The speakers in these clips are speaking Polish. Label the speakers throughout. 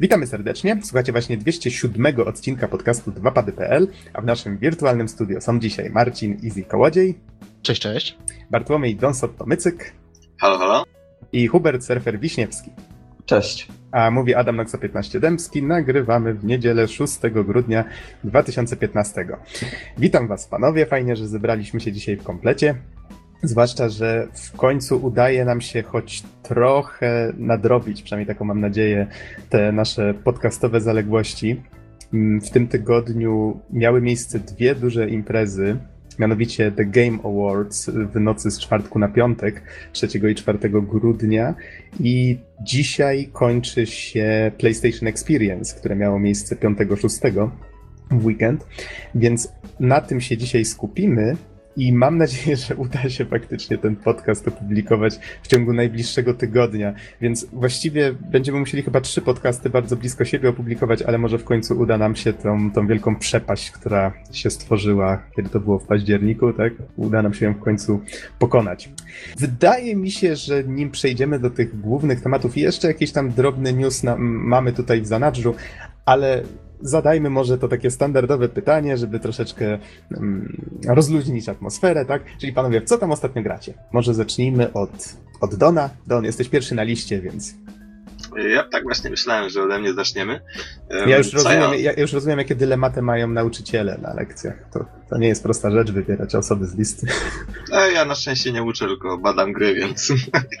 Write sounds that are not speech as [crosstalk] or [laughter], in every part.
Speaker 1: Witamy serdecznie. Słuchacie właśnie 207 odcinka podcastu 2pady.pl, a w naszym wirtualnym studio są dzisiaj Marcin Easy Kołodziej.
Speaker 2: Cześć, cześć.
Speaker 1: Bartłomiej Donsot-Tomycyk.
Speaker 3: Halo, halo.
Speaker 1: I Hubert Surfer Wiśniewski.
Speaker 4: Cześć.
Speaker 1: A mówi Adam Noxa 15 Dębski. Nagrywamy w niedzielę 6 grudnia 2015. Witam Was panowie, fajnie, że zebraliśmy się dzisiaj w komplecie. Zwłaszcza, że w końcu udaje nam się choć trochę nadrobić, przynajmniej taką mam nadzieję, te nasze podcastowe zaległości. Mm, w tym tygodniu miały miejsce dwie duże imprezy, mianowicie The Game Awards w nocy z czwartku na piątek, 3 i 4 grudnia i dzisiaj kończy się PlayStation Experience, które miało miejsce 5-6 w weekend, więc na tym się dzisiaj skupimy, i mam nadzieję, że uda się faktycznie ten podcast opublikować w ciągu najbliższego tygodnia. Więc właściwie będziemy musieli chyba trzy podcasty bardzo blisko siebie opublikować, ale może w końcu uda nam się tą, tą wielką przepaść, która się stworzyła, kiedy to było w październiku, tak? Uda nam się ją w końcu pokonać. Wydaje mi się, że nim przejdziemy do tych głównych tematów, jeszcze jakiś tam drobny news na, mamy tutaj w zanadrzu, ale zadajmy może to takie standardowe pytanie, żeby troszeczkę um, rozluźnić atmosferę, tak? Czyli panowie, co tam ostatnio gracie? Może zacznijmy od, od Dona. Don, jesteś pierwszy na liście, więc
Speaker 3: ja tak właśnie myślałem, że ode mnie zaczniemy.
Speaker 1: Ja już, rozumiem, ja... ja... już rozumiem, jakie dylematy mają nauczyciele na lekcjach. To, to nie jest prosta rzecz wybierać osoby z listy. [laughs]
Speaker 3: E, ja na szczęście nie uczę, tylko badam gry, więc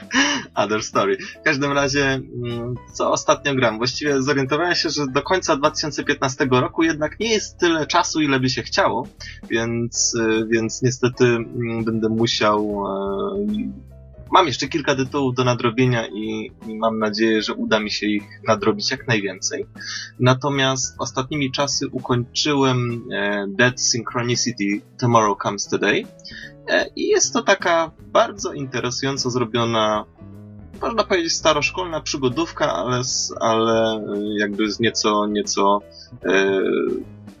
Speaker 3: [laughs] other story. W każdym razie, mm, co ostatnio gram? Właściwie zorientowałem się, że do końca 2015 roku jednak nie jest tyle czasu, ile by się chciało, więc, e, więc niestety mm, będę musiał e, Mam jeszcze kilka tytułów do nadrobienia i, i, mam nadzieję, że uda mi się ich nadrobić jak najwięcej. Natomiast ostatnimi czasy ukończyłem e, Dead Synchronicity Tomorrow Comes Today e, i jest to taka bardzo interesująco zrobiona można powiedzieć staroszkolna przygodówka, ale, ale e, jakby z nieco, nieco e,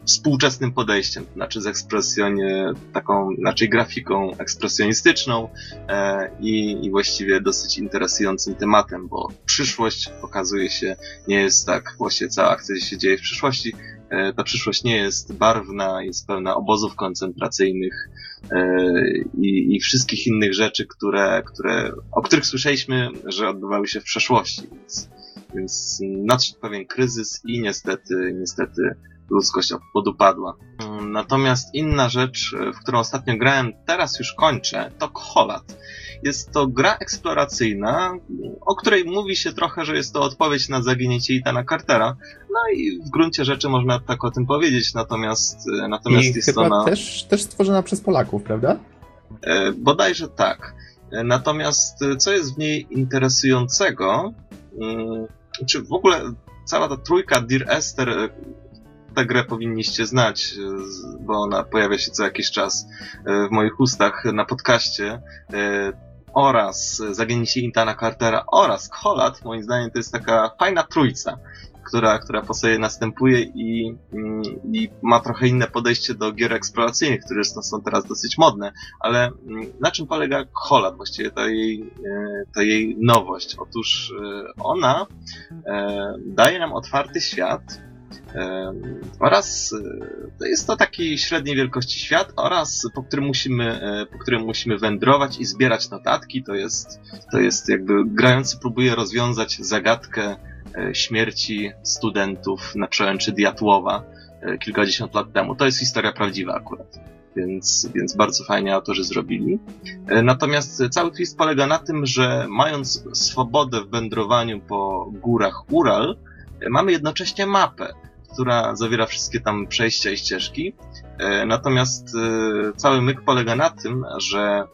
Speaker 3: współczesnym podejściem, to znaczy z ekspresjonie, taką, znaczy grafiką ekspresjonistyczną e, i, i właściwie dosyć interesującym tematem, bo przyszłość okazuje się nie jest tak, właściwie cała akcja się dzieje w przyszłości, e, ta przyszłość nie jest barwna, jest pełna obozów koncentracyjnych e, i, i wszystkich innych rzeczy, które, które, o których słyszeliśmy, że odbywały się w przeszłości, więc, więc nadszedł pewien kryzys i niestety, niestety ludzkość podupadła. Natomiast inna rzecz, w którą ostatnio grałem, teraz już kończę, to Kolat. Jest to gra eksploracyjna, o której mówi się trochę, że jest to odpowiedź na zaginięcie Itana Cartera. No i w gruncie rzeczy można tak o tym powiedzieć, natomiast, natomiast
Speaker 1: I
Speaker 3: jest
Speaker 1: chyba
Speaker 3: ona...
Speaker 1: też, też stworzona przez Polaków, prawda?
Speaker 3: E, bodajże tak. Natomiast co jest w niej interesującego, mm, czy w ogóle cała ta trójka Dear Esther tę grę powinniście znać, bo ona pojawia się co jakiś czas e, w moich ustach na podcaście e, oraz Zaginięcie Intana Cartera oraz Kolat, moim zdaniem to jest taka fajna trójca, która, która po sobie następuje i, mm, i ma trochę inne podejście do gier eksploracyjnych, które są teraz dosyć modne, ale mm, na czym polega Kolat, właściwie ta jej, e, ta jej nowość? Otóż ona daje nam otwarty świat, oraz e, jest to taki średniej wielkości świat oraz po którym musimy, e, po którym musimy wędrować i zbierać notatki. To jest, to jest jakby grający próbuje rozwiązać zagadkę e, śmierci studentów na przełęczy Diatłowa kilkadziesiąt lat temu. To jest historia prawdziwa akurat. Więc, więc bardzo fajnie autorzy zrobili. Natomiast cały twist polega na tym, że mając swobodę w wędrowaniu po górach Ural, mamy jednocześnie mapę która zawiera wszystkie tam przejścia i ścieżki. E, natomiast e, cały myk polega na tym, że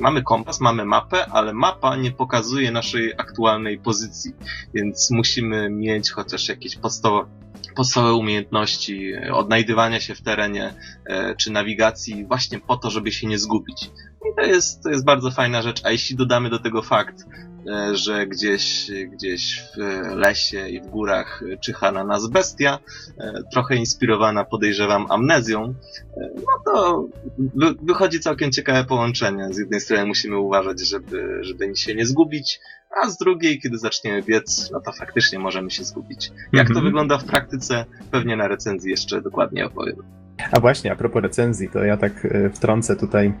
Speaker 3: mamy kompas, mamy mapę, ale mapa nie pokazuje naszej aktualnej pozycji, więc musimy mieć chociaż jakieś podstawowe, podstawowe umiejętności odnajdywania się w terenie e, czy nawigacji właśnie po to, żeby się nie zgubić. I to jest, to jest bardzo fajna rzecz, a jeśli dodamy do tego fakt, E, że gdzieś, gdzieś w lesie i w górach czyha na nas bestia, e, trochę inspirowana podejrzewam amnezją, e, no to wychodzi całkiem ciekawe połączenie. Z jednej strony musimy uważać, żeby, żeby się nie zgubić, a z drugiej, kiedy zaczniemy biec, no to faktycznie możemy się zgubić. Jak to
Speaker 1: Mhm.
Speaker 3: wygląda w praktyce, pewnie na recenzji jeszcze dokładnie opowiem.
Speaker 1: A właśnie, a propos recenzji, to ja tak e, wtrącę tutaj,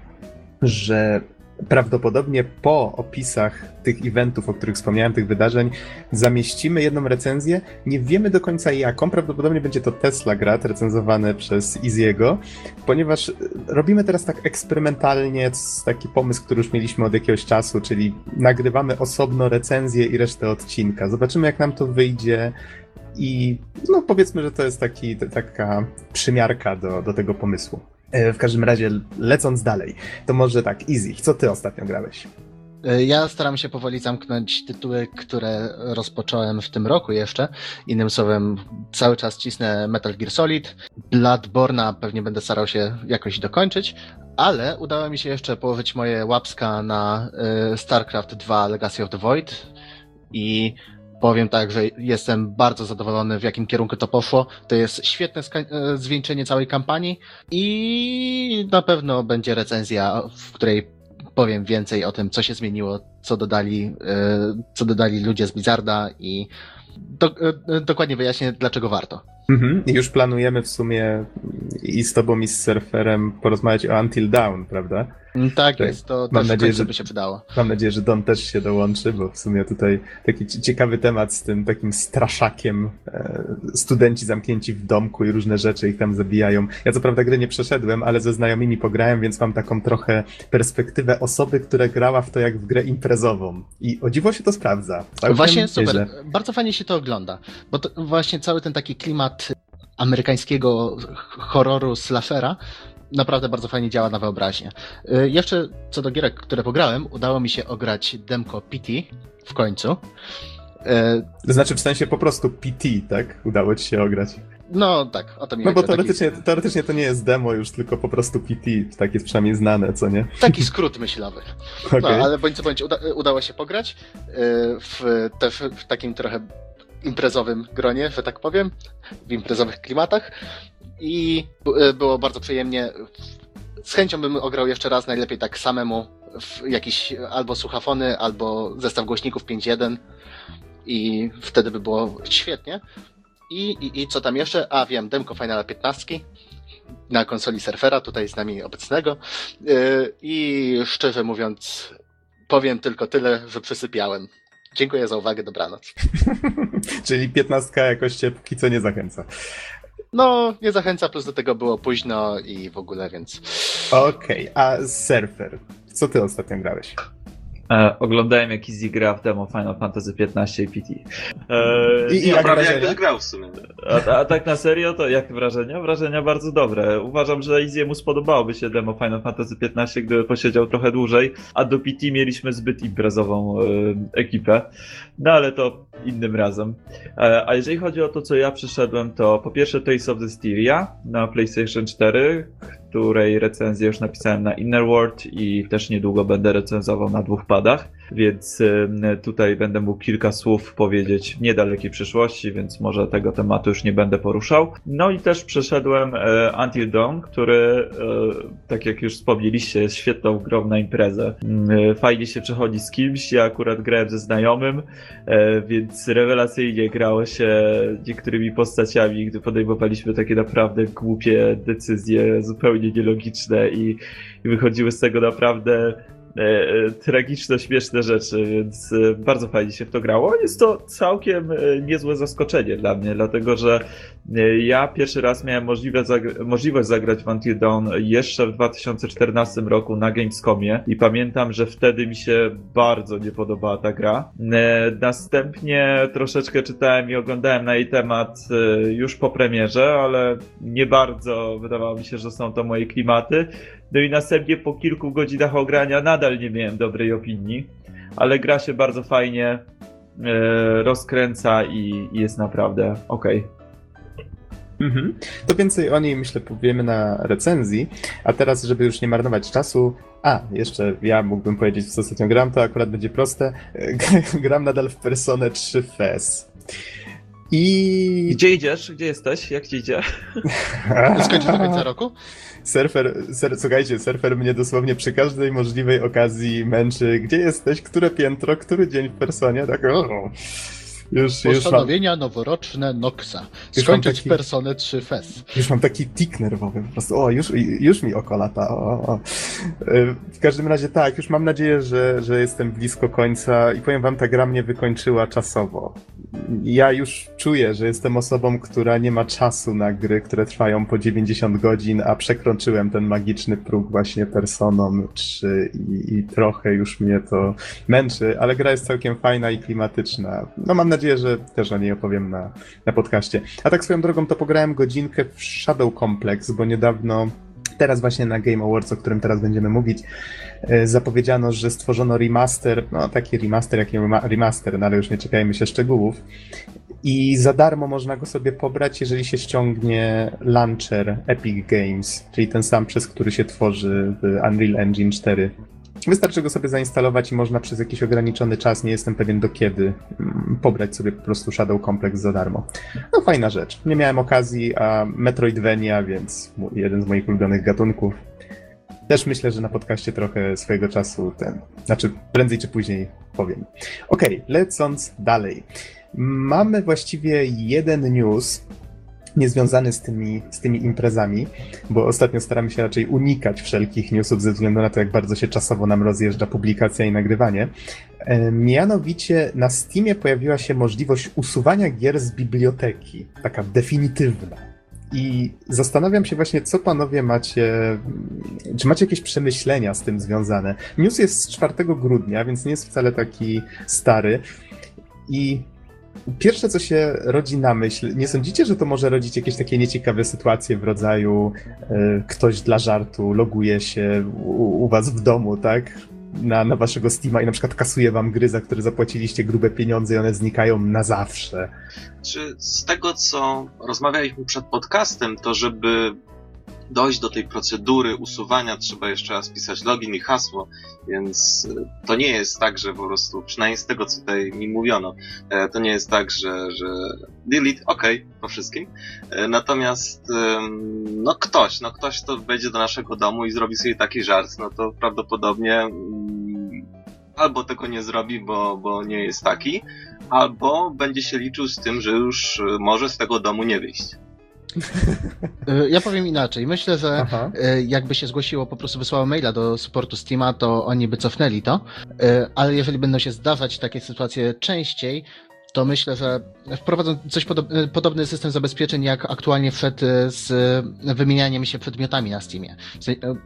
Speaker 1: że prawdopodobnie po opisach tych eventów, o których wspomniałem, tych wydarzeń, zamieścimy jedną recenzję. Nie wiemy do końca jaką. Prawdopodobnie będzie to Tesla Grad, recenzowane przez Easy'ego, ponieważ e, robimy teraz tak eksperymentalnie taki pomysł, który już mieliśmy od jakiegoś czasu, czyli nagrywamy osobno recenzję i resztę odcinka. Zobaczymy, jak nam to wyjdzie. I no powiedzmy, że to jest taki, taka przymiarka do, do tego pomysłu. E, W każdym razie, lecąc dalej, to może tak, Easy, co ty ostatnio grałeś?
Speaker 2: Y, Ja staram się powoli zamknąć tytuły, które rozpocząłem w tym roku jeszcze. Innym słowem, cały czas cisnę Metal Gear Solid. Bloodborne'a pewnie będę starał się jakoś dokończyć, ale udało mi się jeszcze położyć moje łapska na y, StarCraft 2 Legacy of the Void i powiem tak, że jestem bardzo zadowolony w jakim kierunku to poszło. To jest świetne y, zwieńczenie całej kampanii i na pewno będzie recenzja, w której powiem więcej o tym, co się zmieniło, co dodali, e, co dodali ludzie z Blizzarda i do, e, dokładnie wyjaśnię, dlaczego warto.
Speaker 1: Mhm. Już planujemy w sumie i z tobą i z surferem porozmawiać o Until Dawn, prawda?
Speaker 2: Mm, Tak
Speaker 1: Tak.
Speaker 2: jest, to
Speaker 1: Mam
Speaker 2: też
Speaker 1: nadzieję, że-
Speaker 2: by się przydało.
Speaker 1: Mam nadzieję, że Don też się dołączy, bo w sumie tutaj taki ci- ciekawy temat z tym takim straszakiem. E, studenci zamknięci w domku i różne rzeczy ich tam zabijają. Ja co prawda gry nie przeszedłem, ale ze znajomymi pograłem, więc mam taką trochę perspektywę osoby, która grała w to jak w grę imprezową. I o dziwo się to sprawdza. Całkiem
Speaker 2: Właśnie super,
Speaker 1: nieźle.
Speaker 2: bardzo fajnie się to ogląda, bo to właśnie cały ten taki klimat amerykańskiego horroru slashera naprawdę bardzo fajnie działa na wyobraźnię. E, Jeszcze co do gierek, które pograłem, udało mi się ograć demko PT w końcu.
Speaker 1: To znaczy w sensie po prostu PT, tak? Udało ci się ograć.
Speaker 2: No tak, o to mi
Speaker 1: No bo
Speaker 2: chodziło. Taki-
Speaker 1: teoretycznie, teoretycznie to nie jest demo już, tylko po prostu PT. Tak jest przynajmniej znane, co nie?
Speaker 2: Taki [laughs] skrót myślowy.
Speaker 1: Okej.
Speaker 2: No, ale bądź co bądź uda, udało się pograć yy, w, też w takim trochę imprezowym gronie, że tak powiem, w imprezowych klimatach i yy, było bardzo przyjemnie. Z chęcią bym ograł jeszcze raz, najlepiej tak samemu, w jakiś albo słuchafony, albo zestaw głośników 5.1 i wtedy by było świetnie. I, i, I co tam jeszcze? A wiem, demko Finala 15 na konsoli surfera, tutaj z nami obecnego. Yy, I szczerze mówiąc, powiem tylko tyle, że przysypiałem. Dziękuję za uwagę, dobranoc. [laughs]
Speaker 1: Czyli 15 jakoś cię póki co nie zachęca.
Speaker 2: No, nie zachęca, plus do tego było późno i w ogóle, więc.
Speaker 1: Okej, a Surfer, co ty ostatnio grałeś?
Speaker 4: E, oglądałem jak Easy gra w demo Final Fantasy XV i PT. E,
Speaker 1: I- i
Speaker 4: nie,
Speaker 1: jak
Speaker 3: Prawie jakbyś grał w sumie.
Speaker 4: a, a tak na serio, to jak wrażenia? Wrażenia bardzo dobre. Uważam, że Easy'emu spodobałoby się demo Final Fantasy XV, gdyby posiedział trochę dłużej, a do PT mieliśmy zbyt imprezową e, ekipę. No ale to innym razem. E, a jeżeli chodzi o to, co ja przyszedłem, to po pierwsze Tales of Styria na PlayStation 4, której recenzję już napisałem na Inner World i też niedługo będę recenzował na dwóch padach, więc tutaj będę mógł kilka słów powiedzieć w niedalekiej przyszłości, więc może tego tematu już nie będę poruszał. No i też przeszedłem e, Until Dawn, który, e, tak jak już wspomnieliście, jest świetną grą na imprezę. Mm, e, Fajnie się przechodzi z kimś, ja akurat grałem ze znajomym, więc rewelacyjnie grało się niektórymi postaciami, gdy podejmowaliśmy takie naprawdę głupie decyzje, zupełnie nielogiczne i, i wychodziły z tego naprawdę e, e, tragiczno śmieszne rzeczy, więc e, bardzo fajnie się w to grało. Jest to całkiem niezłe zaskoczenie dla mnie, dlatego że ja pierwszy raz miałem zagra- możliwość zagrać w Until Dawn jeszcze w 2014 roku na Gamescomie i pamiętam, że wtedy mi się bardzo nie podobała ta gra. Następnie troszeczkę czytałem i oglądałem na jej temat już po premierze, ale nie bardzo wydawało mi się, że są to moje klimaty. No i następnie po kilku godzinach ogrania nadal nie miałem dobrej opinii, ale gra się bardzo fajnie, e, rozkręca i, i jest naprawdę okej.
Speaker 1: Mhm. To więcej o niej myślę powiemy na recenzji, a teraz, żeby już nie marnować czasu, a, jeszcze ja mógłbym powiedzieć, co ostatnio gram, to akurat będzie proste. [laughs] Gram nadal w Personę 3 FES. I...
Speaker 4: Gdzie idziesz? Gdzie jesteś? Jak ci idzie?
Speaker 2: Skończysz do końca roku?
Speaker 1: Surfer, ser, słuchajcie, surfer mnie dosłownie przy każdej możliwej okazji męczy. Gdzie jesteś? Które piętro? Który dzień w personie? Tak, o.
Speaker 2: Już, Postanowienia już mam... noworoczne Noxa. Skończyć taki... Personę 3 FES.
Speaker 1: Już mam taki tik nerwowy po prostu. O, już, już mi oko lata. O, o. W każdym razie tak, już mam nadzieję, że, że jestem blisko końca i powiem wam, ta gra mnie wykończyła czasowo. Ja już czuję, że jestem osobą, która nie ma czasu na gry, które trwają po 90 godzin, a przekroczyłem ten magiczny próg właśnie Personą 3 i, i trochę już mnie to męczy, ale gra jest całkiem fajna i klimatyczna. No mam nadzieję, nadzieję, że też o niej opowiem na, na podcaście. A tak swoją drogą to pograłem godzinkę w Shadow Complex, bo niedawno teraz właśnie na Game Awards, o którym teraz będziemy mówić, e, zapowiedziano, że stworzono remaster, no taki remaster, jaki remaster, no ale już nie czekajmy się szczegółów. I za darmo można go sobie pobrać, jeżeli się ściągnie launcher Epic Games, czyli ten sam, przez który się tworzy Unreal Engine 4. Wystarczy go sobie zainstalować i można przez jakiś ograniczony czas, nie jestem pewien do kiedy, mm, pobrać sobie po prostu Shadow Complex za darmo. No fajna rzecz. Nie miałem okazji, a Metroidvania, więc jeden z moich ulubionych gatunków. Też myślę, że na podcaście trochę swojego czasu ten, znaczy prędzej czy później powiem. Okej, okay, lecąc dalej. Mamy właściwie jeden news, niezwiązany z tymi, z tymi imprezami, bo ostatnio staramy się raczej unikać wszelkich newsów ze względu na to, jak bardzo się czasowo nam rozjeżdża publikacja i nagrywanie. E, mianowicie na Steamie pojawiła się możliwość usuwania gier z biblioteki, taka definitywna. I zastanawiam się właśnie, co panowie macie, czy macie jakieś przemyślenia z tym związane. News jest z 4 grudnia, więc nie jest wcale taki stary. I Pierwsze, co się rodzi na myśl, nie sądzicie, że to może rodzić jakieś takie nieciekawe sytuacje w rodzaju y, ktoś dla żartu loguje się u, u, was w domu, tak? Na, na waszego Steama i na przykład kasuje wam gry, za które zapłaciliście grube pieniądze i one znikają na zawsze.
Speaker 3: Czy z tego, co rozmawialiśmy przed podcastem, to żeby dojść do tej procedury usuwania, trzeba jeszcze raz pisać login i hasło, więc e, to nie jest tak, że po prostu, przynajmniej z tego, co tutaj mi mówiono, e, to nie jest tak, że, że delete, ok, po wszystkim. E, natomiast, no ktoś, no ktoś to wejdzie do naszego domu i zrobi sobie taki żart, no to prawdopodobnie mm, albo tego nie zrobi, bo, bo nie jest taki, albo będzie się liczył z tym, że już może z tego domu nie wyjść.
Speaker 2: E, ja powiem inaczej. Myślę, że Aha. E, jakby się zgłosiło, po prostu wysłało maila do supportu Steama, to oni by cofnęli to. E, ale jeżeli będą się zdarzać takie sytuacje częściej, to myślę, że wprowadzą coś podob podobny system zabezpieczeń, jak aktualnie wszedł z wymienianiem się przedmiotami na Steamie,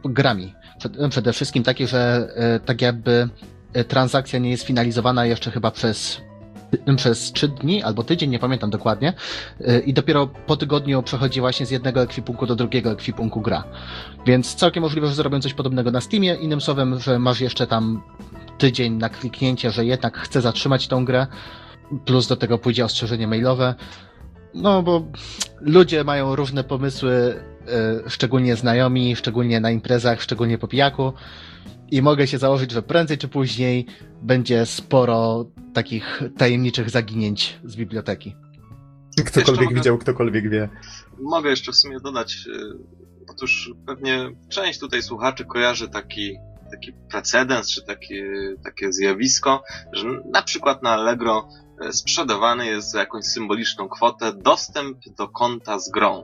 Speaker 2: grami. Przede wszystkim takie, że tak jakby transakcja nie jest finalizowana jeszcze chyba przez przez trzy dni albo tydzień, nie pamiętam dokładnie, y, i dopiero po tygodniu przechodzi właśnie z jednego ekwipunku do drugiego ekwipunku gra. Więc całkiem możliwe, że zrobią coś podobnego na Steamie. Innym słowem, że masz jeszcze tam tydzień na kliknięcie, że jednak chce zatrzymać tą grę, plus do tego pójdzie ostrzeżenie mailowe. No bo ludzie mają różne pomysły, y, szczególnie znajomi, szczególnie na imprezach, szczególnie po pijaku. I mogę się założyć, że prędzej czy później będzie sporo takich tajemniczych zaginięć z biblioteki.
Speaker 1: Ktokolwiek mogę, widział, ktokolwiek wie.
Speaker 3: Mogę jeszcze w sumie dodać, y, otóż pewnie część tutaj słuchaczy kojarzy taki, taki precedens, czy takie, takie zjawisko, że na przykład na Allegro y, sprzedawany jest za jakąś symboliczną kwotę dostęp do konta z grą.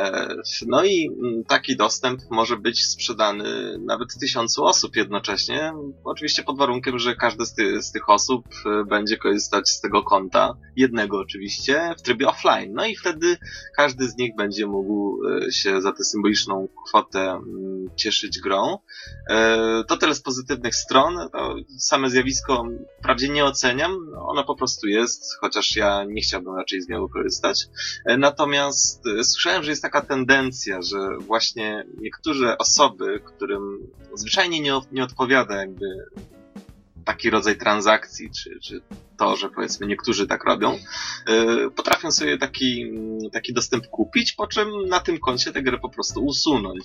Speaker 3: E, no i mm, taki dostęp może być sprzedany nawet tysiącu osób jednocześnie. Oczywiście pod warunkiem, że każdy z, ty, z, tych osób e, będzie korzystać z tego konta, jednego oczywiście, w trybie offline. No i wtedy każdy z nich będzie mógł e, się za tę symboliczną kwotę mm, cieszyć grą. To tyle z pozytywnych stron. To same zjawisko wprawdzie nie oceniam, ono po prostu jest, chociaż ja nie chciałbym raczej z niego korzystać. Natomiast słyszałem, że jest taka tendencja, że właśnie niektóre osoby, którym zwyczajnie nie, nie odpowiada jakby taki rodzaj transakcji, czy, czy to, że powiedzmy niektórzy tak robią, yy, potrafią sobie taki, taki dostęp kupić, po czym na tym koncie tę grę po prostu usunąć.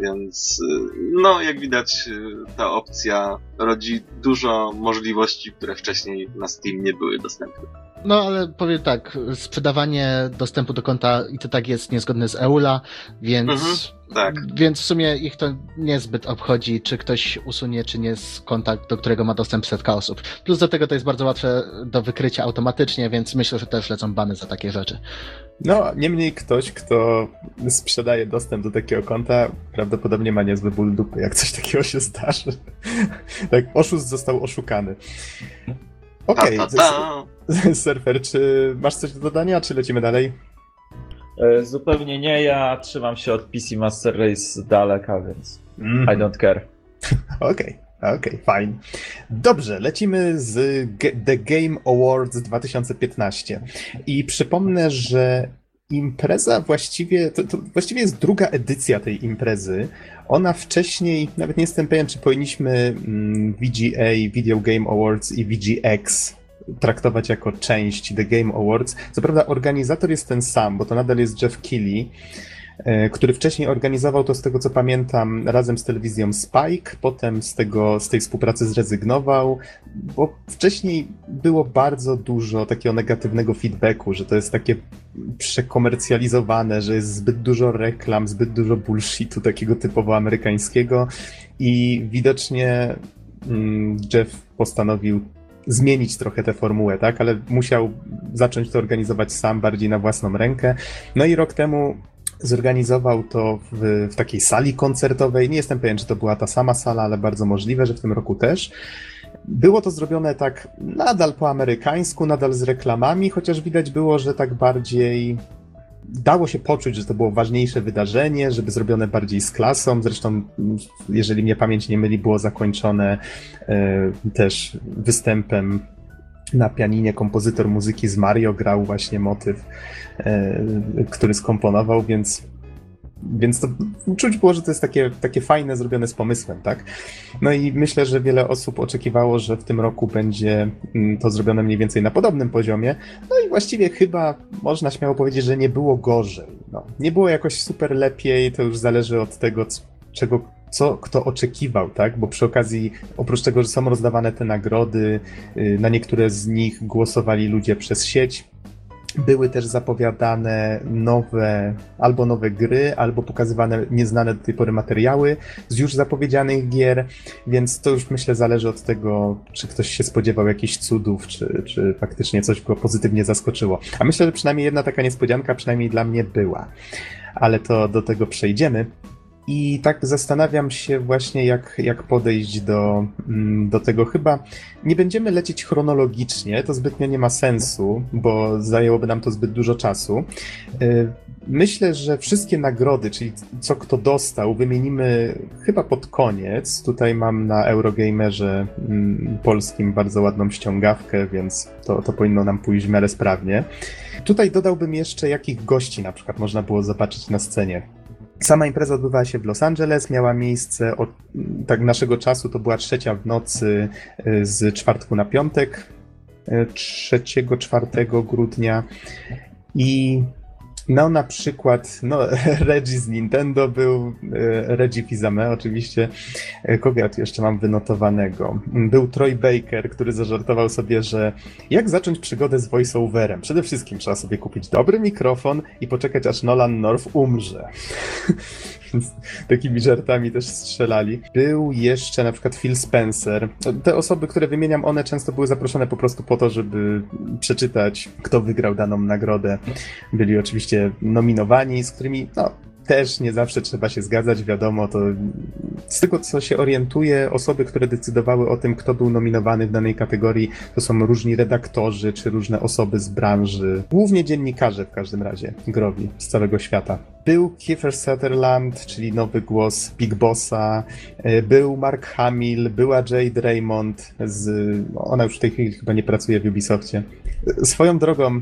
Speaker 3: Więc yy, no, jak widać, yy, ta opcja rodzi dużo możliwości, które wcześniej na Steam nie były dostępne.
Speaker 2: No ale powiem tak, sprzedawanie dostępu do konta i to tak jest niezgodne z EULA, więc,
Speaker 3: Mhm, tak.
Speaker 2: więc w sumie ich to niezbyt obchodzi, czy ktoś usunie, czy nie z konta, do którego ma dostęp setka osób. Plus do tego to jest bardzo łatwe do wykrycia automatycznie, więc myślę, że też lecą bany za takie rzeczy.
Speaker 1: No, niemniej ktoś, kto sprzedaje dostęp do takiego konta, prawdopodobnie ma niezły ból dupy, jak coś takiego się zdarzy. [laughs] tak, oszust został oszukany. Okej,
Speaker 3: ta. [laughs]
Speaker 1: surfer, czy masz coś do dodania, czy lecimy dalej?
Speaker 4: E, Zupełnie nie, ja trzymam się od PC Master Race z daleka, więc
Speaker 1: Mm.
Speaker 4: I don't care. [laughs]
Speaker 1: Okej, okej, fajnie. Dobrze, lecimy z Ge- The Game Awards 2015. I przypomnę, że impreza właściwie, to, to właściwie jest druga edycja tej imprezy. Ona wcześniej, nawet nie jestem pewien, czy powinniśmy mm, VGA, Video Game Awards i VGX traktować jako część The Game Awards. Co prawda organizator jest ten sam, bo to nadal jest Jeff Keighley, e, który wcześniej organizował to z tego co pamiętam razem z telewizją Spike, potem z, tego, z tej współpracy zrezygnował, bo wcześniej było bardzo dużo takiego negatywnego feedbacku, że to jest takie przekomercjalizowane, że jest zbyt dużo reklam, zbyt dużo bullshitu takiego typowo amerykańskiego i widocznie mm, Jeff postanowił zmienić trochę tę formułę, tak? Ale musiał zacząć to organizować sam, bardziej na własną rękę. No i rok temu zorganizował to w, w takiej sali koncertowej. Nie jestem pewien, czy to była ta sama sala, ale bardzo możliwe, że w tym roku też. Było to zrobione tak nadal po amerykańsku, nadal z reklamami, chociaż widać było, że tak bardziej dało się poczuć, że to było ważniejsze wydarzenie, żeby zrobione bardziej z klasą. Zresztą, jeżeli mnie pamięć nie myli, było zakończone e, też występem na pianinie kompozytor muzyki z Mario grał właśnie motyw, e, który skomponował, więc więc to czuć było, że to jest takie, takie fajne, zrobione z pomysłem, tak? No i myślę, że wiele osób oczekiwało, że w tym roku będzie mm, to zrobione mniej więcej na podobnym poziomie. No i właściwie chyba można śmiało powiedzieć, że nie było gorzej. No, nie było jakoś super lepiej, to już zależy od tego, czego co kto oczekiwał, tak? Bo przy okazji, oprócz tego, że są rozdawane te nagrody, y, na niektóre z nich głosowali ludzie przez sieć. Były też zapowiadane nowe, albo nowe gry, albo pokazywane nieznane do tej pory materiały z już zapowiedzianych gier, więc to już myślę zależy od tego, czy ktoś się spodziewał jakichś cudów, czy, czy faktycznie coś go pozytywnie zaskoczyło. A myślę, że przynajmniej jedna taka niespodzianka przynajmniej dla mnie była. Ale to do tego przejdziemy. I tak zastanawiam się właśnie, jak, jak podejść do, mm, do tego. Chyba nie będziemy lecieć chronologicznie, to zbytnio nie ma sensu, bo zajęłoby nam to zbyt dużo czasu. Y, Myślę, że wszystkie nagrody, czyli co kto dostał, wymienimy chyba pod koniec. Tutaj mam na Eurogamerze mm, polskim bardzo ładną ściągawkę, więc to, to powinno nam pójść w miarę sprawnie. Tutaj dodałbym jeszcze, jakich gości na przykład można było zobaczyć na scenie. Sama impreza odbywała się w Los Angeles, miała miejsce od tak naszego czasu, to była trzecia w nocy y, z czwartku na piątek, y, 3-4 grudnia. I no na przykład, no [laughs] Reggie z Nintendo był, y, Reggie Fizame oczywiście, Y, kogo jeszcze mam wynotowanego? Był Troy Baker, który zażartował sobie, że jak zacząć przygodę z voiceoverem? Przede wszystkim trzeba sobie kupić dobry mikrofon i poczekać aż Nolan North umrze. [laughs] Więc [laughs] takimi żartami też strzelali. Był jeszcze na przykład Phil Spencer. Te osoby, które wymieniam, one często były zaproszone po prostu po to, żeby przeczytać, kto wygrał daną nagrodę. Byli oczywiście nominowani, z którymi, no, też nie zawsze trzeba się zgadzać, wiadomo, to z tego co się orientuję, osoby, które decydowały o tym, kto był nominowany w danej kategorii, to są różni redaktorzy, czy różne osoby z branży, głównie dziennikarze w każdym razie, growi z całego świata. Był Kiefer Sutherland, czyli nowy głos Big Bossa, e, był Mark Hamill, była Jade Raymond, z, ona już w tej chwili chyba nie pracuje w Ubisoftie. E, Swoją drogą,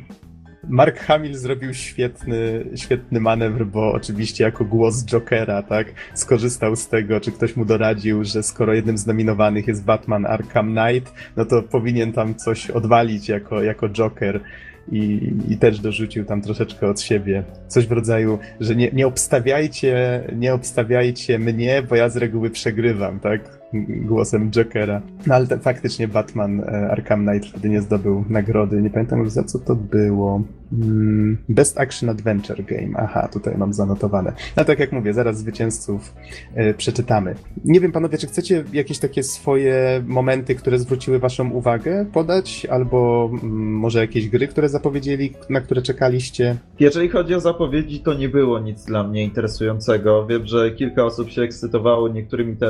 Speaker 1: Mark Hamill zrobił świetny, świetny manewr, bo oczywiście jako głos Jokera, tak, skorzystał z tego, czy ktoś mu doradził, że skoro jednym z nominowanych jest Batman Arkham Knight, no to powinien tam coś odwalić jako, jako Joker. I, I też dorzucił tam troszeczkę od siebie. Coś w rodzaju, że nie, nie obstawiajcie, nie obstawiajcie mnie, bo ja z reguły przegrywam, tak? Głosem Jokera. No ale ten, faktycznie Batman e, Arkham Knight wtedy nie zdobył nagrody. Nie pamiętam już za co to było. Mm, Best Action Adventure Game. Aha, tutaj mam zanotowane. No tak jak mówię, zaraz zwycięzców e, przeczytamy. Nie wiem, panowie, czy chcecie jakieś takie swoje momenty, które zwróciły waszą uwagę podać? Albo mm, może jakieś gry, które zapowiedzieli, na które czekaliście?
Speaker 4: Jeżeli chodzi o zapowiedzi, to nie było nic dla mnie interesującego. Wiem, że kilka osób się ekscytowało niektórymi te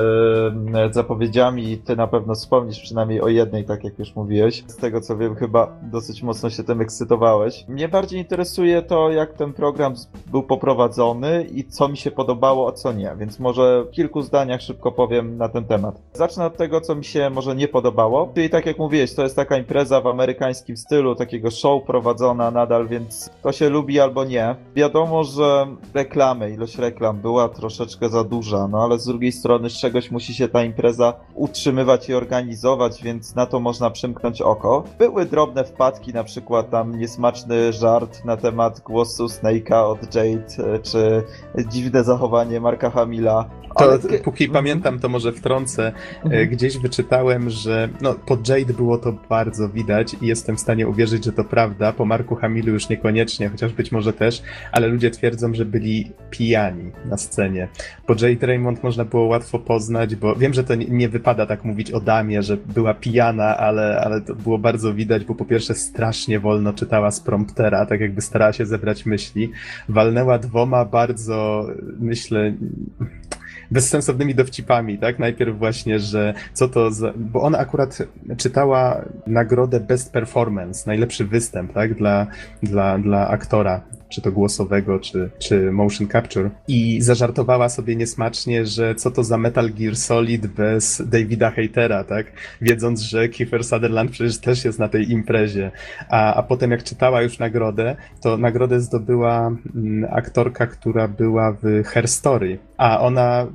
Speaker 4: zapowiedziami. Ty na pewno wspomnisz przynajmniej o jednej, tak jak już mówiłeś. Z tego co wiem, chyba dosyć mocno się tym ekscytowałeś. Mnie bardziej interesuje to, jak ten program był poprowadzony i co mi się podobało, a co nie. Więc może w kilku zdaniach szybko powiem na ten temat. Zacznę od tego, co mi się może nie podobało. Czyli tak jak mówiłeś, to jest taka impreza w amerykańskim stylu, takiego show prowadzona nadal, więc to się lubi albo nie. Wiadomo, że reklamy, ilość reklam była troszeczkę za duża, no ale z drugiej strony z czegoś musi się ta impreza utrzymywać i organizować, więc na to można przymknąć oko. Były drobne wpadki, na przykład tam niesmaczny żart na temat głosu Snake'a od Jade, czy dziwne zachowanie Marka Hamila.
Speaker 1: To ale... póki mhm. pamiętam, to może wtrącę. Mhm. Gdzieś wyczytałem, że no, po Jade było to bardzo widać i jestem w stanie uwierzyć, że to prawda. Po Marku Hamilu już niekoniecznie, chociaż być może też, ale ludzie twierdzą, że byli pijani na scenie. Po Jade Raymond można było łatwo poznać, bo wiem, że to nie wypada tak mówić o damie, że była pijana, ale, ale to było bardzo widać, bo po pierwsze strasznie wolno czytała z promptera, tak jakby starała się zebrać myśli. Walnęła dwoma bardzo, myślę, bezsensownymi dowcipami, tak? Najpierw właśnie, że co to za... Bo ona akurat czytała nagrodę Best Performance, najlepszy występ, tak? Dla, dla, dla aktora czy to głosowego, czy, czy motion capture. I zażartowała sobie niesmacznie, że co to za Metal Gear Solid bez Davida Hatera, tak? Wiedząc, że Kiefer Sutherland przecież też jest na tej imprezie. A, a potem jak czytała już nagrodę, to nagrodę zdobyła mm, aktorka, która była w Her Story. A ona,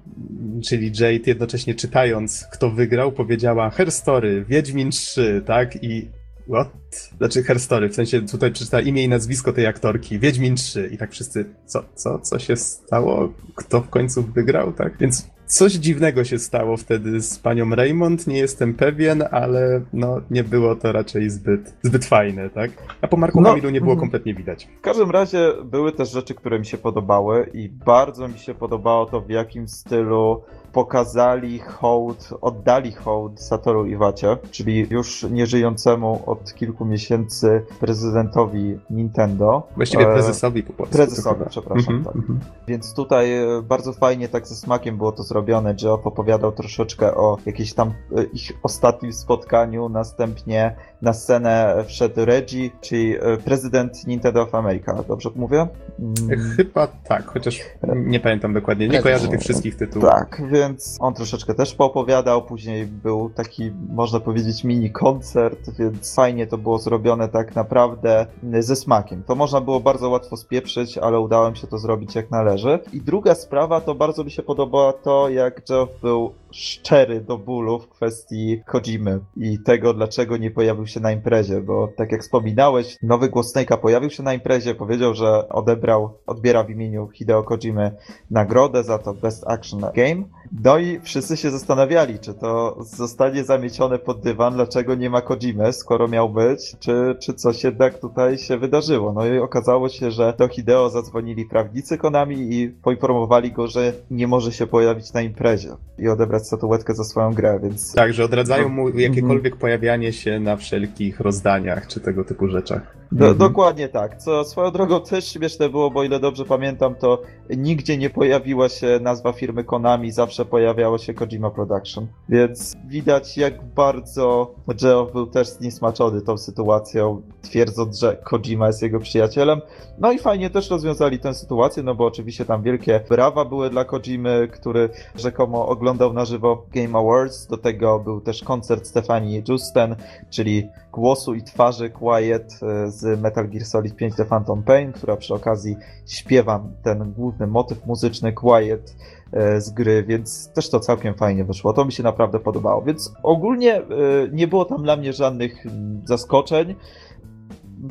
Speaker 1: czyli Jade, jednocześnie czytając, kto wygrał, powiedziała Her Story, Wiedźmin 3, tak? I what? Znaczy Herstory, w sensie tutaj przeczyta imię i nazwisko tej aktorki, Wiedźmin 3 i tak wszyscy, co, co, co się stało? Kto w końcu wygrał, tak? Więc coś dziwnego się stało wtedy z panią Raymond, nie jestem pewien, ale no nie było to raczej zbyt, zbyt fajne, tak? A po Marku no, Hamilu nie było mhm. kompletnie widać.
Speaker 4: W każdym razie były też rzeczy, które mi się podobały i bardzo mi się podobało to w jakim stylu pokazali hołd, oddali hołd Satoru Iwacie, czyli już nieżyjącemu od kilku miesięcy prezydentowi Nintendo.
Speaker 1: Właściwie e, prezesowi po
Speaker 4: polsku. Prezesowi, przepraszam, mm -hmm, tak. Mm -hmm. Więc tutaj e, bardzo fajnie tak ze smakiem było to zrobione. Geoff opowiadał troszeczkę o jakimś tam e, ich ostatnim spotkaniu, następnie na scenę wszedł Reggie, czyli prezydent Nintendo of America. Dobrze mówię?
Speaker 1: Mm. Chyba tak, chociaż nie pamiętam dokładnie. Nie kojarzę tych wszystkich tytułów.
Speaker 4: Tak, więc on troszeczkę też poopowiadał, później był taki, można powiedzieć, mini koncert, więc fajnie to było zrobione tak naprawdę ze smakiem. To można było bardzo łatwo spieprzyć, ale udało mi się to zrobić jak należy. I druga sprawa, to bardzo mi się podobało to, jak Jeff był szczery do bólu w kwestii Kojimy i tego, dlaczego nie pojawił się na imprezie, bo tak jak wspominałeś, nowy głos Snake'a pojawił się na imprezie, powiedział, że odebrał, odbiera w imieniu Hideo Kojimy nagrodę za to Best Action Game, no i wszyscy się zastanawiali, czy to zostanie zamiecione pod dywan, dlaczego nie ma Kojimy, skoro miał być, czy, czy coś jednak tutaj się wydarzyło. No i okazało się, że do Hideo zadzwonili prawnicy Konami i poinformowali go, że nie może się pojawić na imprezie i odebrać statuetkę za swoją grę, więc...
Speaker 1: Tak, że odradzają mu jakiekolwiek mm. pojawianie się na wszelkich rozdaniach, czy tego typu rzeczach.
Speaker 4: Do, mhm. Dokładnie tak. Co swoją drogą też śmieszne było, bo ile dobrze pamiętam, to nigdzie nie pojawiła się nazwa firmy Konami, zawsze pojawiało się Kojima Production. Więc widać, jak bardzo Geoff był też zniesmaczony tą sytuacją, twierdząc, że Kojima jest jego przyjacielem. No i fajnie też rozwiązali tę sytuację, no bo oczywiście tam wielkie brawa były dla Kojimy, który rzekomo oglądał na żywo Game Awards. Do tego był też koncert Stefanii Justen, czyli głosu i twarzy Quiet e, z Metal Gear Solid 5 The Phantom Pain, która przy okazji śpiewa ten główny motyw muzyczny Quiet z gry, więc też to całkiem fajnie wyszło. To mi się naprawdę podobało. Więc ogólnie e, nie było tam dla mnie żadnych mm, zaskoczeń.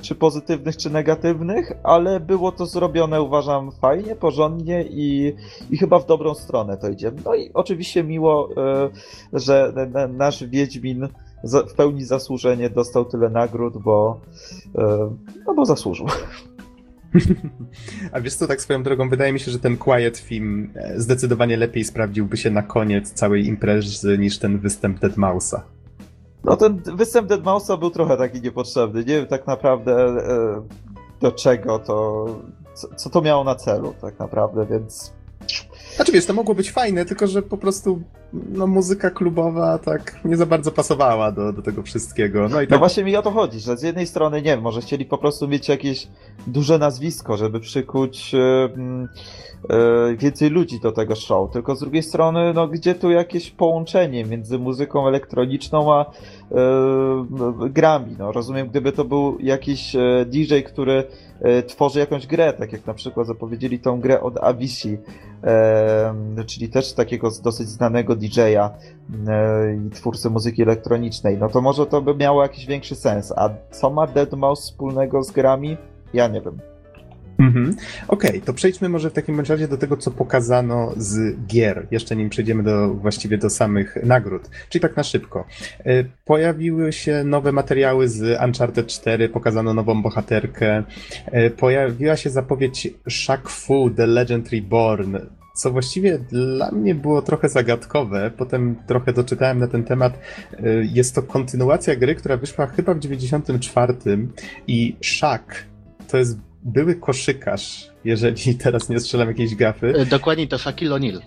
Speaker 4: czy pozytywnych, czy negatywnych, ale było to zrobione, uważam, fajnie, porządnie i, i chyba w dobrą stronę to idzie. No i oczywiście miło, e, że nasz Wiedźmin w pełni zasłużenie dostał tyle nagród, bo, e, no bo zasłużył. [laughs] [laughs]
Speaker 1: A wiesz co, tak swoją drogą, wydaje mi się, że ten Quiet Film e, zdecydowanie lepiej sprawdziłby się na koniec całej imprezy niż ten występ Dead Mouse'a.
Speaker 4: No ten występ Dead Mouse'a był trochę taki niepotrzebny. Nie wiem tak naprawdę e, do czego to, co to miało na celu tak naprawdę, więc
Speaker 1: znaczy wiesz, to mogło być fajne, tylko że po prostu no, muzyka klubowa tak nie za bardzo pasowała do, do tego wszystkiego. No, i
Speaker 4: no
Speaker 1: tak...
Speaker 4: no właśnie mi o to chodzi, że z jednej strony, nie wiem, może chcieli po prostu mieć jakieś duże nazwisko, żeby przykuć yy, yy, więcej ludzi do tego show, tylko z drugiej strony, no gdzie tu jakieś połączenie między muzyką elektroniczną a grami, no rozumiem, gdyby to był jakiś DJ, który tworzy jakąś grę, tak jak na przykład zapowiedzieli tą grę od Avicii, czyli też takiego dosyć znanego DJ-a i twórcy muzyki elektronicznej, no to może to by miało jakiś większy sens. A co ma Deadmau5 wspólnego z grami? Ja nie wiem.
Speaker 1: Mhm. Okej, okay, to przejdźmy może w takim razie do tego, co pokazano z gier, jeszcze nim przejdziemy do, właściwie do samych nagród. Czyli tak na szybko. E, pojawiły się nowe materiały z Uncharted 4, pokazano nową bohaterkę. E, pojawiła się zapowiedź Shaq Fu The Legend Reborn, co właściwie dla mnie było trochę zagadkowe. Potem trochę doczytałem na ten temat. E, jest to kontynuacja gry, która wyszła chyba w 94 i Shaq to jest były koszykarz, jeżeli [laughs] teraz nie strzelam jakiejś gafy.
Speaker 2: E, dokładnie to Shaquille O'Neal.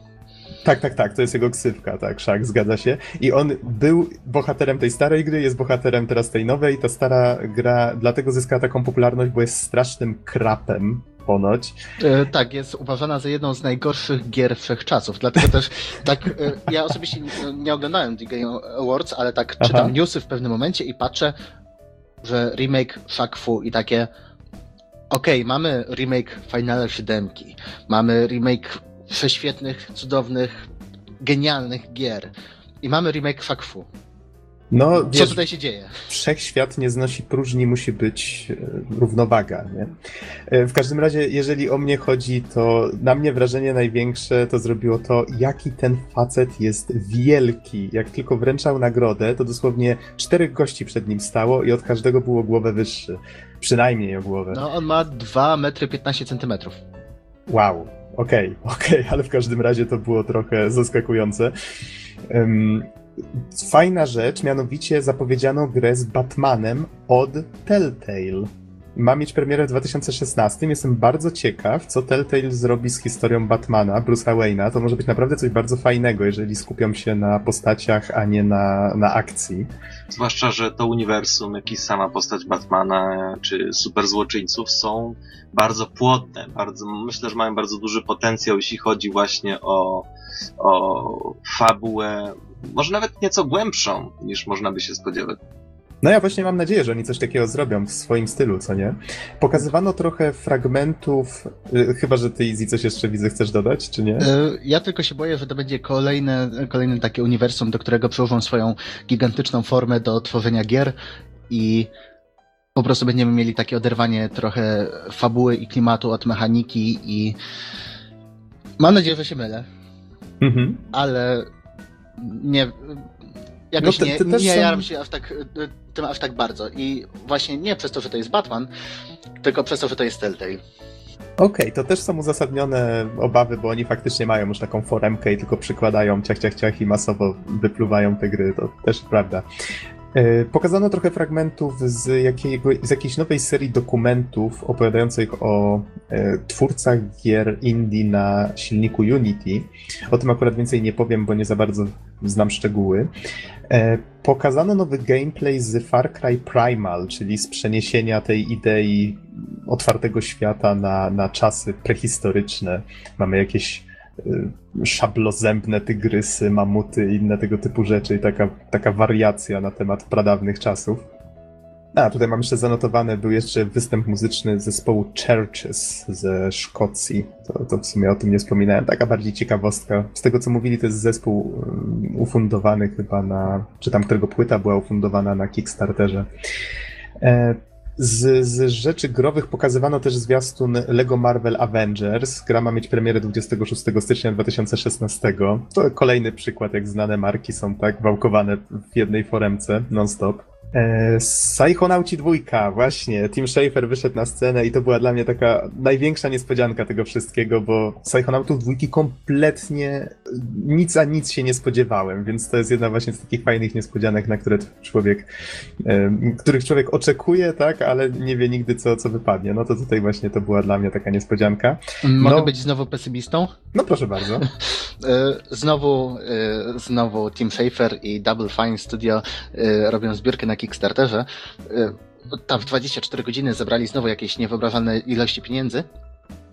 Speaker 1: Tak, tak, tak, to jest jego ksywka, tak, Szak, zgadza się. I on był bohaterem tej starej gry, jest bohaterem teraz tej nowej. Ta stara gra dlatego zyskała taką popularność, bo jest strasznym krapem, ponoć.
Speaker 2: E, tak, jest uważana za jedną z najgorszych gier wszechczasów. Dlatego też [laughs] tak, e, ja osobiście nie, nie oglądałem The Game Awards, ale tak czytam Aha. newsy w pewnym momencie i patrzę, że remake Shaq Fu i takie okej, okay, mamy remake Finala 7, mamy remake prześwietnych, cudownych, genialnych gier i mamy remake Fakfu. No, Co wiesz, tutaj się dzieje?
Speaker 1: Wszechświat nie znosi próżni, musi być e, równowaga. Nie? E, w każdym razie, jeżeli o mnie chodzi, to na mnie wrażenie największe to zrobiło to, jaki ten facet jest wielki. Jak tylko wręczał nagrodę, to dosłownie czterech gości przed nim stało i od każdego było głowę wyższy. Przynajmniej o głowę.
Speaker 2: No, on ma 2 metry 15 centymetrów.
Speaker 1: Wow, okej, okay, [laughs] okej, okay, ale w każdym razie to było trochę zaskakujące. Um, fajna rzecz, mianowicie zapowiedziano grę z Batmanem od Telltale. Ma mieć premierę w 2016. Jestem bardzo ciekaw, co Telltale zrobi z historią Batmana, Bruce'a Wayne'a. To może być naprawdę coś bardzo fajnego, jeżeli skupią się na postaciach, a nie na, na akcji.
Speaker 3: Zwłaszcza, że to uniwersum, jak i sama postać Batmana czy super złoczyńców są bardzo płodne. Bardzo, myślę, że mają bardzo duży potencjał, jeśli chodzi właśnie o, o fabułę, może nawet nieco głębszą, niż można by się spodziewać.
Speaker 1: No ja właśnie mam nadzieję, że oni coś takiego zrobią w swoim stylu, co nie? Pokazywano trochę fragmentów, yy, chyba że ty Izzy coś jeszcze widzę, chcesz dodać, czy nie? Yy,
Speaker 2: ja tylko się boję, że to będzie kolejne, kolejne takie uniwersum, do którego przyłożą swoją gigantyczną formę do tworzenia gier i po prostu będziemy mieli takie oderwanie trochę fabuły i klimatu od mechaniki i mam nadzieję, że się mylę. Mhm. Ale nie, jakoś no te, te nie, nie jaram się aż tak, tym aż tak bardzo. I właśnie nie przez to, że to jest Batman, tylko przez to, że to jest Telltale.
Speaker 1: Okej, okay, to też są uzasadnione obawy, bo oni faktycznie mają już taką foremkę i tylko przykładają ciach, ciach, ciach i masowo wypluwają te gry, to też prawda. E, pokazano trochę fragmentów z, jakiego, z jakiejś nowej serii dokumentów opowiadających o e, twórcach gier indie na silniku Unity. O tym akurat więcej nie powiem, bo nie za bardzo znam szczegóły. E, pokazano nowy gameplay z Far Cry Primal, czyli z przeniesienia tej idei otwartego świata na, na czasy prehistoryczne. Mamy jakieś szablozębne tygrysy, mamuty i inne tego typu rzeczy i taka, taka wariacja na temat pradawnych czasów. A, tutaj mam jeszcze zanotowane, był jeszcze występ muzyczny zespołu Churches ze Szkocji. To, to w sumie o tym nie wspominałem. Taka bardziej ciekawostka. Z tego co mówili, to jest zespół um, ufundowany chyba na, czy tam którego płyta była ufundowana na Kickstarterze. Z, z rzeczy growych pokazywano też zwiastun Lego Marvel Avengers. Gra ma mieć premierę 26 stycznia 2016. To kolejny przykład, jak znane marki są tak wałkowane w jednej foremce non-stop. E, Psychonauci dwójka, właśnie. Tim Schafer wyszedł na scenę i to była dla mnie taka największa niespodzianka tego wszystkiego, bo Psychonautów dwójki kompletnie nic a nic się nie spodziewałem, więc to jest jedna właśnie z takich fajnych niespodzianek, na które człowiek, e, których człowiek oczekuje, tak, ale nie wie nigdy co, co wypadnie. No to tutaj właśnie to była dla mnie taka niespodzianka.
Speaker 2: Mogę
Speaker 1: No.
Speaker 2: być znowu pesymistą?
Speaker 1: No proszę bardzo. [laughs]
Speaker 2: E, Znowu, znowu Tim Schafer i Double Fine Studio robią zbiórkę na Kickstarterze. E, Tam w 24 godziny zebrali znowu jakieś niewyobrażalne ilości pieniędzy,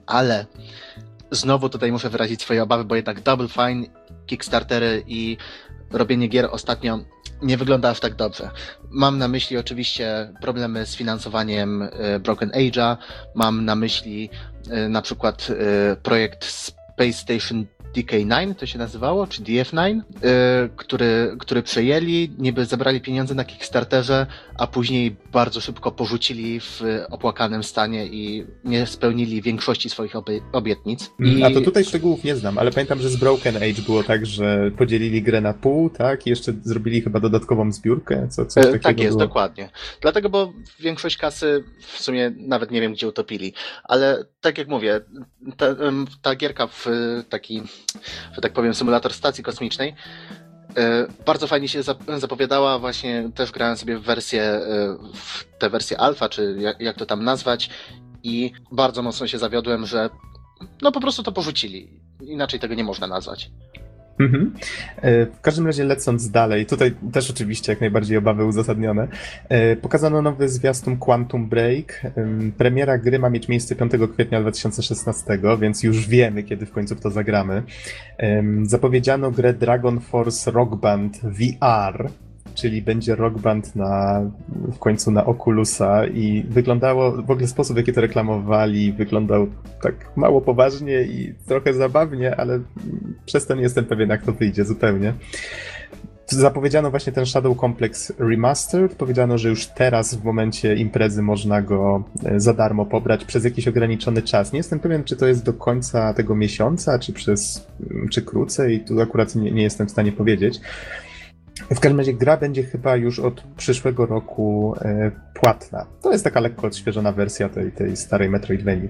Speaker 2: ale znowu tutaj muszę wyrazić swoje obawy, bo jednak Double Fine, Kickstartery i robienie gier ostatnio nie wygląda aż tak dobrze. Mam na myśli oczywiście problemy z finansowaniem e, Broken Age'a, mam na myśli e, na przykład projekt Space Station DK9 to się nazywało, czy DF9, y, który, który przejęli, niby zebrali pieniądze na Kickstarterze, a później bardzo szybko porzucili w opłakanym stanie i nie spełnili większości swoich obie- obietnic. I
Speaker 1: A to tutaj szczegółów nie znam, ale pamiętam, że z Broken Age było tak, że podzielili grę na pół, tak? I jeszcze zrobili chyba dodatkową zbiórkę, co, coś
Speaker 2: E,
Speaker 1: takiego
Speaker 2: Tak jest,
Speaker 1: było.
Speaker 2: dokładnie. Dlatego, bo większość kasy w sumie nawet nie wiem, gdzie utopili. Ale tak jak mówię, ta, ta gierka w e, taki, że tak powiem, symulator stacji kosmicznej e, bardzo fajnie się zap- zapowiadała. Właśnie też grałem sobie w wersję, e, w tę wersję alfa, czy jak to tam nazwać. I bardzo mocno się zawiodłem, że no po prostu to porzucili. Inaczej tego nie można nazwać.
Speaker 1: Mhm. E, W każdym razie lecąc dalej, tutaj też oczywiście jak najbardziej obawy uzasadnione, e, pokazano nowy zwiastun Quantum Break. Premiera gry ma mieć miejsce 5 kwietnia 2016, więc już wiemy, kiedy w końcu w to zagramy. Zapowiedziano grę Dragon Force Rock Band VR, czyli będzie Rock Band na, w końcu na Oculusa i wyglądało, w ogóle sposób, w jaki to reklamowali, wyglądał tak mało poważnie i trochę zabawnie, ale przez to nie jestem pewien, jak to wyjdzie zupełnie. Zapowiedziano właśnie ten Shadow Complex Remastered. Powiedziano, że już teraz w momencie imprezy można go e, za darmo pobrać przez jakiś ograniczony czas. Nie jestem pewien, czy to jest do końca tego miesiąca, czy przez, czy krócej. Tu akurat nie, nie jestem w stanie powiedzieć. W każdym razie gra będzie chyba już od przyszłego roku e, płatna. To jest taka lekko odświeżona wersja tej, tej starej Metroidvanii.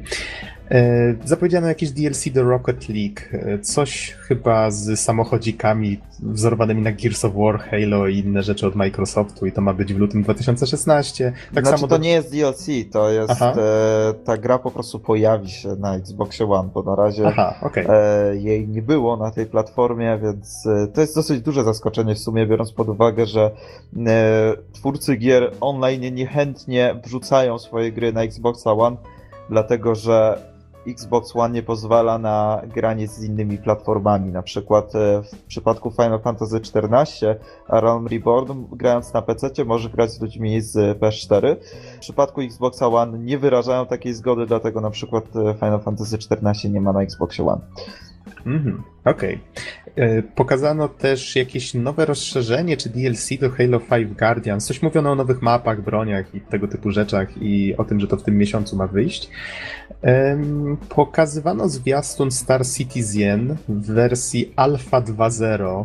Speaker 1: E, zapowiedziano jakieś DLC do Rocket League, e, coś chyba z samochodzikami wzorowanymi na Gears of War, Halo i inne rzeczy od Microsoftu i to ma być w lutym 2016. Tak
Speaker 4: znaczy
Speaker 1: samo
Speaker 4: to
Speaker 1: do...
Speaker 4: nie jest DLC, to jest
Speaker 1: Aha.
Speaker 4: e, ta gra po prostu pojawi się na Xboxie One, bo na razie
Speaker 1: Aha,
Speaker 4: e, jej nie było na tej platformie, więc to jest dosyć duże zaskoczenie w sumie, biorąc pod uwagę, że twórcy gier online niechętnie wrzucają swoje gry na Xboxa One, dlatego że Xbox One nie pozwala na granie z innymi platformami. Na przykład e, w przypadku Final Fantasy XIV, Realm Reborn, grając na PC, może grać z ludźmi z PS4. W przypadku Xboxa One nie wyrażają takiej zgody, dlatego na przykład e, Final Fantasy XIV nie ma na Xboxie One.
Speaker 1: Mhm, Okej. E, Pokazano też jakieś nowe rozszerzenie czy DLC do Halo 5 Guardians. Coś mówiono o nowych mapach, broniach i tego typu rzeczach i o tym, że to w tym miesiącu ma wyjść. Pokazywano zwiastun Star Citizen w wersji Alpha 2.0.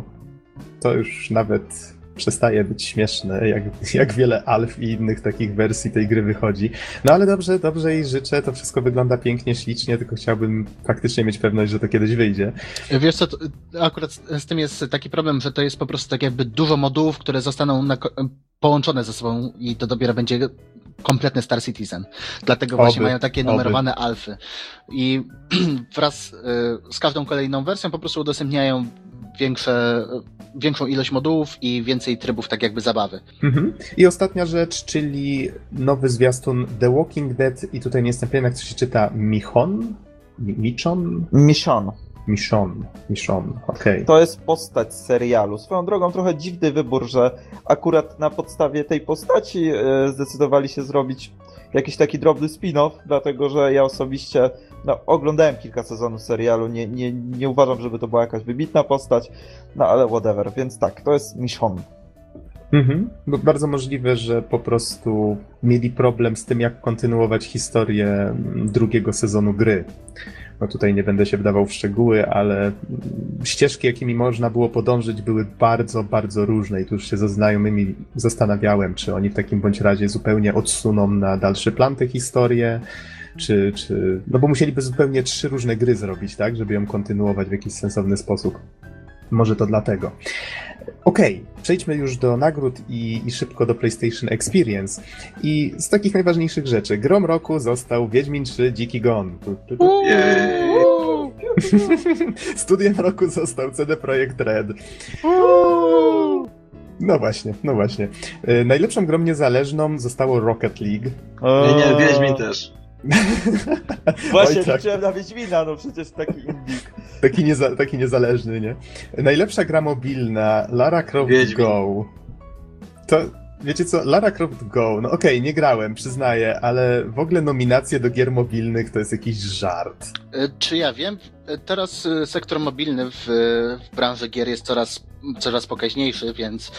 Speaker 1: To już nawet przestaje być śmieszne, jak, jak wiele alf i innych takich wersji tej gry wychodzi. No ale dobrze, dobrze jej życzę, to wszystko wygląda pięknie, ślicznie, tylko chciałbym faktycznie mieć pewność, że to kiedyś wyjdzie.
Speaker 2: Wiesz co, to, akurat z, tym jest taki problem, że to jest po prostu tak jakby dużo modułów, które zostaną na, połączone ze sobą i to dopiero będzie kompletny Star Citizen. Dlatego właśnie
Speaker 1: Oby,
Speaker 2: mają takie
Speaker 1: oby.
Speaker 2: numerowane alfy. I [clears throat] wraz y, z każdą kolejną wersją po prostu udostępniają większe, większą ilość modułów i więcej trybów tak jakby zabawy.
Speaker 1: Mhm. I ostatnia rzecz, czyli nowy zwiastun The Walking Dead i tutaj nie jestem pewien, jak to się czyta, Michon? Mi- Michon?
Speaker 4: Mission.
Speaker 1: Michon. Michon, okej.
Speaker 4: To jest postać z serialu. Swoją drogą trochę dziwny wybór, że akurat na podstawie tej postaci e, zdecydowali się zrobić jakiś taki drobny spin-off, dlatego że ja osobiście no, oglądałem kilka sezonów serialu, nie, nie, nie uważam, żeby to była jakaś wybitna postać, no ale whatever, więc tak, to jest Michonne.
Speaker 1: Mhm. Bo bardzo możliwe, że po prostu mieli problem z tym, jak kontynuować historię drugiego sezonu gry. No tutaj nie będę się wdawał w szczegóły, ale ścieżki, jakimi można było podążyć, były bardzo, bardzo różne i tu już się ze znajomymi zastanawiałem, czy oni w takim bądź razie zupełnie odsuną na dalszy plan tę historię, czy, czy... No bo musieliby zupełnie trzy różne gry zrobić, tak, żeby ją kontynuować w jakiś sensowny sposób. Może to dlatego. Okej, okay, przejdźmy już do nagród i, i, szybko do PlayStation Experience. I z takich najważniejszych rzeczy. Grom roku został Wiedźmin 3 Dziki Gon. [laughs] Studiem roku został CD Projekt Red. No właśnie, no właśnie. E, najlepszą grą niezależną zostało Rocket League.
Speaker 3: Nie, nie, Wiedźmin też. [laughs]
Speaker 5: Właśnie Oj, tak. liczyłem na Wiedźmina, no przecież taki indyk.
Speaker 1: Taki, nieza, taki niezależny, nie? Najlepsza gra mobilna, Lara Croft Wiedźmin. Go. To, wiecie co, Lara Croft Go, no okej, okay, nie grałem, przyznaję, ale w ogóle nominacje do gier mobilnych to jest jakiś żart.
Speaker 2: E, czy ja wiem? E, teraz e, sektor mobilny w, w branży gier jest coraz, coraz pokaźniejszy, więc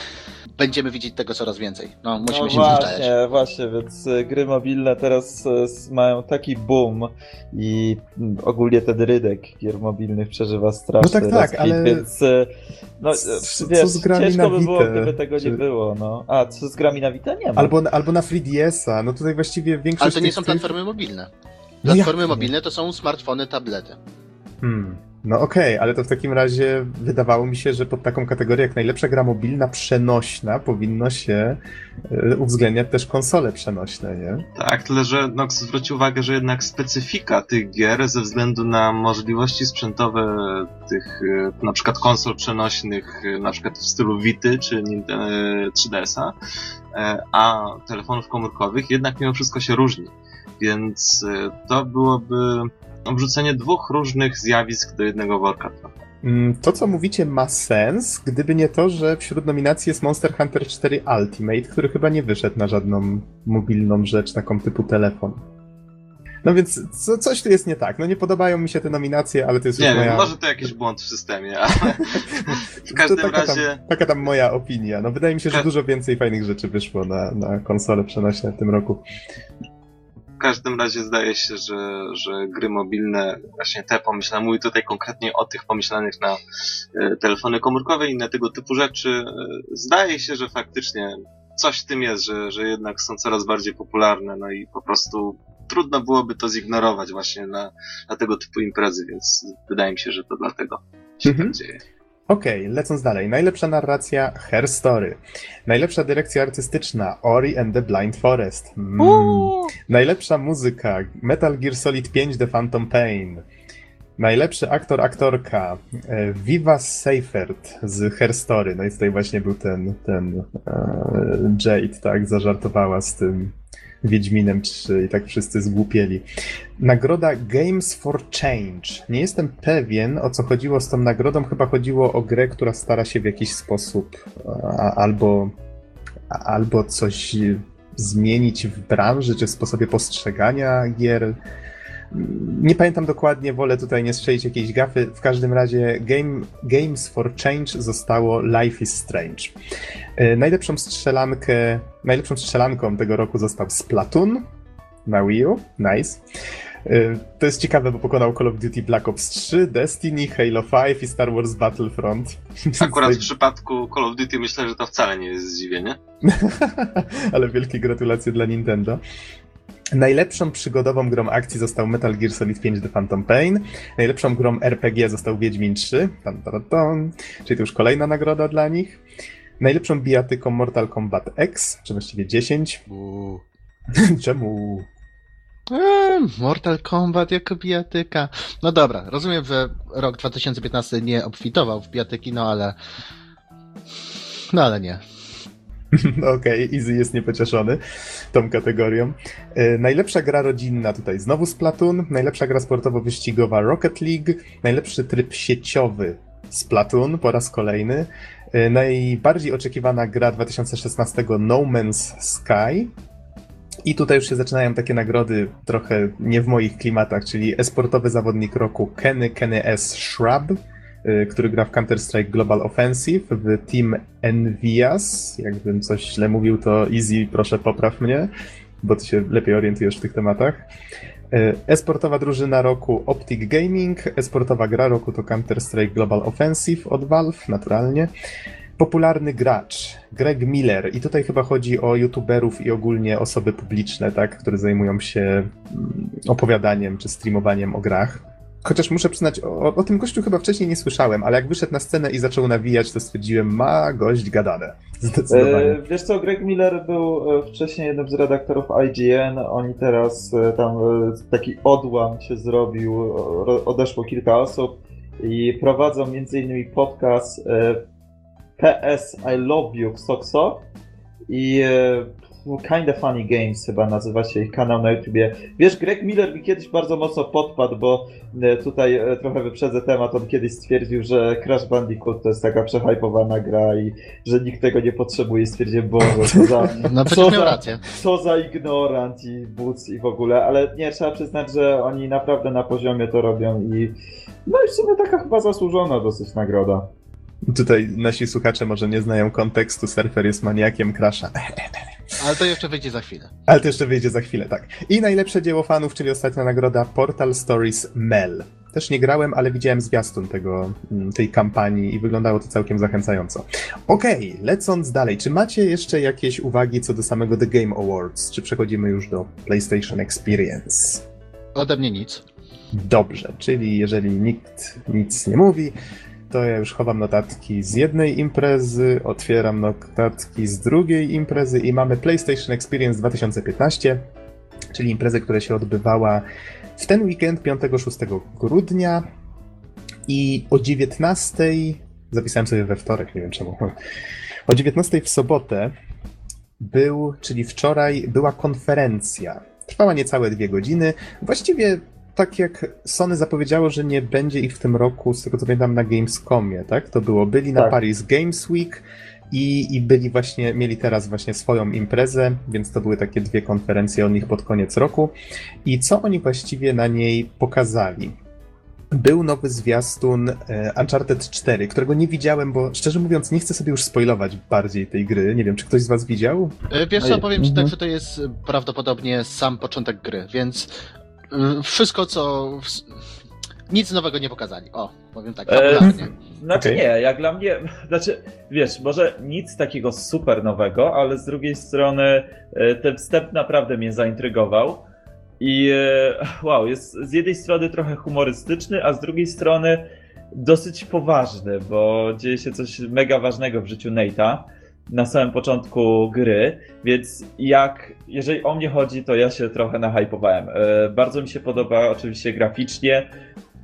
Speaker 2: będziemy widzieć tego coraz więcej. No, musimy no się
Speaker 5: właśnie, Właśnie, więc e, gry mobilne teraz e, mają taki boom i ogólnie ten rydek gier mobilnych przeżywa straszny
Speaker 1: No tak, tak, ale...
Speaker 5: Więc, e, no, wiesz, co z grami ciężko by było, gdyby tego czy... nie było, no. A, co z grami na Vita? Nie ma.
Speaker 1: Albo, albo na 3DS-a, no tutaj właściwie większość...
Speaker 2: Ale to nie są platformy mobilne. No platformy no mobilne to są smartfony, tablety.
Speaker 1: Hmm. No okej, okay, ale to w takim razie wydawało mi się, że pod taką kategorię jak najlepsza gra mobilna przenośna powinno się y, uwzględniać też konsole przenośne, nie?
Speaker 3: Tak, tyle że Nox zwrócił uwagę, że jednak specyfika tych gier ze względu na możliwości sprzętowe tych y, na przykład konsol przenośnych, y, na przykład w stylu Vity czy 3DS-a, a telefonów komórkowych jednak mimo wszystko się różni. Więc to byłoby wrzucenie dwóch różnych zjawisk do jednego worka
Speaker 1: mm, To, co mówicie, ma sens, gdyby nie to, że wśród nominacji jest Monster Hunter 4 Ultimate, który chyba nie wyszedł na żadną mobilną rzecz, taką typu telefon. No więc co, coś tu jest nie tak. No nie podobają mi się te nominacje, ale to jest
Speaker 3: Nie
Speaker 1: wiem,
Speaker 3: moja... może to jakiś błąd w systemie, ale [laughs] w każdym taka razie...
Speaker 1: Tam, taka tam moja opinia. No wydaje mi się, że dużo więcej fajnych rzeczy wyszło na, na konsole przenośne w tym roku.
Speaker 3: W każdym razie zdaje się, że, że gry mobilne, właśnie te pomyślane, mówię tutaj konkretnie o tych pomyślanych na e, telefony komórkowe i inne tego typu rzeczy, e, zdaje się, że faktycznie coś w tym jest, że, że jednak są coraz bardziej popularne, no i po prostu trudno byłoby to zignorować właśnie na, na tego typu imprezy, więc wydaje mi się, że to dlatego się mhm. tak dzieje.
Speaker 1: Okej, okay, lecąc dalej. Najlepsza narracja Her Story. Najlepsza dyrekcja artystyczna Ori and the Blind Forest. Mm. Najlepsza muzyka Metal Gear Solid 5 The Phantom Pain. Najlepszy aktor, aktorka e, Viva Seifert z Her Story. No i tutaj właśnie był ten, ten uh, Jade, tak, zażartowała z tym Wiedźminem 3 i tak wszyscy zgłupieli. Nagroda Games for Change. Nie jestem pewien, o co chodziło z tą nagrodą. Chyba chodziło o grę, która stara się w jakiś sposób a, albo, a, albo coś zmienić w branży, czy w sposobie postrzegania gier. Nie pamiętam dokładnie, wolę tutaj nie strzelić jakiejś gafy. W każdym razie Game, Games for Change zostało Life is Strange. E, najlepszą strzelankę, najlepszą strzelanką tego roku został Splatoon na Wii U. Nice. E, to jest ciekawe, bo pokonał Call of Duty Black Ops 3, Destiny, Halo 5 i Star Wars Battlefront. [laughs]
Speaker 3: Akurat w przypadku Call of Duty myślę, że to wcale nie jest zdziwienie. [laughs]
Speaker 1: Ale wielkie gratulacje dla Nintendo. Najlepszą przygodową grą akcji został Metal Gear Solid 5 The Phantom Pain. Najlepszą grą RPG został Wiedźmin 3. Tan, tan, tan, czyli to już kolejna nagroda dla nich. Najlepszą bijatyką Mortal Kombat X, czy właściwie 10. [laughs] Czemu?
Speaker 2: Eee, Mortal Kombat jako bijatyka. No dobra, rozumiem, że rok 2015 nie obfitował w bijatyki, no ale... No ale nie. [laughs]
Speaker 1: Okej, okay, Easy jest niepocieszony tą kategorią. E, najlepsza gra rodzinna tutaj znowu Splatoon, najlepsza gra sportowo-wyścigowa Rocket League, najlepszy tryb sieciowy Splatoon po raz kolejny, e, najbardziej oczekiwana gra 2016 No Man's Sky, i tutaj już się zaczynają takie nagrody trochę nie w moich klimatach, czyli esportowy zawodnik roku Kenny Kenny S. Shrub, który gra w Counter-Strike Global Offensive w Team Envias. Jakbym coś źle mówił, to Easy, proszę popraw mnie, bo ty się lepiej orientujesz w tych tematach. Y, Esportowa drużyna roku Optic Gaming, esportowa gra roku to Counter-Strike Global Offensive od Valve, naturalnie. Popularny gracz, Greg Miller, i tutaj chyba chodzi o youtuberów i ogólnie osoby publiczne, tak, które zajmują się mm, opowiadaniem czy streamowaniem o grach. Chociaż muszę przyznać, o, o tym gościu chyba wcześniej nie słyszałem, ale jak wyszedł na scenę i zaczął nawijać, to stwierdziłem, ma gość gadane. [laughs] Zdecydowanie.
Speaker 5: E, wiesz co, Greg Miller był e, wcześniej jednym z redaktorów IGN, oni teraz e, tam taki odłam się zrobił, odeszło kilka osób i prowadzą m.in. podcast PS I Love You Sok Sok i Kinda Funny Games chyba nazywa się ich kanał na YouTubie. Wiesz, Greg Miller mi kiedyś bardzo mocno podpadł, bo e, tutaj e, trochę wyprzedzę temat, on kiedyś stwierdził, że Crash Bandicoot to jest taka przehypowana gra i że nikt tego nie potrzebuje. Stwierdziłem, Boże, co za, [laughs]
Speaker 2: No
Speaker 5: Co za-
Speaker 2: rację.
Speaker 5: co za ignorant i buc i w ogóle, ale nie, trzeba przyznać, że oni naprawdę na poziomie to robią i no i w sumie taka chyba zasłużona dosyć nagroda.
Speaker 1: Tutaj nasi słuchacze może nie znają kontekstu, surfer jest maniakiem Crasha.
Speaker 2: Ale to jeszcze wyjdzie za chwilę.
Speaker 1: Ale to jeszcze wyjdzie za chwilę, tak. I najlepsze dzieło fanów, czyli ostatnia nagroda Portal Stories Mel. Też nie grałem, ale widziałem zwiastun tego, mm, tej kampanii i wyglądało to całkiem zachęcająco. Okej, lecąc dalej, czy macie jeszcze jakieś uwagi co do samego The Game Awards? Czy przechodzimy już do PlayStation Experience?
Speaker 2: Ode mnie nic.
Speaker 1: Dobrze, czyli jeżeli nikt nic nie mówi, to ja już chowam notatki z jednej imprezy, otwieram notatki z drugiej imprezy i mamy PlayStation Experience 2015, czyli imprezę, która się odbywała w ten weekend 5-6 grudnia i o 19 zapisałem sobie we wtorek, nie wiem czemu. O 19 w sobotę był, czyli wczoraj, była konferencja. Trwała niecałe dwie godziny. Właściwie tak jak Sony zapowiedziało, że nie będzie ich w tym roku, z tego co pamiętam, na Gamescomie, tak? To było. Byli na
Speaker 5: Tak.
Speaker 1: Paris Games Week i, i byli właśnie, mieli teraz właśnie swoją imprezę, więc to były takie dwie konferencje o nich pod koniec roku. I co oni właściwie na niej pokazali? Był nowy zwiastun e, Uncharted 4, którego nie widziałem, bo szczerze mówiąc nie chcę sobie już spoilować bardziej tej gry. Nie wiem, czy ktoś z was widział?
Speaker 2: E, Wiesz co, powiem ci
Speaker 5: mhm.
Speaker 2: tak, że to jest e, prawdopodobnie sam początek gry, więc wszystko co... Nic nowego nie pokazali. O, powiem tak,
Speaker 4: E. Znaczy
Speaker 1: Okej.
Speaker 4: nie, jak dla mnie, [laughs] znaczy wiesz, może nic takiego super nowego, ale z drugiej strony e, ten wstęp naprawdę mnie zaintrygował. I e, [laughs] wow, jest z jednej strony trochę humorystyczny, a z drugiej strony dosyć poważny, bo dzieje się coś mega ważnego w życiu Nate'a na samym początku gry, więc jak, jeżeli o mnie chodzi, to ja się trochę nahypowałem. E, Bardzo mi się podoba oczywiście graficznie,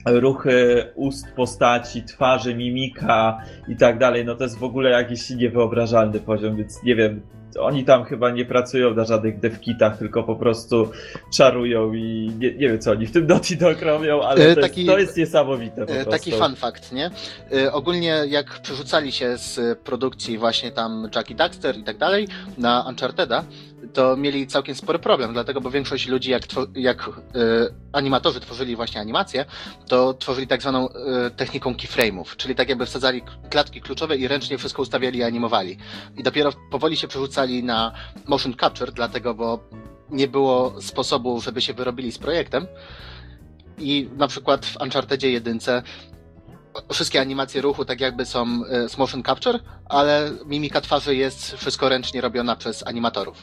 Speaker 4: ruchy ust postaci, twarzy, mimika i tak dalej, no to jest w ogóle jakiś niewyobrażalny poziom, więc nie wiem, oni tam chyba nie pracują na żadnych devkitach, tylko po prostu czarują i nie, nie wiem co oni w tym Naughty Dog robią, ale
Speaker 2: E,
Speaker 4: to,
Speaker 2: taki-
Speaker 4: jest, to jest niesamowite po
Speaker 2: E,
Speaker 4: prostu.
Speaker 2: Taki fun fact, nie? E, Ogólnie jak przerzucali się z produkcji właśnie tam Jackie Daxter i tak dalej na Uncharted'a, to mieli całkiem spory problem, dlatego bo większość ludzi jak, jak e, animatorzy tworzyli właśnie animacje, to tworzyli tak zwaną e, techniką keyframe'ów, czyli tak jakby wsadzali klatki kluczowe i ręcznie wszystko ustawiali i animowali. I dopiero powoli się przerzucali na motion capture, dlatego bo nie było sposobu, żeby się wyrobili z projektem. I na przykład w Unchartedzie 1 wszystkie animacje ruchu tak jakby są e, z motion capture, ale mimika twarzy jest wszystko ręcznie robiona przez animatorów.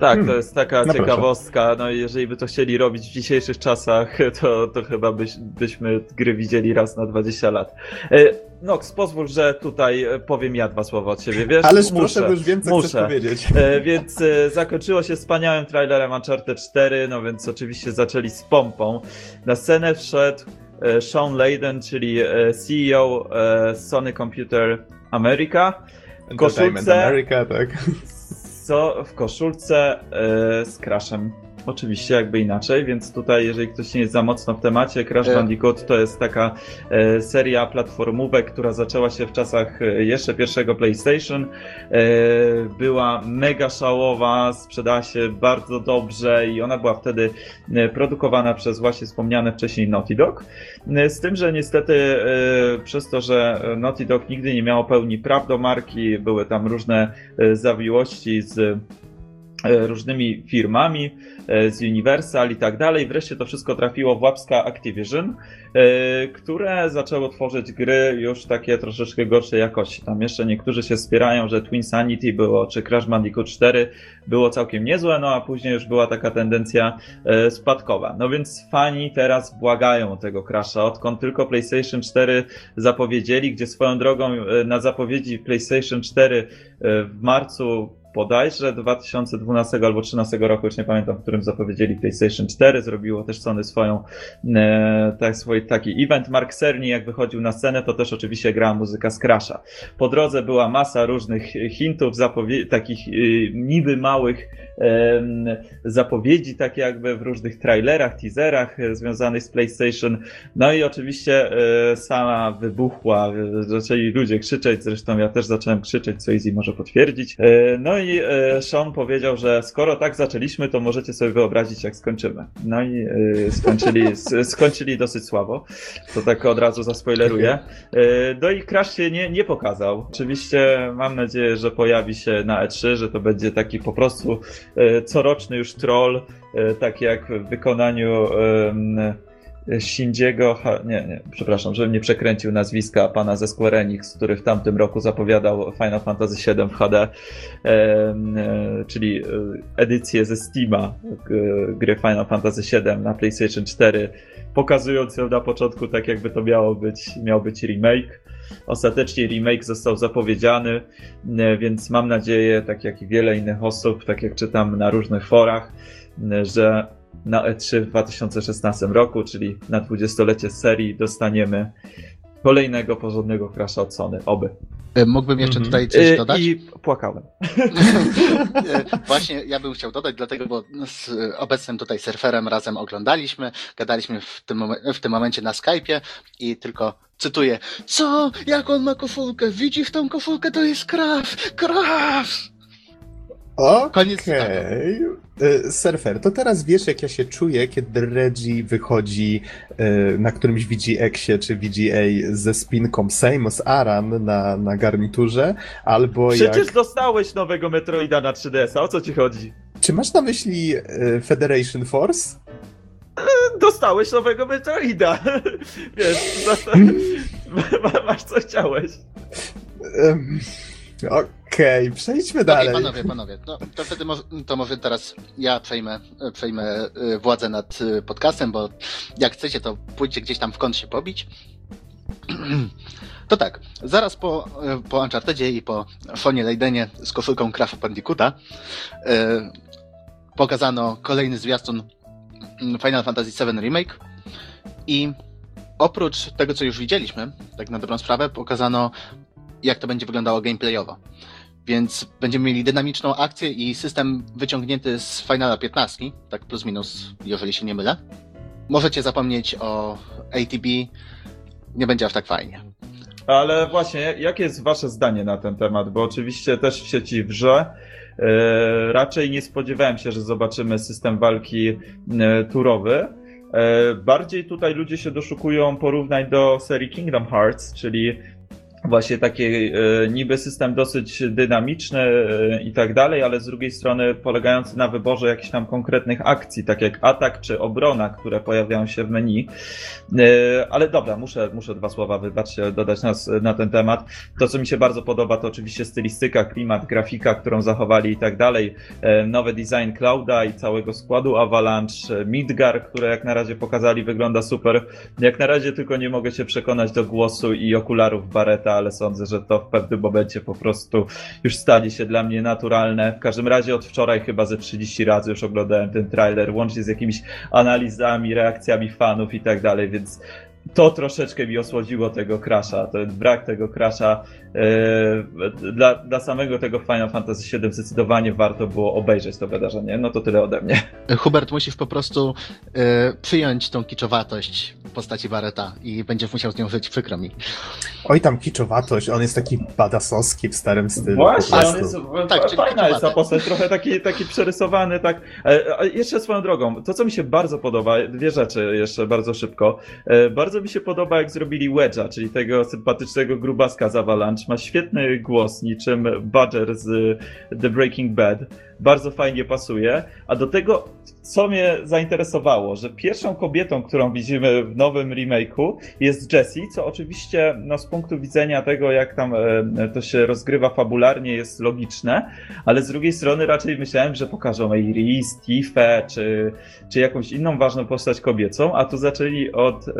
Speaker 4: Tak,
Speaker 1: Hmm.
Speaker 4: to jest taka
Speaker 1: No proszę.
Speaker 4: ciekawostka. No i jeżeli by to chcieli robić w dzisiejszych czasach, [laughs] to, to chyba byś, byśmy gry widzieli raz na 20 lat. E, Nox, pozwól, że tutaj e, powiem ja dwa słowa od siebie, wiesz?
Speaker 1: Ależ
Speaker 4: muszę,
Speaker 1: proszę, bo już wiem, co
Speaker 4: muszę.
Speaker 1: chcesz powiedzieć.
Speaker 4: Więc zakończyło się wspaniałym trailerem Uncharted 4, no więc oczywiście zaczęli z pompą. Na scenę wszedł Sean Layden, czyli e, CEO e, Sony Computer America. W koszulce,
Speaker 1: America, tak. [laughs]
Speaker 4: co w koszulce e, z Crashem. Oczywiście jakby inaczej, więc tutaj jeżeli ktoś nie jest za mocno w temacie, Crash
Speaker 2: E.
Speaker 4: Bandicoot to jest taka e, seria platformówek, która zaczęła się w czasach e, jeszcze pierwszego PlayStation. E, była mega szałowa, sprzedała się bardzo dobrze i ona była wtedy e, produkowana przez właśnie wspomniane wcześniej Naughty Dog. Z tym, że niestety e, przez to, że Naughty Dog nigdy nie miało pełni praw do marki, były tam różne zawiłości z różnymi firmami, e, z Universal i tak dalej. Wreszcie to wszystko trafiło w łapska Activision, e, które zaczęło tworzyć gry już takie troszeczkę gorszej jakości. Tam jeszcze niektórzy się spierają, że Twin Sanity było, czy Crash Bandicoot 4 było całkiem niezłe, no a później już była taka tendencja e, spadkowa. No więc fani teraz błagają o tego Crasha, odkąd tylko PlayStation 4 zapowiedzieli, gdzie swoją drogą e, na zapowiedzi PlayStation 4 e, w marcu bodajże 2012 albo 2013 roku, już nie pamiętam, w którym zapowiedzieli PlayStation 4, zrobiło też Sony swoją, e, tak, swój taki event. Mark Cerny, jak wychodził na scenę, to też oczywiście grała muzyka z Crasha. Po drodze była masa różnych hintów, zapowie- takich e, niby małych em, zapowiedzi, takie jakby w różnych trailerach, teaserach e, związanych z PlayStation. No i oczywiście e, sama wybuchła, e, zaczęli ludzie krzyczeć, zresztą ja też zacząłem krzyczeć, co Easy może potwierdzić. E, No i e, Sean powiedział, że skoro tak zaczęliśmy, to możecie sobie wyobrazić, jak skończymy. No i e, skończyli, skończyli dosyć słabo. To tak od razu zaspoileruję. E, No i Crash się nie, nie pokazał. Oczywiście mam nadzieję, że pojawi się na E3, że to będzie taki po prostu coroczny już troll, tak jak w wykonaniu ha, nie, nie, przepraszam, żebym nie przekręcił nazwiska pana ze Square Enix, który w tamtym roku zapowiadał Final Fantasy VII w HD, e, czyli e, edycję ze Steama g- gry Final Fantasy VII na PlayStation 4, pokazując ją na początku tak jakby to miało być, miał być remake. Ostatecznie remake został zapowiedziany, e, więc mam nadzieję, tak jak i wiele innych osób, tak jak czytam na różnych forach, e, że na E3 w 2016 roku, czyli na 20-lecie serii, dostaniemy kolejnego porządnego crasha od Sony. Oby.
Speaker 2: E, Mógłbym jeszcze
Speaker 1: Mhm.
Speaker 2: tutaj coś
Speaker 4: E,
Speaker 2: dodać?
Speaker 4: I płakałem. [laughs] [laughs]
Speaker 2: E, Właśnie ja bym chciał dodać, dlatego, bo z obecnym tutaj surferem razem oglądaliśmy, gadaliśmy w tym, w tym momencie na Skype'ie i tylko cytuję, co? Jak on ma koszulkę? Widzi w tą koszulkę? To jest Crash! Crash!
Speaker 1: Okej.
Speaker 2: Koniec cytatu.
Speaker 1: Y, Surfer, to teraz wiesz, jak ja się czuję, kiedy Reggie wychodzi y, na którymś VGX-ie czy VGA ze spinką Samus Aran na, na garniturze, albo
Speaker 4: Przecież
Speaker 1: jak...
Speaker 4: dostałeś nowego Metroida na 3DS-a, o co ci chodzi?
Speaker 1: Czy masz na myśli y, Federation Force? [laughs]
Speaker 4: Dostałeś nowego Metroida. [laughs] Wiesz, [laughs] masz co chciałeś.
Speaker 1: Ym, Okej, przejdźmy dalej.
Speaker 2: panowie, panowie, no, to wtedy może, to może teraz ja przejmę, przejmę e, władzę nad e, podcastem, bo jak chcecie, to pójdźcie gdzieś tam w kąt się pobić. [clears throat] To tak, zaraz po, e, po Unchartedzie i po Fonie Leidenie z koszulką Crash Bandicoota e, pokazano kolejny zwiastun mm, Final Fantasy VII Remake i oprócz tego, co już widzieliśmy, tak na dobrą sprawę, pokazano jak to będzie wyglądało gameplayowo. Więc będziemy mieli dynamiczną akcję i system wyciągnięty z Finala 15, tak plus minus, jeżeli się nie mylę. Możecie zapomnieć o ATB, nie będzie aż tak fajnie.
Speaker 4: Ale właśnie, jakie jest wasze zdanie na ten temat? Bo oczywiście też w sieci wrze. E, raczej nie spodziewałem się, że zobaczymy system walki e, turowy. E, bardziej tutaj ludzie się doszukują porównań do serii Kingdom Hearts, czyli właśnie taki e, niby system dosyć dynamiczny e, i tak dalej, ale z drugiej strony polegający na wyborze jakichś tam konkretnych akcji, tak jak atak czy obrona, które pojawiają się w menu. E, Ale dobra, muszę, muszę dwa słowa, wybaczcie, dodać nas na ten temat. To, co mi się bardzo podoba, to oczywiście stylistyka, klimat, grafika, którą zachowali i tak dalej. E, Nowy design Clouda i całego składu Avalanche, e, Midgar, które jak na razie pokazali, wygląda super. Jak na razie tylko nie mogę się przekonać do głosu i okularów Barreta, ale sądzę, że to w pewnym momencie po prostu już stali się dla mnie naturalne. W każdym razie od wczoraj chyba ze 30 razy już oglądałem ten trailer, łącznie z jakimiś analizami, reakcjami fanów i tak dalej, więc to troszeczkę mi osłodziło tego crasha, ten brak tego crasha. E, dla, dla samego tego Final Fantasy VII zdecydowanie warto było obejrzeć to wydarzenie. No to tyle ode mnie.
Speaker 2: Hubert, musisz po prostu e, przyjąć tą kiczowatość postaci Barreta i będziesz musiał z nią żyć, przykro mi.
Speaker 1: Oj tam kiczowatość, on jest taki badasowski w starym stylu.
Speaker 4: Właśnie, on jest,
Speaker 2: Tak,
Speaker 4: fajna jest ta postać, trochę taki, taki przerysowany, tak. E, a jeszcze swoją drogą, to co mi się bardzo podoba, dwie rzeczy jeszcze bardzo szybko. E, Bardzo mi się podoba, jak zrobili Wedge'a, czyli tego sympatycznego grubaska z Avalanche. Ma świetny głos, niczym Badger z The Breaking Bad. Bardzo fajnie pasuje. A do tego, co mnie zainteresowało, że pierwszą kobietą, którą widzimy w nowym remake'u jest Jessie, co oczywiście no, z punktu widzenia tego, jak tam e, to się rozgrywa fabularnie, jest logiczne, ale z drugiej strony raczej myślałem, że pokażą Iris, Tiffę, czy, czy jakąś inną ważną postać kobiecą, a tu zaczęli od e,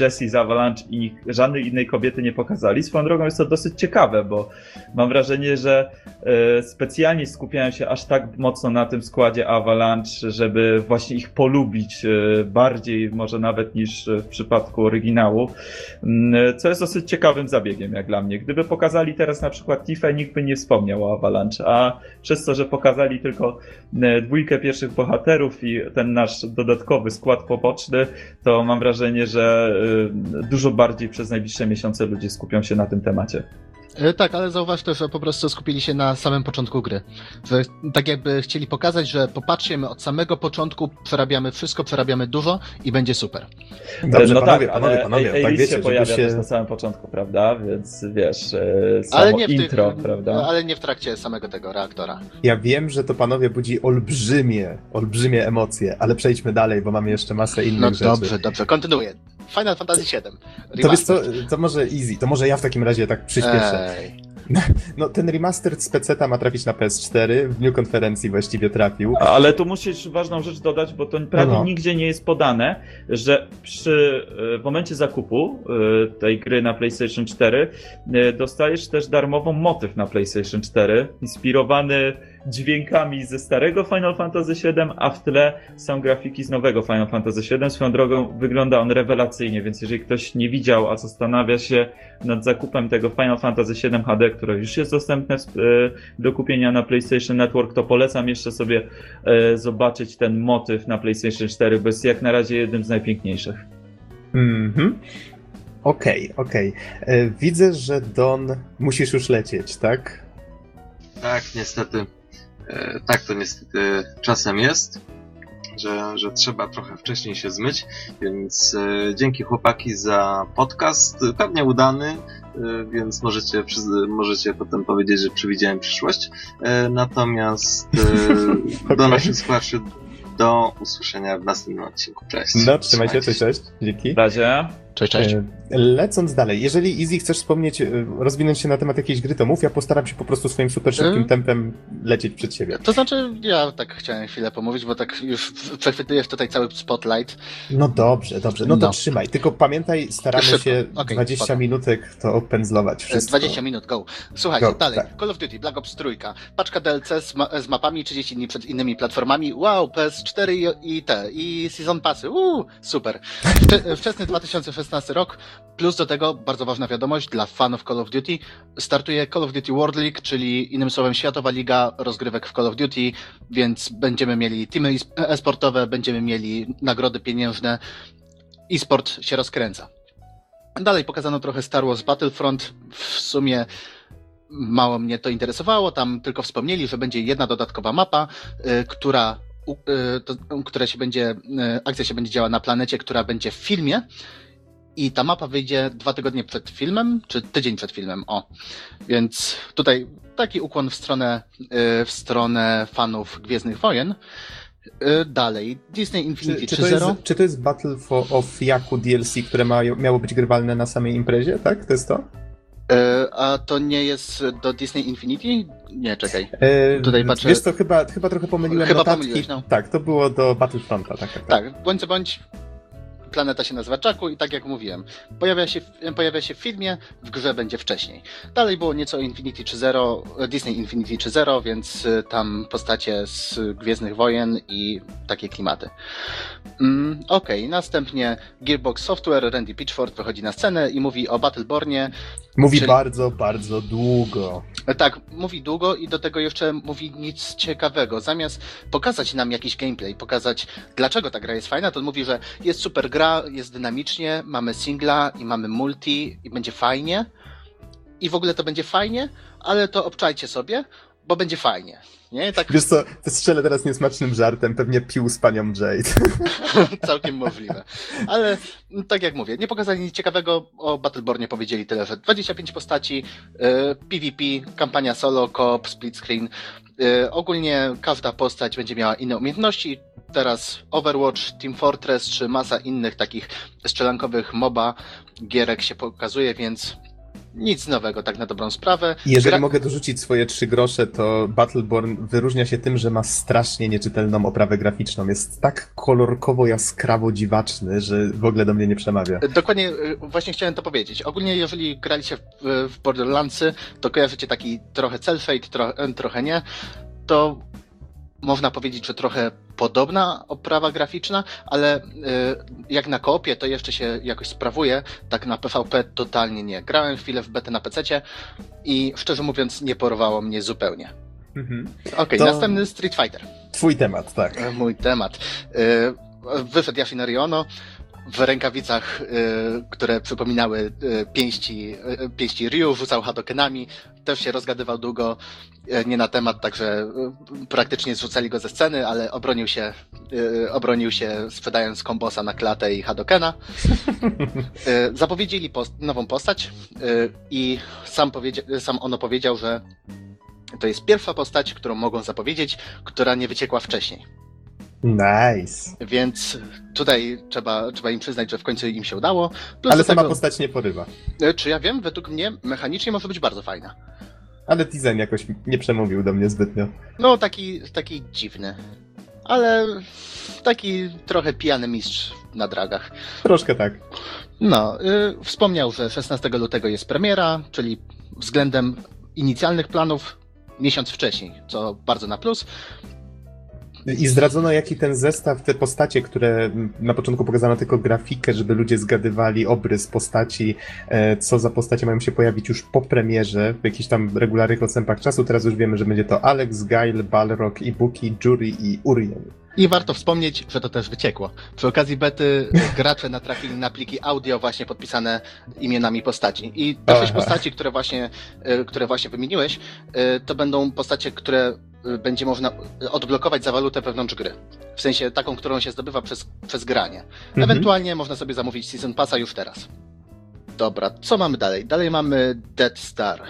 Speaker 4: Jessie z Avalanche i żadnej innej kobiety nie pokazali. Swoją drogą jest to dosyć ciekawe, bo mam wrażenie, że e, specjalnie skupiają się aż tak mocno na tym składzie Avalanche, żeby właśnie ich polubić e, bardziej może nawet niż w przypadku oryginału, Mm, co jest dosyć ciekawym zabiegiem jak dla mnie. Gdyby pokazali teraz na przykład Tiffę, nikt by nie wspomniał o Avalanche, a przez to, że pokazali tylko e, dwójkę pierwszych bohaterów i ten nasz dodatkowy skład poboczny, to mam wrażenie, że e, dużo bardziej przez najbliższe miesiące ludzie skupią się na tym temacie.
Speaker 2: E, Tak, ale zauważ też, że po prostu skupili się na samym początku gry. Że tak jakby chcieli pokazać, że popatrzcie, my od samego początku przerabiamy wszystko, przerabiamy dużo i będzie super.
Speaker 1: Dobrze,
Speaker 4: no
Speaker 1: panowie,
Speaker 4: tak,
Speaker 1: panowie,
Speaker 4: ale
Speaker 1: panowie,
Speaker 4: Aeris
Speaker 1: tak wiecie,
Speaker 4: się pojawia też
Speaker 1: się...
Speaker 4: na samym początku, prawda? Więc wiesz, e, samo
Speaker 2: Ale nie, w
Speaker 4: intro,
Speaker 2: tych,
Speaker 4: prawda?
Speaker 2: ale nie w trakcie samego tego reaktora.
Speaker 1: Ja wiem, że to panowie budzi olbrzymie, olbrzymie emocje, ale przejdźmy dalej, bo mamy jeszcze masę innych
Speaker 2: No
Speaker 1: rzeczy.
Speaker 2: dobrze, dobrze, kontynuuję. Final Fantasy VII.
Speaker 1: To wiesz co, to może easy, to może ja w takim razie tak przyspieszę. No ten remastered z PC ma trafić na PS4, w dniu konferencji właściwie trafił.
Speaker 4: Ale tu musisz ważną rzecz dodać, bo to prawie
Speaker 1: No, no.
Speaker 4: nigdzie nie jest podane, że przy e, w momencie zakupu e, tej gry na PlayStation 4 e, dostajesz też darmową motyw na PlayStation 4, inspirowany dźwiękami ze starego Final Fantasy VII, a w tle są grafiki z nowego Final Fantasy VII. Swoją drogą wygląda on rewelacyjnie, więc jeżeli ktoś nie widział, a zastanawia się nad zakupem tego Final Fantasy VII HD, które już jest dostępne e, do kupienia na PlayStation Network, to polecam jeszcze sobie e, zobaczyć ten motyw na PlayStation 4, bo jest jak na razie jednym z najpiękniejszych.
Speaker 1: Mhm. Okej, okej. E, Widzę, że Don musisz już lecieć, tak?
Speaker 3: Tak, niestety. E, tak to niestety czasem jest, że, że trzeba trochę wcześniej się zmyć, więc e, dzięki chłopaki za podcast, pewnie udany, e, więc możecie, możecie potem powiedzieć, że przewidziałem przyszłość. Natomiast e, [laughs] do naszych słuchaczy do usłyszenia w następnym odcinku. Cześć.
Speaker 1: No, trzymaj się, cześć, cześć. Dzięki.
Speaker 4: Razie
Speaker 2: Cześć, cześć.
Speaker 1: E, Lecąc dalej, jeżeli Easy chcesz wspomnieć, e, rozwinąć się na temat jakiejś gry, to mów, ja postaram się po prostu swoim super szybkim
Speaker 2: E?
Speaker 1: tempem lecieć przed siebie.
Speaker 2: To znaczy, ja tak chciałem chwilę pomówić, bo tak już przechwytujesz tutaj cały spotlight.
Speaker 1: No dobrze, dobrze, no to
Speaker 2: No.
Speaker 1: trzymaj, tylko pamiętaj, staramy
Speaker 2: Szybko.
Speaker 1: się
Speaker 2: Okej,
Speaker 1: 20
Speaker 2: spoko.
Speaker 1: minutek to opędzlować
Speaker 2: E,
Speaker 1: wszystko.
Speaker 2: 20 minut, go. Słuchajcie,
Speaker 1: Go,
Speaker 2: dalej.
Speaker 1: tak.
Speaker 2: Call of Duty, Black Ops 3. Paczka DLC z, ma z mapami 30 dni przed innymi platformami. Wow, PS4 i, i te, i Season Passy. Uuu, super. Wcze wczesny 2016 rok, plus do tego bardzo ważna wiadomość dla fanów Call of Duty. Startuje Call of Duty World League, czyli innym słowem Światowa Liga rozgrywek w Call of Duty, więc będziemy mieli teamy e- e-sportowe, będziemy mieli nagrody pieniężne. E-sport się rozkręca. Dalej pokazano trochę Star Wars Battlefront. W sumie mało mnie to interesowało. Tam tylko wspomnieli, że będzie jedna dodatkowa mapa, y, która, y, to, która się będzie, y, akcja się będzie działa na planecie, która będzie w filmie. I ta mapa wyjdzie dwa tygodnie przed filmem, czy tydzień przed filmem, o. Więc tutaj taki ukłon w stronę, y, w stronę fanów Gwiezdnych Wojen. Y, Dalej, Disney Infinity
Speaker 1: Czy, czy, to
Speaker 2: 3.0.
Speaker 1: jest, czy to jest Battle for, of Yaku DLC, które ma, miało być grywalne na samej imprezie, tak? To jest to?
Speaker 2: E, A to nie jest do Disney Infinity? Nie, czekaj.
Speaker 1: E,
Speaker 2: Tutaj patrzę-
Speaker 1: Wiesz co, chyba, chyba trochę pomyliłem
Speaker 2: Chyba
Speaker 1: notatki.
Speaker 2: no.
Speaker 1: Tak, to było do Battlefronta, tak, tak. tak.
Speaker 2: Tak, bądź co bądź. Planeta się nazywa Czaku i tak jak mówiłem, pojawia się, pojawia się w filmie, w grze będzie wcześniej. Dalej było nieco Infinity 3.0, Disney Infinity 3.0, więc y, tam postacie z Gwiezdnych Wojen i takie klimaty. Mm, Okej, okay. następnie Gearbox Software, Randy Pitchford wychodzi na scenę i mówi o Battlebornie.
Speaker 1: Mówi czyli... bardzo, bardzo długo.
Speaker 2: Tak, mówi długo i do tego jeszcze mówi nic ciekawego. Zamiast pokazać nam jakiś gameplay, pokazać dlaczego ta gra jest fajna, to mówi, że jest super gra, jest dynamicznie, mamy singla i mamy multi i będzie fajnie. I w ogóle to będzie fajnie, ale to obczajcie sobie, bo będzie fajnie. Nie?
Speaker 1: Tak... Wiesz co, strzelę teraz niesmacznym żartem, pewnie pił z panią Jade. [laughs]
Speaker 2: Całkiem możliwe. Ale no, tak jak mówię, nie pokazali nic ciekawego, o Battlebornie powiedzieli tyle, że 25 postaci, yy, PvP, kampania solo, coop, split screen. Yy, ogólnie każda postać będzie miała inne umiejętności. Teraz Overwatch, Team Fortress czy masa innych takich strzelankowych MOBA gierek się pokazuje, więc nic nowego, tak na dobrą sprawę.
Speaker 1: Jeżeli Gra... mogę dorzucić swoje trzy grosze, to Battleborn wyróżnia się tym, że ma strasznie nieczytelną oprawę graficzną. Jest tak kolorkowo, jaskrawo dziwaczny, że w ogóle do mnie nie przemawia.
Speaker 2: Dokładnie, y, właśnie chciałem to powiedzieć. Ogólnie, jeżeli graliście w, w Borderlandsy, to kojarzycie taki trochę cel fade, trochę, trochę nie, to można powiedzieć, że trochę podobna oprawa graficzna, ale y, jak na koopie to jeszcze się jakoś sprawuje, tak na PvP totalnie nie. Grałem chwilę w betę na PC i szczerze mówiąc nie porwało mnie zupełnie. Mhm. Okej, okay, to... następny Street Fighter.
Speaker 1: Twój temat, tak.
Speaker 2: E, mój temat. Y, wyszedł Yashinari Ono, w rękawicach, y, które przypominały pięści, pięści Ryu, rzucał hadokenami, też się rozgadywał długo, nie na temat, także praktycznie zrzucali go ze sceny, ale obronił się, obronił się sprzedając kombosa na klatę i hadokena. Zapowiedzieli post nową postać i sam, sam ono powiedział, że to jest pierwsza postać, którą mogą zapowiedzieć, która nie wyciekła wcześniej.
Speaker 1: Nice.
Speaker 2: Więc tutaj trzeba, trzeba im przyznać, że w końcu im się udało.
Speaker 1: Plus Ale sama tego, postać nie porywa.
Speaker 2: E, czy ja wiem, według mnie mechanicznie może być bardzo fajna.
Speaker 1: Ale design jakoś nie przemówił do mnie zbytnio.
Speaker 2: No, taki, taki dziwny. Ale taki trochę pijany mistrz na dragach.
Speaker 1: Troszkę tak.
Speaker 2: No, y, wspomniał, że 16 lutego jest premiera, czyli względem inicjalnych planów miesiąc wcześniej, co bardzo na plus.
Speaker 1: I zdradzono, jaki ten zestaw, te postacie, które na początku pokazano tylko grafikę, żeby ludzie zgadywali obrys postaci, e, co za postacie mają się pojawić już po premierze, w jakichś tam regularnych odstępach czasu. Teraz już wiemy, że będzie to Alex, Gail, Balrog, Ibuki, Jury i Urien.
Speaker 2: I warto wspomnieć, że to też wyciekło. Przy okazji bety gracze natrafili na pliki audio właśnie podpisane imionami postaci. I te sześć postaci, które właśnie, e, które właśnie wymieniłeś, e, to będą postacie, które będzie można odblokować za walutę wewnątrz gry. W sensie taką, którą się zdobywa przez, przez granie. Mhm. Ewentualnie można sobie zamówić Season Passa już teraz. Dobra, co mamy dalej? Dalej mamy Dead Star.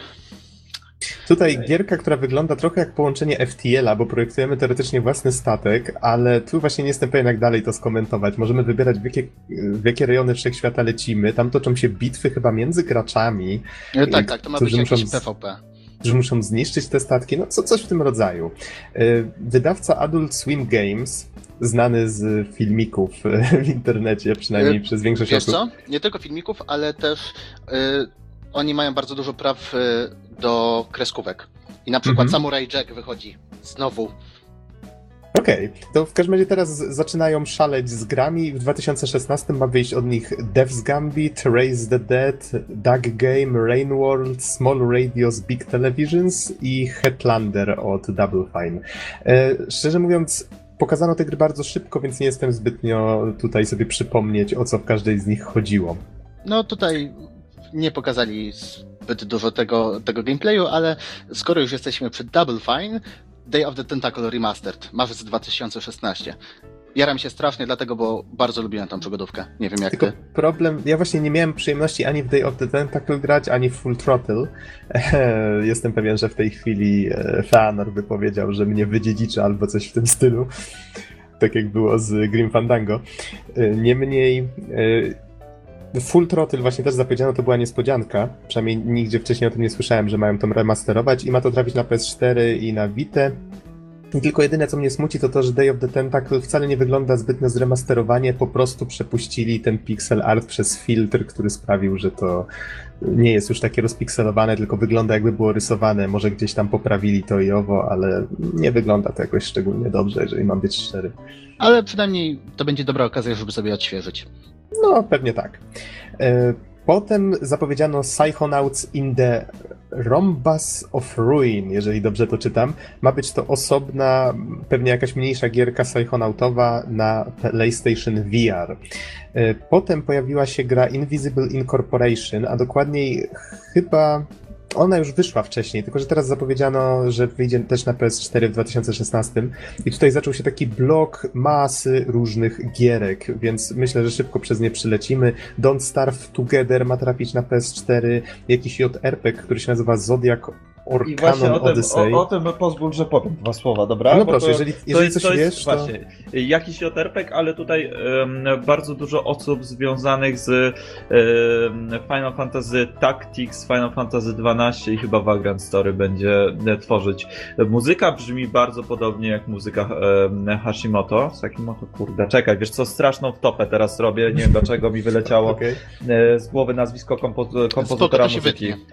Speaker 1: Tutaj gierka, która wygląda trochę jak połączenie FTL-a, bo projektujemy teoretycznie własny statek, ale tu właśnie nie jestem pewien, jak dalej to skomentować. Możemy wybierać, w jakie, w jakie rejony wszechświata lecimy. Tam toczą się bitwy chyba między graczami.
Speaker 2: No, tak, tak, to ma być jakiś PvP.
Speaker 1: Którzy muszą zniszczyć te statki, no co, coś w tym rodzaju. E, wydawca Adult Swim Games, znany z filmików w internecie, przynajmniej y przez większość
Speaker 2: Wiesz osób. co? Nie tylko filmików, ale też y oni mają bardzo dużo praw y, do kreskówek. I na przykład mhm. Samurai Jack wychodzi znowu.
Speaker 1: Okej, okay. to w każdym razie teraz zaczynają szaleć z grami. W 2016 ma wyjść od nich Death's Gambit, Raise the Dead, Duck Game, Rain World, Small Radios, Big Televisions i Headlander od Double Fine. E, szczerze mówiąc, pokazano te gry bardzo szybko, więc nie jestem zbytnio tutaj sobie przypomnieć, o co w każdej z nich chodziło.
Speaker 2: No tutaj nie pokazali zbyt dużo tego, tego gameplayu, ale skoro już jesteśmy przy Double Fine, Day of the Tentacle Remastered, marzec 2016. Jaram się strasznie dlatego, bo bardzo lubiłem tą przygodówkę. Nie wiem jak
Speaker 1: Tylko
Speaker 2: ty.
Speaker 1: problem, ja właśnie nie miałem przyjemności ani w Day of the Tentacle grać, ani w Full Throttle. [laughs] Jestem pewien, że w tej chwili e, Feanor by powiedział, że mnie wydziedzicza albo coś w tym stylu. Tak jak było z Grim Fandango. E, niemniej e, Full Throttle właśnie też zapowiedziano, to była niespodzianka. Przynajmniej nigdzie wcześniej o tym nie słyszałem, że mają to remasterować i ma to trafić na PS4 i na Vita. Tylko jedyne, co mnie smuci, to to, że Day of the Tentacle wcale nie wygląda zbytnio zremasterowanie, po prostu przepuścili ten pixel art przez filtr, który sprawił, że to nie jest już takie rozpikselowane, tylko wygląda jakby było rysowane. Może gdzieś tam poprawili to i owo, ale nie wygląda to jakoś szczególnie dobrze, jeżeli mam być szczery.
Speaker 2: Ale przynajmniej to będzie dobra okazja, żeby sobie odświeżyć.
Speaker 1: No, pewnie tak. E, Potem zapowiedziano Psychonauts in the Rhombus of Ruin, jeżeli dobrze to czytam. Ma być to osobna, pewnie jakaś mniejsza gierka psychonautowa na PlayStation VR. E, potem pojawiła się gra Invisible Incorporation, a dokładniej chyba ona już wyszła wcześniej, tylko że teraz zapowiedziano, że wyjdzie też na PS4 w 2016 i tutaj zaczął się taki blok masy różnych gierek, więc myślę, że szybko przez nie przylecimy. Don't Starve Together ma trafić na PS4, jakiś JRPG, który się nazywa Zodiac Orkanon
Speaker 5: I właśnie o tym,
Speaker 1: Odyssey.
Speaker 5: o, o tym pozwól, że powiem dwa słowa, dobra?
Speaker 1: No
Speaker 5: Bo
Speaker 1: proszę,
Speaker 5: to-
Speaker 1: jeżeli,
Speaker 4: To
Speaker 1: jeżeli
Speaker 4: jest,
Speaker 1: coś
Speaker 4: to jest
Speaker 1: wiesz, to...
Speaker 4: właśnie jakiś joterpek, ale tutaj em, bardzo dużo osób związanych z em, Final Fantasy Tactics, Final Fantasy XII i chyba Vagrant Story będzie e, tworzyć. Muzyka brzmi bardzo podobnie jak muzyka em, Hashimoto. Sakimoto, kurde, czekaj, wiesz co, straszną wtopę teraz robię, nie wiem dlaczego mi wyleciało [laughs]
Speaker 1: Okej.
Speaker 4: e, z głowy nazwisko kompo kompozytora
Speaker 2: to się
Speaker 4: muzyki.
Speaker 2: wytnie.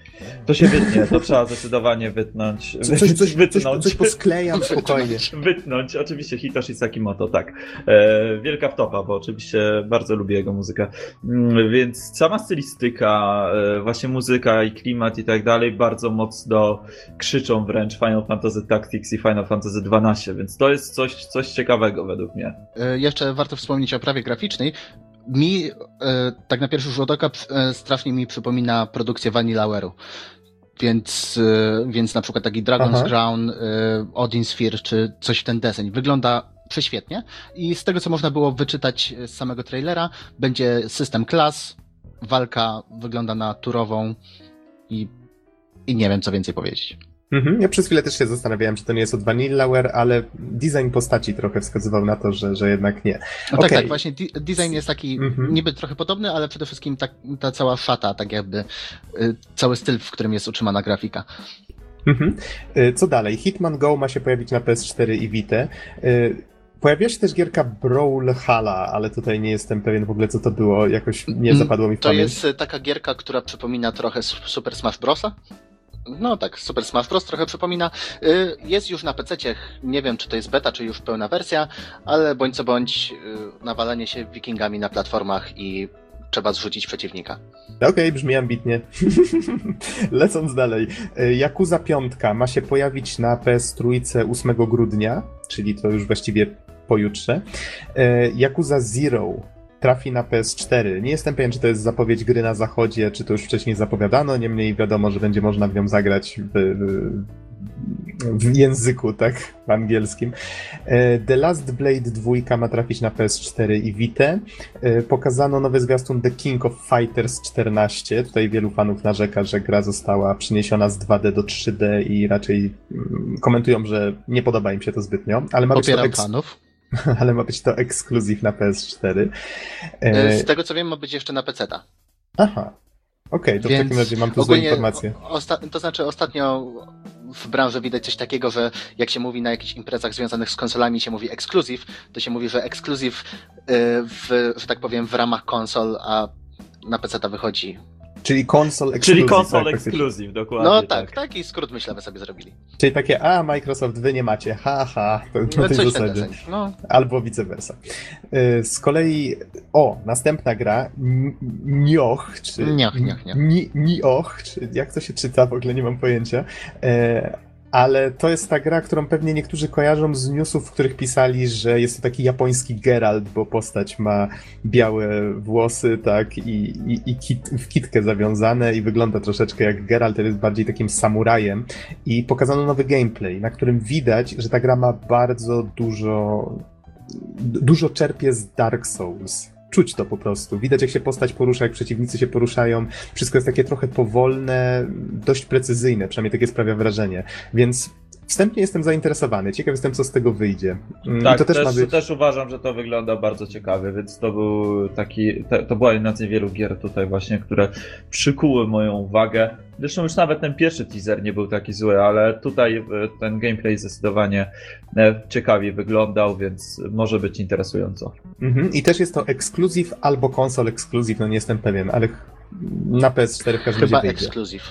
Speaker 4: To się wytnie, to trzeba zdecydowanie wytnąć.
Speaker 1: Coś, coś, coś,
Speaker 4: wytnąć.
Speaker 1: coś posklejam [laughs] spokojnie.
Speaker 4: Wytnąć, oczywiście Hitoshi Sakimoto, tak. E, wielka wtopa, bo oczywiście bardzo lubię jego muzykę. Mm, więc sama stylistyka, e, właśnie muzyka i klimat i tak dalej bardzo mocno krzyczą wręcz Final Fantasy Tactics i Final Fantasy XII, więc to jest coś, coś ciekawego według mnie.
Speaker 2: E, Jeszcze warto wspomnieć o prawie graficznej. Mi, e, tak na pierwszy rzut oka, e, strasznie mi przypomina produkcję Vanillaware. Więc, e, więc na przykład taki Dragon's
Speaker 1: Aha.
Speaker 2: Crown, e, Odin Sphere, czy coś w ten deseń. Wygląda prześwietnie i z tego, co można było wyczytać z samego trailera, będzie system klas, walka wygląda na turową i, i nie wiem, co więcej powiedzieć.
Speaker 1: Mhm. Ja przez chwilę też się zastanawiałem, czy to nie jest od Vanillaware, ale design postaci trochę wskazywał na to, że, że jednak nie.
Speaker 2: No tak,
Speaker 1: Okej.
Speaker 2: tak, właśnie design jest taki
Speaker 1: Mhm.
Speaker 2: niby trochę podobny, ale przede wszystkim tak, ta cała szata, tak jakby y, cały styl, w którym jest utrzymana grafika.
Speaker 1: Mhm. Y, Co dalej? Hitman Go ma się pojawić na PS4 i Vita. Y, Pojawiła się też gierka Brawlhalla, ale tutaj nie jestem pewien w ogóle co to było, jakoś nie
Speaker 2: Mm,
Speaker 1: zapadło mi w
Speaker 2: To
Speaker 1: pamięć.
Speaker 2: jest y, taka gierka, która przypomina trochę Super Smash Brosa. No tak, Super Smash Bros. trochę przypomina. Y, Jest już na PC, nie wiem czy to jest beta, czy już pełna wersja, ale bądź co bądź y, nawalanie się wikingami na platformach i trzeba zrzucić przeciwnika.
Speaker 1: Okej, brzmi ambitnie. [laughs] Lecąc dalej. Y, Yakuza 5 ma się pojawić na PS3 8 grudnia, czyli to już właściwie pojutrze. Y, Yakuza Zero trafi na PS4. Nie jestem pewien, czy to jest zapowiedź gry na zachodzie, czy to już wcześniej zapowiadano, niemniej wiadomo, że będzie można w nią zagrać w, w, języku, tak, w angielskim. E, The Last Blade 2 ma trafić na PS4 i Vita. E, Pokazano nowy zwiastun The King of Fighters 14. Tutaj wielu fanów narzeka, że gra została przeniesiona z 2D do 3D i raczej mm, komentują, że nie podoba im się to zbytnio, ale ma być to, eks-
Speaker 2: fanów. [laughs]
Speaker 1: ale ma być to ekskluzyw na PS4. E,
Speaker 2: Y, Z tego co wiem, ma być jeszcze na PC-ta.
Speaker 1: Aha. Okej, to w
Speaker 2: Więc
Speaker 1: takim razie mam tu złe informacje.
Speaker 2: to znaczy ostatnio w branży widać coś takiego, że jak się mówi na jakichś imprezach związanych z konsolami, się mówi ekskluzyw, to się mówi, że ekskluzyw y, w, że tak powiem, w ramach konsol, a na PC ta wychodzi.
Speaker 1: Czyli konsol
Speaker 4: Czyli
Speaker 1: ekskluzyw.
Speaker 4: konsol
Speaker 1: tak,
Speaker 4: ekskluzyw, dokładnie.
Speaker 2: No tak, taki skrót myślę, sobie zrobili.
Speaker 1: Czyli takie, a Microsoft wy nie macie, ha, ha, to na
Speaker 2: No
Speaker 1: tej
Speaker 2: coś w ten
Speaker 1: zasadzie.
Speaker 2: No,
Speaker 1: Albo vice versa. Y, Z kolei, o, następna gra, N- Nioh, czy...
Speaker 2: Nioh, nioh, nioh.
Speaker 1: Ni- Nioh, czy jak to się czyta, w ogóle nie mam pojęcia. E, Ale to jest ta gra, którą pewnie niektórzy kojarzą z newsów, w których pisali, że jest to taki japoński Geralt, bo postać ma białe włosy, tak, i, i, i kit, w kitkę zawiązane i wygląda troszeczkę jak Geralt, ale jest bardziej takim samurajem. I pokazano nowy gameplay, na którym widać, że ta gra ma bardzo dużo dużo czerpie z Dark Souls. Czuć to po prostu. Widać, jak się postać porusza, jak przeciwnicy się poruszają. Wszystko jest takie trochę powolne, dość precyzyjne, przynajmniej takie sprawia wrażenie. Więc wstępnie jestem zainteresowany. Ciekaw jestem, co z tego wyjdzie. Mm,
Speaker 4: Tak,
Speaker 1: I to
Speaker 4: też,
Speaker 1: też, ma być...
Speaker 4: też uważam, że to wygląda bardzo ciekawie, więc to był taki, to, to była jedna z niewielu gier tutaj właśnie, które przykuły moją uwagę. Zresztą już nawet ten pierwszy teaser nie był taki zły, ale tutaj e, ten gameplay zdecydowanie e, ciekawie wyglądał, więc może być interesująco.
Speaker 1: Mhm. I też jest to ekskluzyw albo konsol ekskluzyw, no nie jestem pewien, ale na PS4 w każdym
Speaker 2: Chyba
Speaker 1: razie wyjdzie.
Speaker 2: ekskluzyw.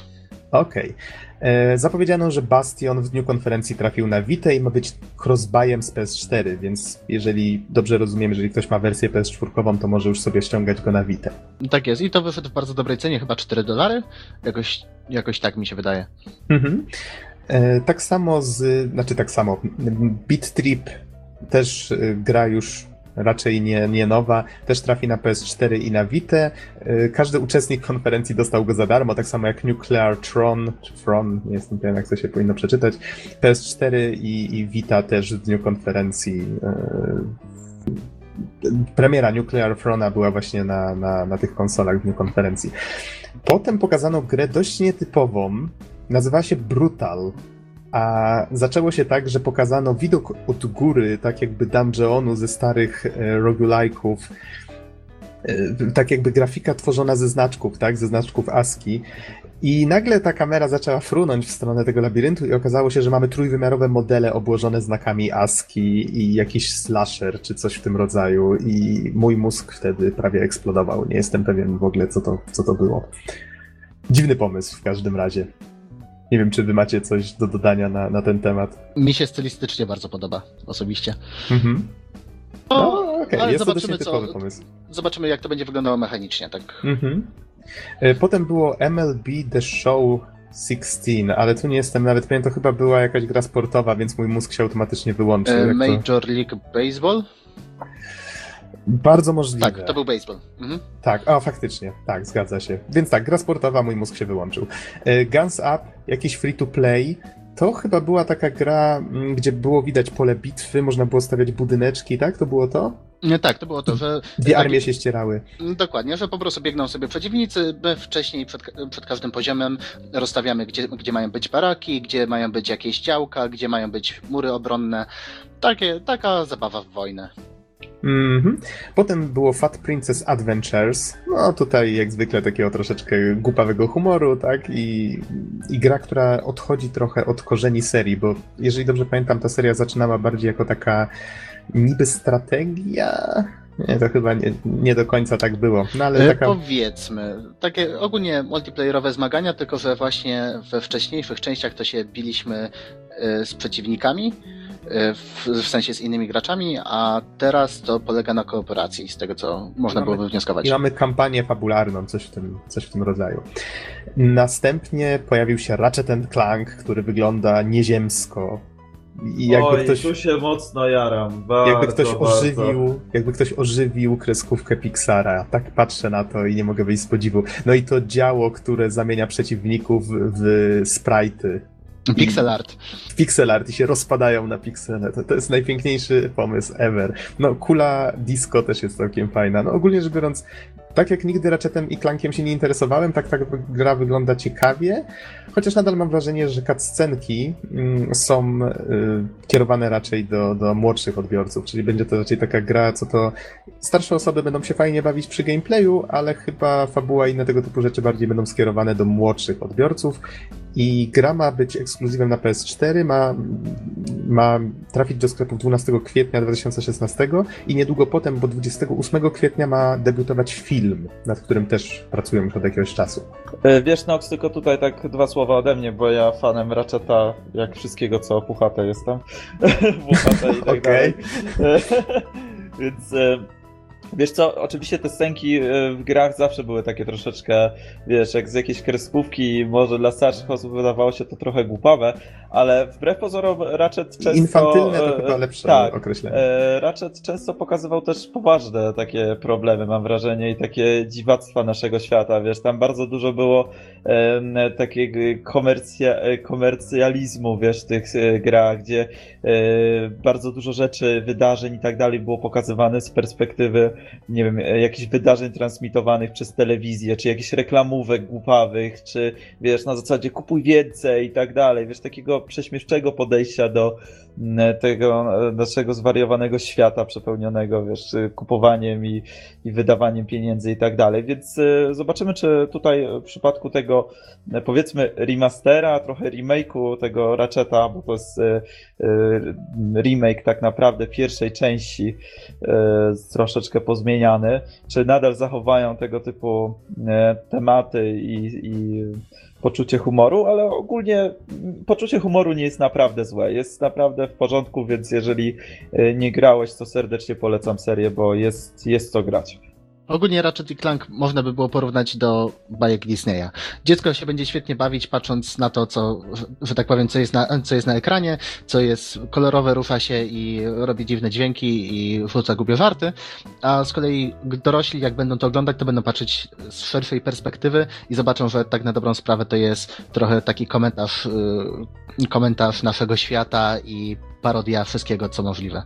Speaker 1: Okej. E, Zapowiedziano, że Bastion w dniu konferencji trafił na Vita i ma być crossbuyem z PS4, więc jeżeli dobrze rozumiem, jeżeli ktoś ma wersję PS4, to może już sobie ściągać go na Vita.
Speaker 2: Tak jest. I to wyszedł w bardzo dobrej cenie, chyba 4 dolary. Jakoś, jakoś tak mi się wydaje.
Speaker 1: Mhm. E, Tak samo z, znaczy tak samo, Beat Trip też e, gra już raczej nie, nie nowa, też trafi na PS4 i na Vita. E, Każdy uczestnik konferencji dostał go za darmo, tak samo jak Nuclear Tron, czy Tron, nie jestem pewien jak to się powinno przeczytać. PS4 i, i Vita też w dniu konferencji. e, Premiera Nuclear Throna była właśnie na, na, na tych konsolach w dniu konferencji. Potem pokazano grę dość nietypową, Nazywa się Brutal. A zaczęło się tak, że pokazano widok od góry, tak jakby dungeonu ze starych e, roguelike'ów. E, tak jakby grafika tworzona ze znaczków, tak? Ze znaczków ASCII. I nagle ta kamera zaczęła frunąć w stronę tego labiryntu i okazało się, że mamy trójwymiarowe modele obłożone znakami ASCII i jakiś slasher czy coś w tym rodzaju i mój mózg wtedy prawie eksplodował. Nie jestem pewien w ogóle, co to, co to było. Dziwny pomysł w każdym razie. Nie wiem, czy wy macie coś do dodania na, na ten temat.
Speaker 2: Mi się stylistycznie bardzo podoba, osobiście.
Speaker 1: Mhm.
Speaker 2: No,
Speaker 1: No, okej,
Speaker 2: ale
Speaker 1: jest to dość
Speaker 2: zobaczymy, co-
Speaker 1: pomysł.
Speaker 2: Zobaczymy, jak to będzie wyglądało mechanicznie, tak.
Speaker 1: Mhm. E, Potem było MLB The Show 16, ale tu nie jestem nawet pewien, to chyba była jakaś gra sportowa, więc mój mózg się automatycznie wyłączył.
Speaker 2: E,
Speaker 1: jak to...
Speaker 2: Major League Baseball?
Speaker 1: Bardzo możliwe.
Speaker 2: Tak, to był baseball. Mhm.
Speaker 1: Tak, a faktycznie, tak, zgadza się. Więc tak, gra sportowa, mój mózg się wyłączył. E, Guns Up, jakiś free to play. To chyba była taka gra, mm, gdzie było widać pole bitwy, można było stawiać budyneczki, tak? To było to?
Speaker 2: Nie, tak, to było to, że...
Speaker 1: Dwie
Speaker 2: tak,
Speaker 1: armie się ścierały.
Speaker 2: Dokładnie, że po prostu biegną sobie przeciwnicy, my wcześniej przed, przed każdym poziomem rozstawiamy, gdzie, gdzie mają być baraki, gdzie mają być jakieś działka, gdzie mają być mury obronne. Takie, taka zabawa w wojnę.
Speaker 1: Mhm. Potem było Fat Princess Adventures. No tutaj jak zwykle takiego troszeczkę głupawego humoru, tak? I, I gra, która odchodzi trochę od korzeni serii, bo jeżeli dobrze pamiętam, ta seria zaczynała bardziej jako taka niby strategia. Nie, to chyba nie, nie do końca tak było. No ale
Speaker 2: E,
Speaker 1: taka.
Speaker 2: Powiedzmy, takie ogólnie multiplayerowe zmagania, tylko że właśnie we wcześniejszych częściach to się biliśmy e, z przeciwnikami, w, w sensie z innymi graczami, a teraz to polega na kooperacji, z tego co można
Speaker 1: Mamy-
Speaker 2: było wywnioskować.
Speaker 1: I mamy kampanię fabularną, coś w tym, coś w tym rodzaju. Następnie pojawił się Ratchet Clank, który wygląda nieziemsko. I jakby
Speaker 4: Oj,
Speaker 1: ktoś.
Speaker 4: tu się mocno jaram. Bardzo,
Speaker 1: Jakby ktoś
Speaker 4: bardzo.
Speaker 1: ożywił, jakby ktoś ożywił kreskówkę Pixara. Tak patrzę na to i nie mogę wyjść z podziwu. No i to działo, które zamienia przeciwników w sprite'y.
Speaker 2: Pixel art.
Speaker 1: Pixel art i się rozpadają na piksele. To, to jest najpiękniejszy pomysł ever. No, kula disco też jest całkiem fajna. No, ogólnie rzecz biorąc, tak jak nigdy Ratchetem i Clankiem się nie interesowałem, tak ta gra wygląda ciekawie, chociaż nadal mam wrażenie, że cutscenki mm, są y, kierowane raczej do, do młodszych odbiorców, czyli będzie to raczej taka gra, co to starsze osoby będą się fajnie bawić przy gameplayu, ale chyba fabuła i inne tego typu rzeczy bardziej będą skierowane do młodszych odbiorców i gra ma być ekskluzywem na PS4, ma, ma trafić do sklepów 12 kwietnia 2016 i niedługo potem, bo 28 kwietnia ma debiutować film, nad którym też pracują już od jakiegoś czasu.
Speaker 5: E, Wiesz, Nox, tylko tutaj tak dwa słowa ode mnie, bo ja fanem Ratcheta, jak wszystkiego, co puchate jestem. [laughs] puchate i tak
Speaker 1: Okej.
Speaker 5: dalej. E, [laughs] Więc e, wiesz co, oczywiście te scenki e, w grach zawsze były takie troszeczkę, wiesz, jak z jakiejś kreskówki, może dla starszych osób wydawało się to trochę głupawe, ale wbrew pozorom Ratchet często...
Speaker 1: Infantylne to
Speaker 5: e,
Speaker 1: chyba lepsze
Speaker 5: tak,
Speaker 1: określenie.
Speaker 5: E, Ratchet często pokazywał też poważne takie problemy, mam wrażenie, i takie dziwactwa naszego świata, wiesz, tam bardzo dużo było takiego komercja, komercjalizmu, wiesz, w tych grach, gdzie bardzo dużo rzeczy, wydarzeń i tak dalej było pokazywane z perspektywy
Speaker 4: nie wiem, jakichś wydarzeń transmitowanych przez telewizję, czy jakichś reklamówek głupawych, czy wiesz, na zasadzie kupuj więcej i tak dalej, wiesz, takiego prześmieszczego podejścia do mm, tego naszego zwariowanego świata przepełnionego, wiesz, kupowaniem i, i wydawaniem pieniędzy i tak dalej, więc zobaczymy, czy tutaj w przypadku tego powiedzmy remastera, trochę remake'u tego Ratcheta, bo to jest remake tak naprawdę pierwszej części e, troszeczkę pozmieniany, czy nadal zachowają tego typu e, tematy i, i poczucie humoru, ale ogólnie poczucie humoru nie jest naprawdę złe, jest naprawdę w porządku, więc jeżeli e, nie grałeś, to serdecznie polecam serię, bo jest, jest co grać.
Speaker 2: Ogólnie Ratchet i Clank można by było porównać do bajek Disneya. Dziecko się będzie świetnie bawić, patrząc na to, co, że tak powiem, co jest na, co jest na ekranie, co jest kolorowe, rusza się i robi dziwne dźwięki i rzuca głupie żarty, a z kolei dorośli, jak będą to oglądać, to będą patrzeć z szerszej perspektywy i zobaczą, że tak na dobrą sprawę to jest trochę taki komentarz, yy, komentarz naszego świata i parodia wszystkiego, co możliwe.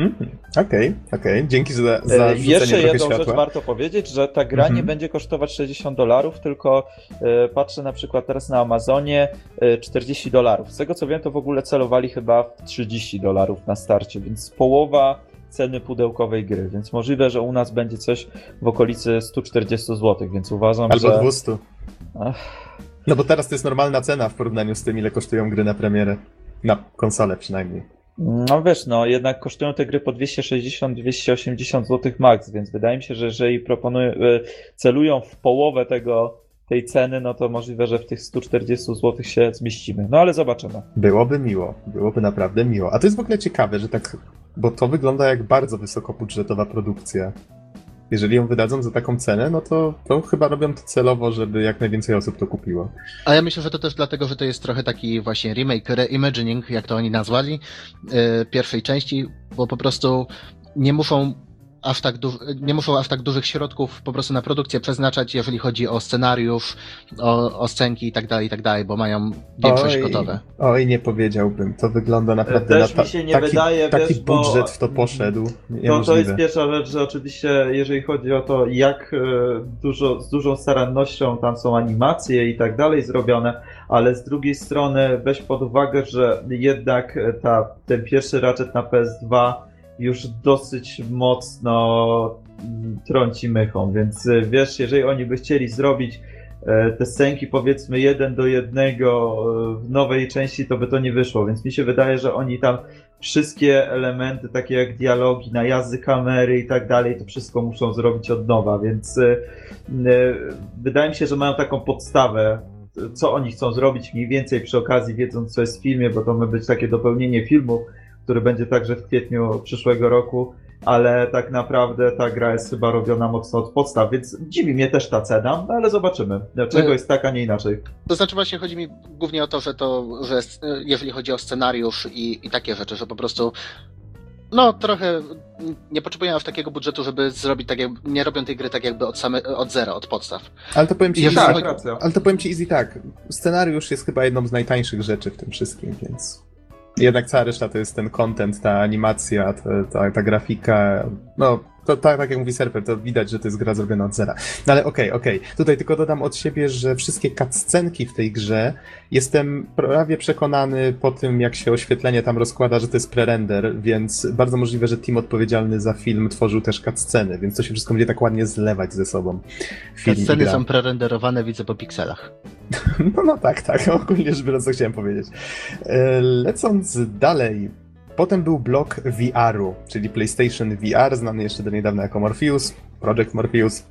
Speaker 1: Mhm. Okej, okay, okej. Okay. Dzięki za, za e,
Speaker 4: Jeszcze jedną
Speaker 1: światła.
Speaker 4: rzecz warto powiedzieć, że ta gra nie mhm. będzie kosztować 60 dolarów, tylko e, patrzę na przykład teraz na Amazonie e, 40 dolarów. Z tego co wiem, to w ogóle celowali chyba w 30 dolarów na starcie, więc połowa ceny pudełkowej gry, więc możliwe, że u nas będzie coś w okolicy 140 zł, więc uważam,
Speaker 1: Albo
Speaker 4: że...
Speaker 1: Albo 200. Ach. No bo teraz to jest normalna cena w porównaniu z tym, ile kosztują gry na premierę. Na konsolę przynajmniej.
Speaker 4: No wiesz, no jednak kosztują te gry po 260-280 zł max, więc wydaje mi się, że jeżeli proponują, e, celują w połowę tego, tej ceny, no to możliwe, że w tych 140 zł się zmieścimy. No ale zobaczymy.
Speaker 1: Byłoby miło, byłoby naprawdę miło. A to jest w ogóle ciekawe, że tak, bo to wygląda jak bardzo wysokobudżetowa produkcja jeżeli ją wydadzą za taką cenę, no to, to chyba robią to celowo, żeby jak najwięcej osób to kupiło.
Speaker 2: A ja myślę, że to też dlatego, że to jest trochę taki właśnie remake, reimagining, jak to oni nazwali, yy, pierwszej części, bo po prostu nie muszą aż tak du- nie muszą aż tak dużych środków po prostu na produkcję przeznaczać, jeżeli chodzi o scenariusz, o, o scenki i tak dalej, i tak dalej, bo mają większość oj, gotowe.
Speaker 1: Oj, nie powiedziałbym. To wygląda naprawdę
Speaker 4: Też
Speaker 1: na
Speaker 4: ta- mi się nie taki, wydaje,
Speaker 1: taki
Speaker 4: wiesz,
Speaker 1: budżet w to poszedł.
Speaker 4: To, to jest pierwsza rzecz, że oczywiście jeżeli chodzi o to, jak e, dużo, z dużą starannością tam są animacje i tak dalej zrobione, ale z drugiej strony weź pod uwagę, że jednak ta, ten pierwszy Ratchet na PS2 już dosyć mocno trąci mychą, więc e, wiesz, jeżeli oni by chcieli zrobić e, te scenki powiedzmy jeden do jednego e, w nowej części, to by to nie wyszło, więc mi się wydaje, że oni tam wszystkie elementy, takie jak dialogi, najazdy kamery i tak dalej, to wszystko muszą zrobić od nowa, więc wydaje mi się, że mają taką podstawę, co oni chcą zrobić mniej więcej przy okazji, wiedząc co jest w filmie, bo to ma być takie dopełnienie filmu, który będzie także w kwietniu przyszłego roku, ale tak naprawdę ta gra jest chyba robiona mocno od podstaw, więc dziwi mnie też ta cena, no ale zobaczymy, dlaczego e, jest tak, a nie inaczej.
Speaker 2: To znaczy właśnie chodzi mi głównie o to, że to, że jeżeli chodzi o scenariusz i, i takie rzeczy, że po prostu no, trochę nie potrzebują aż takiego budżetu, żeby zrobić tak, jak, nie robią tej gry tak jakby od, same, od zera, od podstaw.
Speaker 1: Ale to powiem ci, easy, tak, ale to powiem ci easy tak. Scenariusz jest chyba jedną z najtańszych rzeczy w tym wszystkim, więc jednak cała reszta to jest ten content, ta animacja, ta, ta, ta grafika, no to tak, tak jak mówi Serper, to widać, że to jest gra zrobiona od zera. No ale okej, okay, okej. Okay. Tutaj tylko dodam od siebie, że wszystkie cutscenki w tej grze jestem prawie przekonany po tym, jak się oświetlenie tam rozkłada, że to jest prerender, więc bardzo możliwe, że team odpowiedzialny za film tworzył też cutsceny, więc to się wszystko będzie tak ładnie zlewać ze sobą.
Speaker 2: Cutsceny są prerenderowane, widzę po pikselach. [laughs]
Speaker 1: No, no tak, tak, ogólnie rzecz biorąc, co chciałem powiedzieć. E, lecąc dalej, Potem był blok VR-u, czyli PlayStation VR, znany jeszcze do niedawna jako Morpheus, Project Morpheus.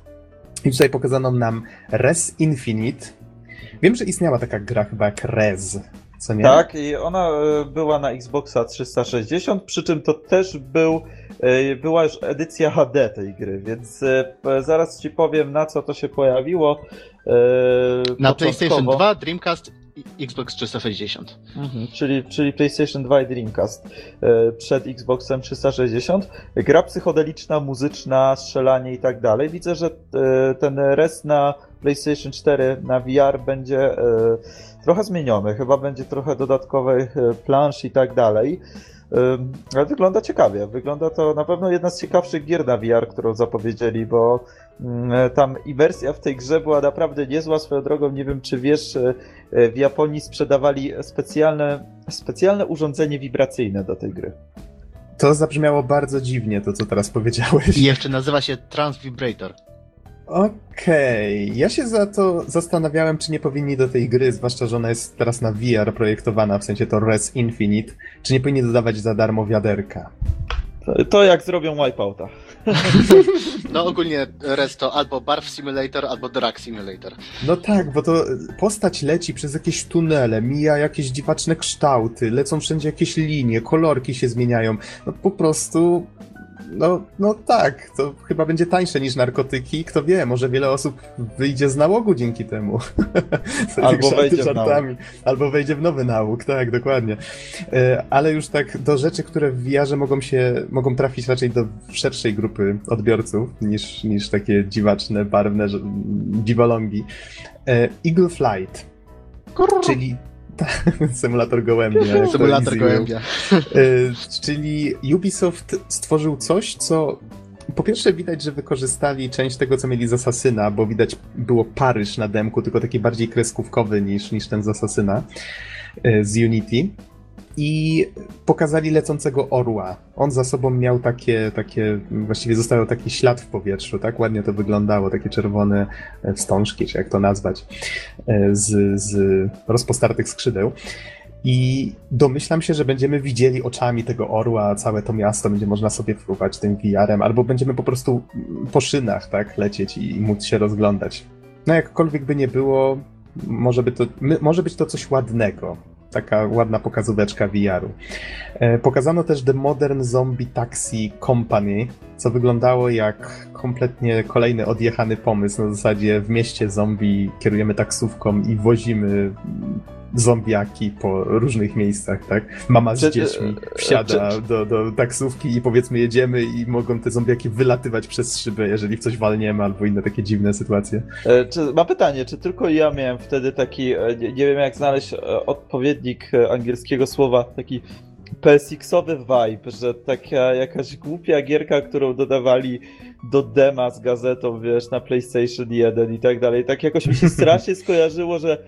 Speaker 1: I tutaj pokazano nam Res Infinite. Wiem, że istniała taka gra chyba jak Res, co nie?
Speaker 4: Tak, i ona e, była na Xboxa 360, przy czym to też był, e, była już edycja HD tej gry, więc e, zaraz ci powiem na co to się pojawiło.
Speaker 2: Na PlayStation 2, Dreamcast Xbox 360.
Speaker 4: Mhm, czyli, czyli PlayStation 2 i Dreamcast e, przed Xboxem 360. Gra psychodeliczna, muzyczna, strzelanie i tak dalej. Widzę, że e, ten res na PlayStation 4 na VR będzie e, trochę zmieniony. Chyba będzie trochę dodatkowych plansz i tak dalej. Ale wygląda ciekawie. Wygląda to na pewno jedna z ciekawszych gier na VR, którą zapowiedzieli, bo tam i wersja w tej grze była naprawdę niezła. Swoją drogą, nie wiem czy wiesz, e, w Japonii sprzedawali specjalne, specjalne urządzenie wibracyjne do tej gry.
Speaker 1: To zabrzmiało bardzo dziwnie, to co teraz powiedziałeś.
Speaker 2: I jeszcze nazywa się Transvibrator.
Speaker 1: Okej, ja się za to zastanawiałem, czy nie powinni do tej gry, zwłaszcza, że ona jest teraz na VR projektowana, w sensie to Res Infinite, czy nie powinni dodawać za darmo wiaderka.
Speaker 4: To, to jak zrobią Wipeouta. [laughs]
Speaker 2: No ogólnie rest to albo Barf Simulator, albo Drag Simulator.
Speaker 1: No tak, bo to postać leci przez jakieś tunele, mija jakieś dziwaczne kształty, lecą wszędzie jakieś linie, kolorki się zmieniają. No po prostu. No, no tak, to chyba będzie tańsze niż narkotyki. Kto wie, może wiele osób wyjdzie z nałogu dzięki temu. [laughs]
Speaker 4: Albo wejdzie w
Speaker 1: żartami. Albo wejdzie w nowy nałóg, tak, dokładnie. E, Ale już tak do rzeczy, które w VR-ze mogą się, mogą trafić raczej do szerszej grupy odbiorców niż, niż takie dziwaczne, barwne dziwolągi. E, Eagle Flight, czyli [laughs] symulator gołębia.
Speaker 2: Symulator gołębia.
Speaker 1: Y, Czyli Ubisoft stworzył coś, co po pierwsze widać, że wykorzystali część tego, co mieli z Asasyna, bo widać było Paryż na demku, tylko taki bardziej kreskówkowy niż, niż ten z Asasyna, y, z Unity. I pokazali lecącego orła. On za sobą miał takie, takie, właściwie został taki ślad w powietrzu, tak ładnie to wyglądało, takie czerwone e, wstążki, czy jak to nazwać, e, z, z rozpostartych skrzydeł. I domyślam się, że będziemy widzieli oczami tego orła całe to miasto, będzie można sobie fruwać tym VR-em, albo będziemy po prostu po szynach tak lecieć i móc się rozglądać. No jakkolwiek by nie było, może, by to, może być to coś ładnego. Taka ładna pokazóweczka VR-u. E, pokazano też The Modern Zombie Taxi Company, co wyglądało jak kompletnie kolejny odjechany pomysł. Na zasadzie w mieście zombie kierujemy taksówką i wozimy zombiaki po różnych miejscach, tak? Mama z dziećmi
Speaker 4: e,
Speaker 1: wsiada do, do taksówki i powiedzmy jedziemy i mogą te zombiaki wylatywać przez szybę, jeżeli w coś walniemy albo inne takie dziwne sytuacje.
Speaker 4: E, Czy, mam pytanie, czy tylko ja miałem wtedy taki, e, nie, nie wiem jak znaleźć odpowiednik angielskiego słowa, taki PSX-owy vibe, że taka jakaś głupia gierka, którą dodawali do dema z gazetą, wiesz, na PlayStation 1 i tak dalej. Tak jakoś mi się [laughs] strasznie skojarzyło, że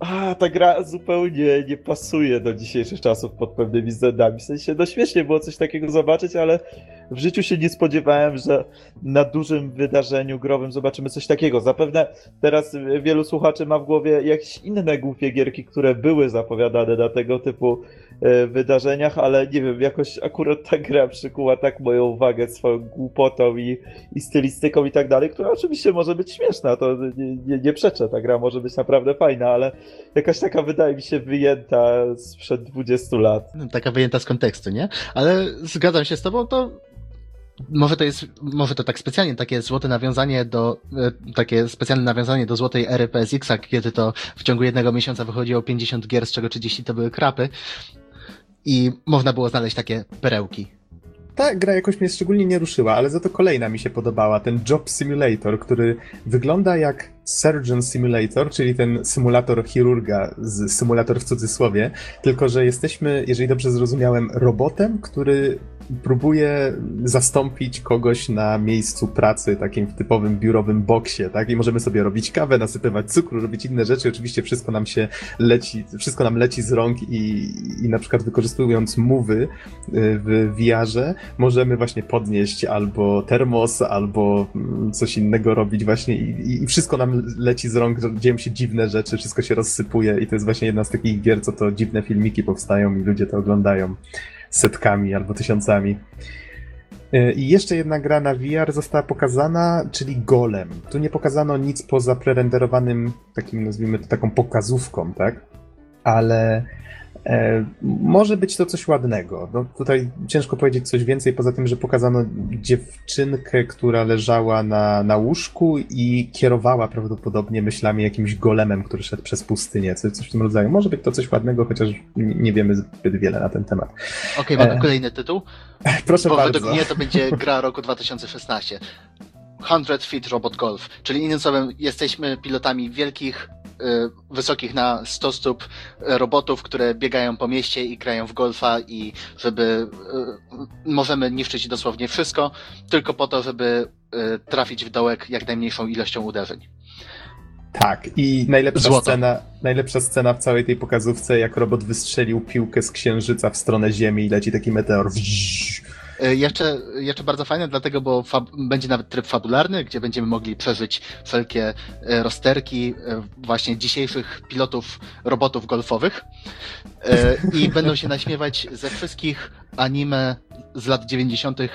Speaker 4: a, ta gra zupełnie nie pasuje do dzisiejszych czasów pod pewnymi względami. W sensie, no śmiesznie było coś takiego zobaczyć, ale w życiu się nie spodziewałem, że na dużym wydarzeniu growym zobaczymy coś takiego. Zapewne teraz wielu słuchaczy ma w głowie jakieś inne głupie gierki, które były zapowiadane na tego typu wydarzeniach, ale nie wiem, jakoś akurat ta gra przykuła tak moją uwagę swoją głupotą i, i stylistyką i tak dalej, która oczywiście może być śmieszna, to nie, nie, nie przeczę, ta gra może być naprawdę fajna, ale jakaś taka wydaje mi się wyjęta sprzed 20 lat.
Speaker 2: Taka wyjęta z kontekstu, nie? Ale zgadzam się z tobą, to może to jest, może to tak specjalnie takie złote nawiązanie do, e, takie specjalne nawiązanie do złotej ery PSX-a, kiedy to w ciągu jednego miesiąca wychodziło 50 gier, z czego 30 to były krapy. I można było znaleźć takie perełki.
Speaker 1: Ta gra jakoś mnie szczególnie nie ruszyła, ale za to kolejna mi się podobała, ten Job Simulator, który wygląda jak Surgeon Simulator, czyli ten symulator chirurga, symulator w cudzysłowie, tylko że jesteśmy, jeżeli dobrze zrozumiałem, robotem, który próbuje zastąpić kogoś na miejscu pracy, takim w typowym biurowym boksie, tak? I możemy sobie robić kawę, nasypywać cukru, robić inne rzeczy. Oczywiście wszystko nam się leci, wszystko nam leci z rąk i, i na przykład wykorzystując mowy y, w VR-ze możemy właśnie podnieść albo termos, albo mm, coś innego robić właśnie i, i wszystko nam leci z rąk, dzieją się dziwne rzeczy, wszystko się rozsypuje i to jest właśnie jedna z takich gier, co to dziwne filmiki powstają i ludzie to oglądają setkami albo tysiącami. Y, I jeszcze jedna gra na VR została pokazana, czyli Golem. Tu nie pokazano nic poza prerenderowanym, takim nazwijmy to taką pokazówką, tak? Ale e, może być to coś ładnego. No, tutaj ciężko powiedzieć coś więcej, poza tym, że pokazano dziewczynkę, która leżała na, na łóżku i kierowała prawdopodobnie myślami jakimś golemem, który szedł przez pustynię, coś, coś w tym rodzaju. Może być to coś ładnego, chociaż nie wiemy zbyt wiele na ten temat.
Speaker 2: Okej, mamy
Speaker 1: E,
Speaker 2: kolejny tytuł, [laughs]
Speaker 1: Proszę
Speaker 2: bo
Speaker 1: bardzo.
Speaker 2: według mnie to będzie gra roku 2016. 100 Feet Robot Golf, czyli innym słowem jesteśmy pilotami wielkich, wysokich na 100 stóp y, robotów, które biegają po mieście i grają w golfa i żeby y, możemy niszczyć dosłownie wszystko, tylko po to, żeby y, trafić w dołek jak najmniejszą ilością uderzeń.
Speaker 1: Tak, i najlepsza
Speaker 2: Złoto.
Speaker 1: scena, najlepsza scena w całej tej pokazówce, jak robot wystrzelił piłkę z księżyca w stronę Ziemi i leci taki meteor.
Speaker 2: Y, Jeszcze, jeszcze bardzo fajne, dlatego, bo będzie nawet tryb fabularny, gdzie będziemy mogli przeżyć wszelkie y, rozterki y, właśnie dzisiejszych pilotów robotów golfowych i [laughs] będą się naśmiewać ze wszystkich anime z lat 90., y,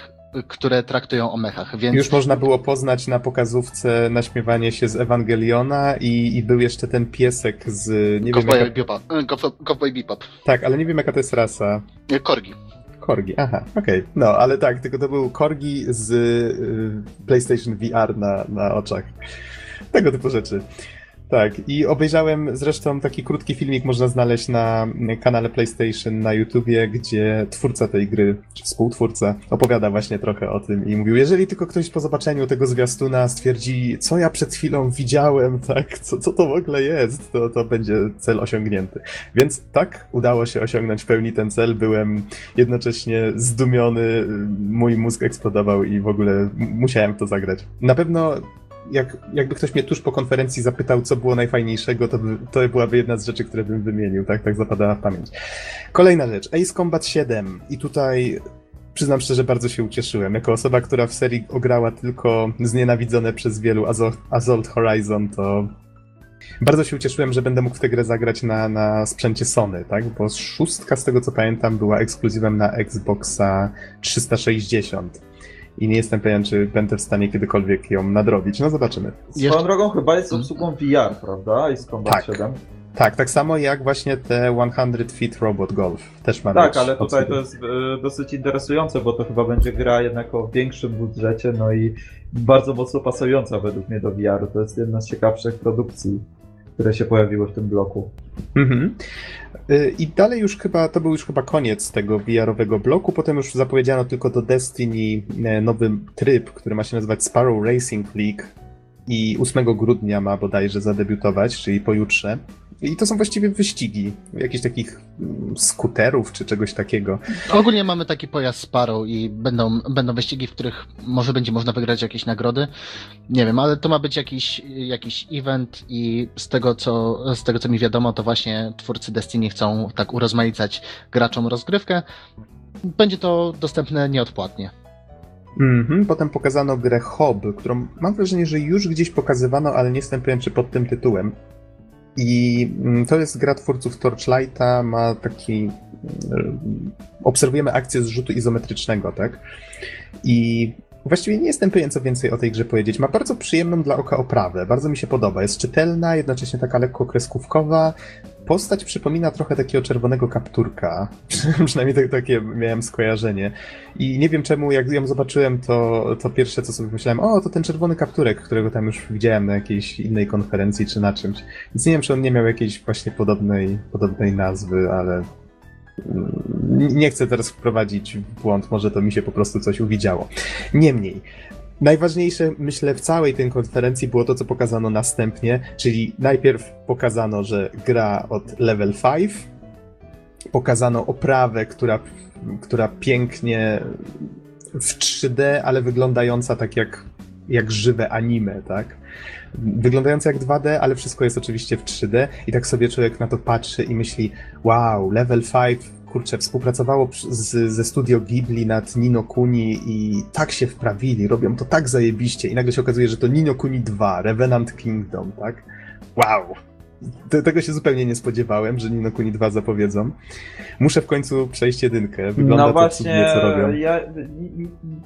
Speaker 2: które traktują o mechach, więc
Speaker 1: Już można było poznać na pokazówce naśmiewanie się z Ewangeliona i, i był jeszcze ten piesek z...
Speaker 2: Cowboy
Speaker 1: jaka,
Speaker 2: Bebop. Cowboy- Bebop.
Speaker 1: tak, ale nie wiem jaka to jest rasa.
Speaker 2: Korgi.
Speaker 1: Korgi, aha, okej. No, ale tak, tylko to był Korgi z y, PlayStation VR na, na oczach. Tego typu rzeczy. Tak, i obejrzałem zresztą taki krótki filmik, można znaleźć na kanale PlayStation na YouTubie, gdzie twórca tej gry, czy współtwórca, opowiada właśnie trochę o tym i mówił, jeżeli tylko ktoś po zobaczeniu tego zwiastuna stwierdzi, co ja przed chwilą widziałem, tak, co, co to w ogóle jest, to, to będzie cel osiągnięty. Więc tak, udało się osiągnąć w pełni ten cel, byłem jednocześnie zdumiony, mój mózg eksplodował i w ogóle musiałem to zagrać. Na pewno jak, jakby ktoś mnie tuż po konferencji zapytał, co było najfajniejszego, to, by, to byłaby jedna z rzeczy, które bym wymienił, tak, tak zapadała w pamięć. Kolejna rzecz, Ace Combat 7 i tutaj przyznam szczerze, bardzo się ucieszyłem. Jako osoba, która w serii ograła tylko znienawidzone przez wielu Assault Horizon, to bardzo się ucieszyłem, że będę mógł w tę grę zagrać na, na sprzęcie Sony, tak? Bo szóstka, z tego co pamiętam, była ekskluzywem na Xboxa 360. I nie jestem pewien, czy będę w stanie kiedykolwiek ją nadrobić. No zobaczymy.
Speaker 5: Swoją
Speaker 2: Jeszcze-
Speaker 5: drogą chyba jest z
Speaker 2: Hmm?
Speaker 5: obsługą VR, prawda? I z Combat
Speaker 1: Tak.
Speaker 5: 7.
Speaker 1: Tak, tak samo jak właśnie te 100 Feet Robot Golf. Też ma
Speaker 5: Tak, ale tutaj
Speaker 1: obsługi.
Speaker 5: to jest e, dosyć interesujące, bo to chyba będzie gra jednak o większym budżecie, no i bardzo mocno pasująca według mnie do VR. To jest jedna z ciekawszych produkcji, które się pojawiły w tym bloku.
Speaker 1: Mhm. Y, I dalej już chyba, to był już chyba koniec tego VR-owego bloku, potem już zapowiedziano tylko do Destiny e, nowy tryb, który ma się nazywać Sparrow Racing League i 8 grudnia ma bodajże zadebiutować, czyli pojutrze. I to są właściwie wyścigi, jakichś takich mm, skuterów czy czegoś takiego.
Speaker 2: Ogólnie mamy taki pojazd Sparrow i będą, będą wyścigi, w których może będzie można wygrać jakieś nagrody. Nie wiem, ale to ma być jakiś, jakiś event i z tego, co, z tego co mi wiadomo, to właśnie twórcy Destiny chcą tak urozmaicać graczom rozgrywkę. Będzie to dostępne nieodpłatnie.
Speaker 1: Mhm. Potem pokazano grę Hob, którą mam wrażenie, że już gdzieś pokazywano, ale nie jestem pewien, czy pod tym tytułem. I mm, to jest gra twórców Torchlighta, ma taki. mm, Obserwujemy akcję z rzutu izometrycznego, tak? I właściwie nie jestem pewien, co więcej o tej grze powiedzieć. Ma bardzo przyjemną dla oka oprawę, bardzo mi się podoba. Jest czytelna, jednocześnie taka lekko kreskówkowa. Postać przypomina trochę takiego czerwonego kapturka. [laughs] Przynajmniej tak, takie miałem skojarzenie. I nie wiem czemu, jak ją zobaczyłem, to, to pierwsze co sobie myślałem, o, to ten czerwony kapturek, którego tam już widziałem na jakiejś innej konferencji czy na czymś. Więc nie wiem, czy on nie miał jakiejś właśnie podobnej, podobnej nazwy, ale nie chcę teraz wprowadzić w błąd, może to mi się po prostu coś uwidziało. Niemniej, najważniejsze, myślę, w całej tej konferencji było to, co pokazano następnie, czyli najpierw pokazano, że gra od level 5, pokazano oprawę, która, która pięknie w 3D, ale wyglądająca tak jak, jak żywe anime, tak? Wyglądająca jak 2D, ale wszystko jest oczywiście w 3D i tak sobie człowiek na to patrzy i myśli, wow, level 5, kurczę, współpracowało z, ze studio Ghibli nad Nino Kuni i tak się wprawili, robią to tak zajebiście i nagle się okazuje, że to Nino Kuni 2, Revenant Kingdom, tak? Wow! Te- Tego się zupełnie nie spodziewałem, że Nino Kuni 2 zapowiedzą. Muszę w końcu przejść jedynkę. Wygląda
Speaker 5: no
Speaker 1: to
Speaker 5: właśnie,
Speaker 1: cudnie, co robią.
Speaker 5: ja,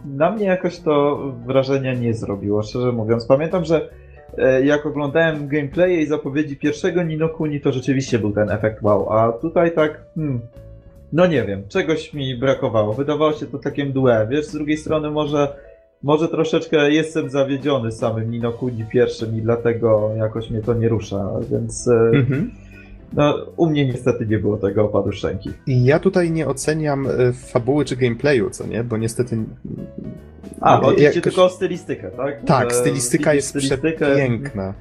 Speaker 5: na mnie jakoś to wrażenia nie zrobiło, szczerze mówiąc. Pamiętam, że e, jak oglądałem gameplay i zapowiedzi pierwszego Nino Kuni, to rzeczywiście był ten efekt wow, a tutaj tak, hmm, no nie wiem, czegoś mi brakowało. Wydawało się to takie mdłe, wiesz, z drugiej strony może, może troszeczkę jestem zawiedziony samym Nino Kuni pierwszym i dlatego jakoś mnie to nie rusza, więc e,
Speaker 1: Mhm.
Speaker 5: no, u mnie niestety nie było tego opadu szczęki.
Speaker 1: I ja tutaj nie oceniam e, fabuły czy gameplayu, co nie? Bo niestety
Speaker 5: A, chodzi
Speaker 1: jak-
Speaker 5: ci tylko o stylistykę, tak?
Speaker 1: Tak,
Speaker 5: Że
Speaker 1: stylistyka
Speaker 5: widzisz
Speaker 1: jest
Speaker 5: stylistykę-
Speaker 1: piękna.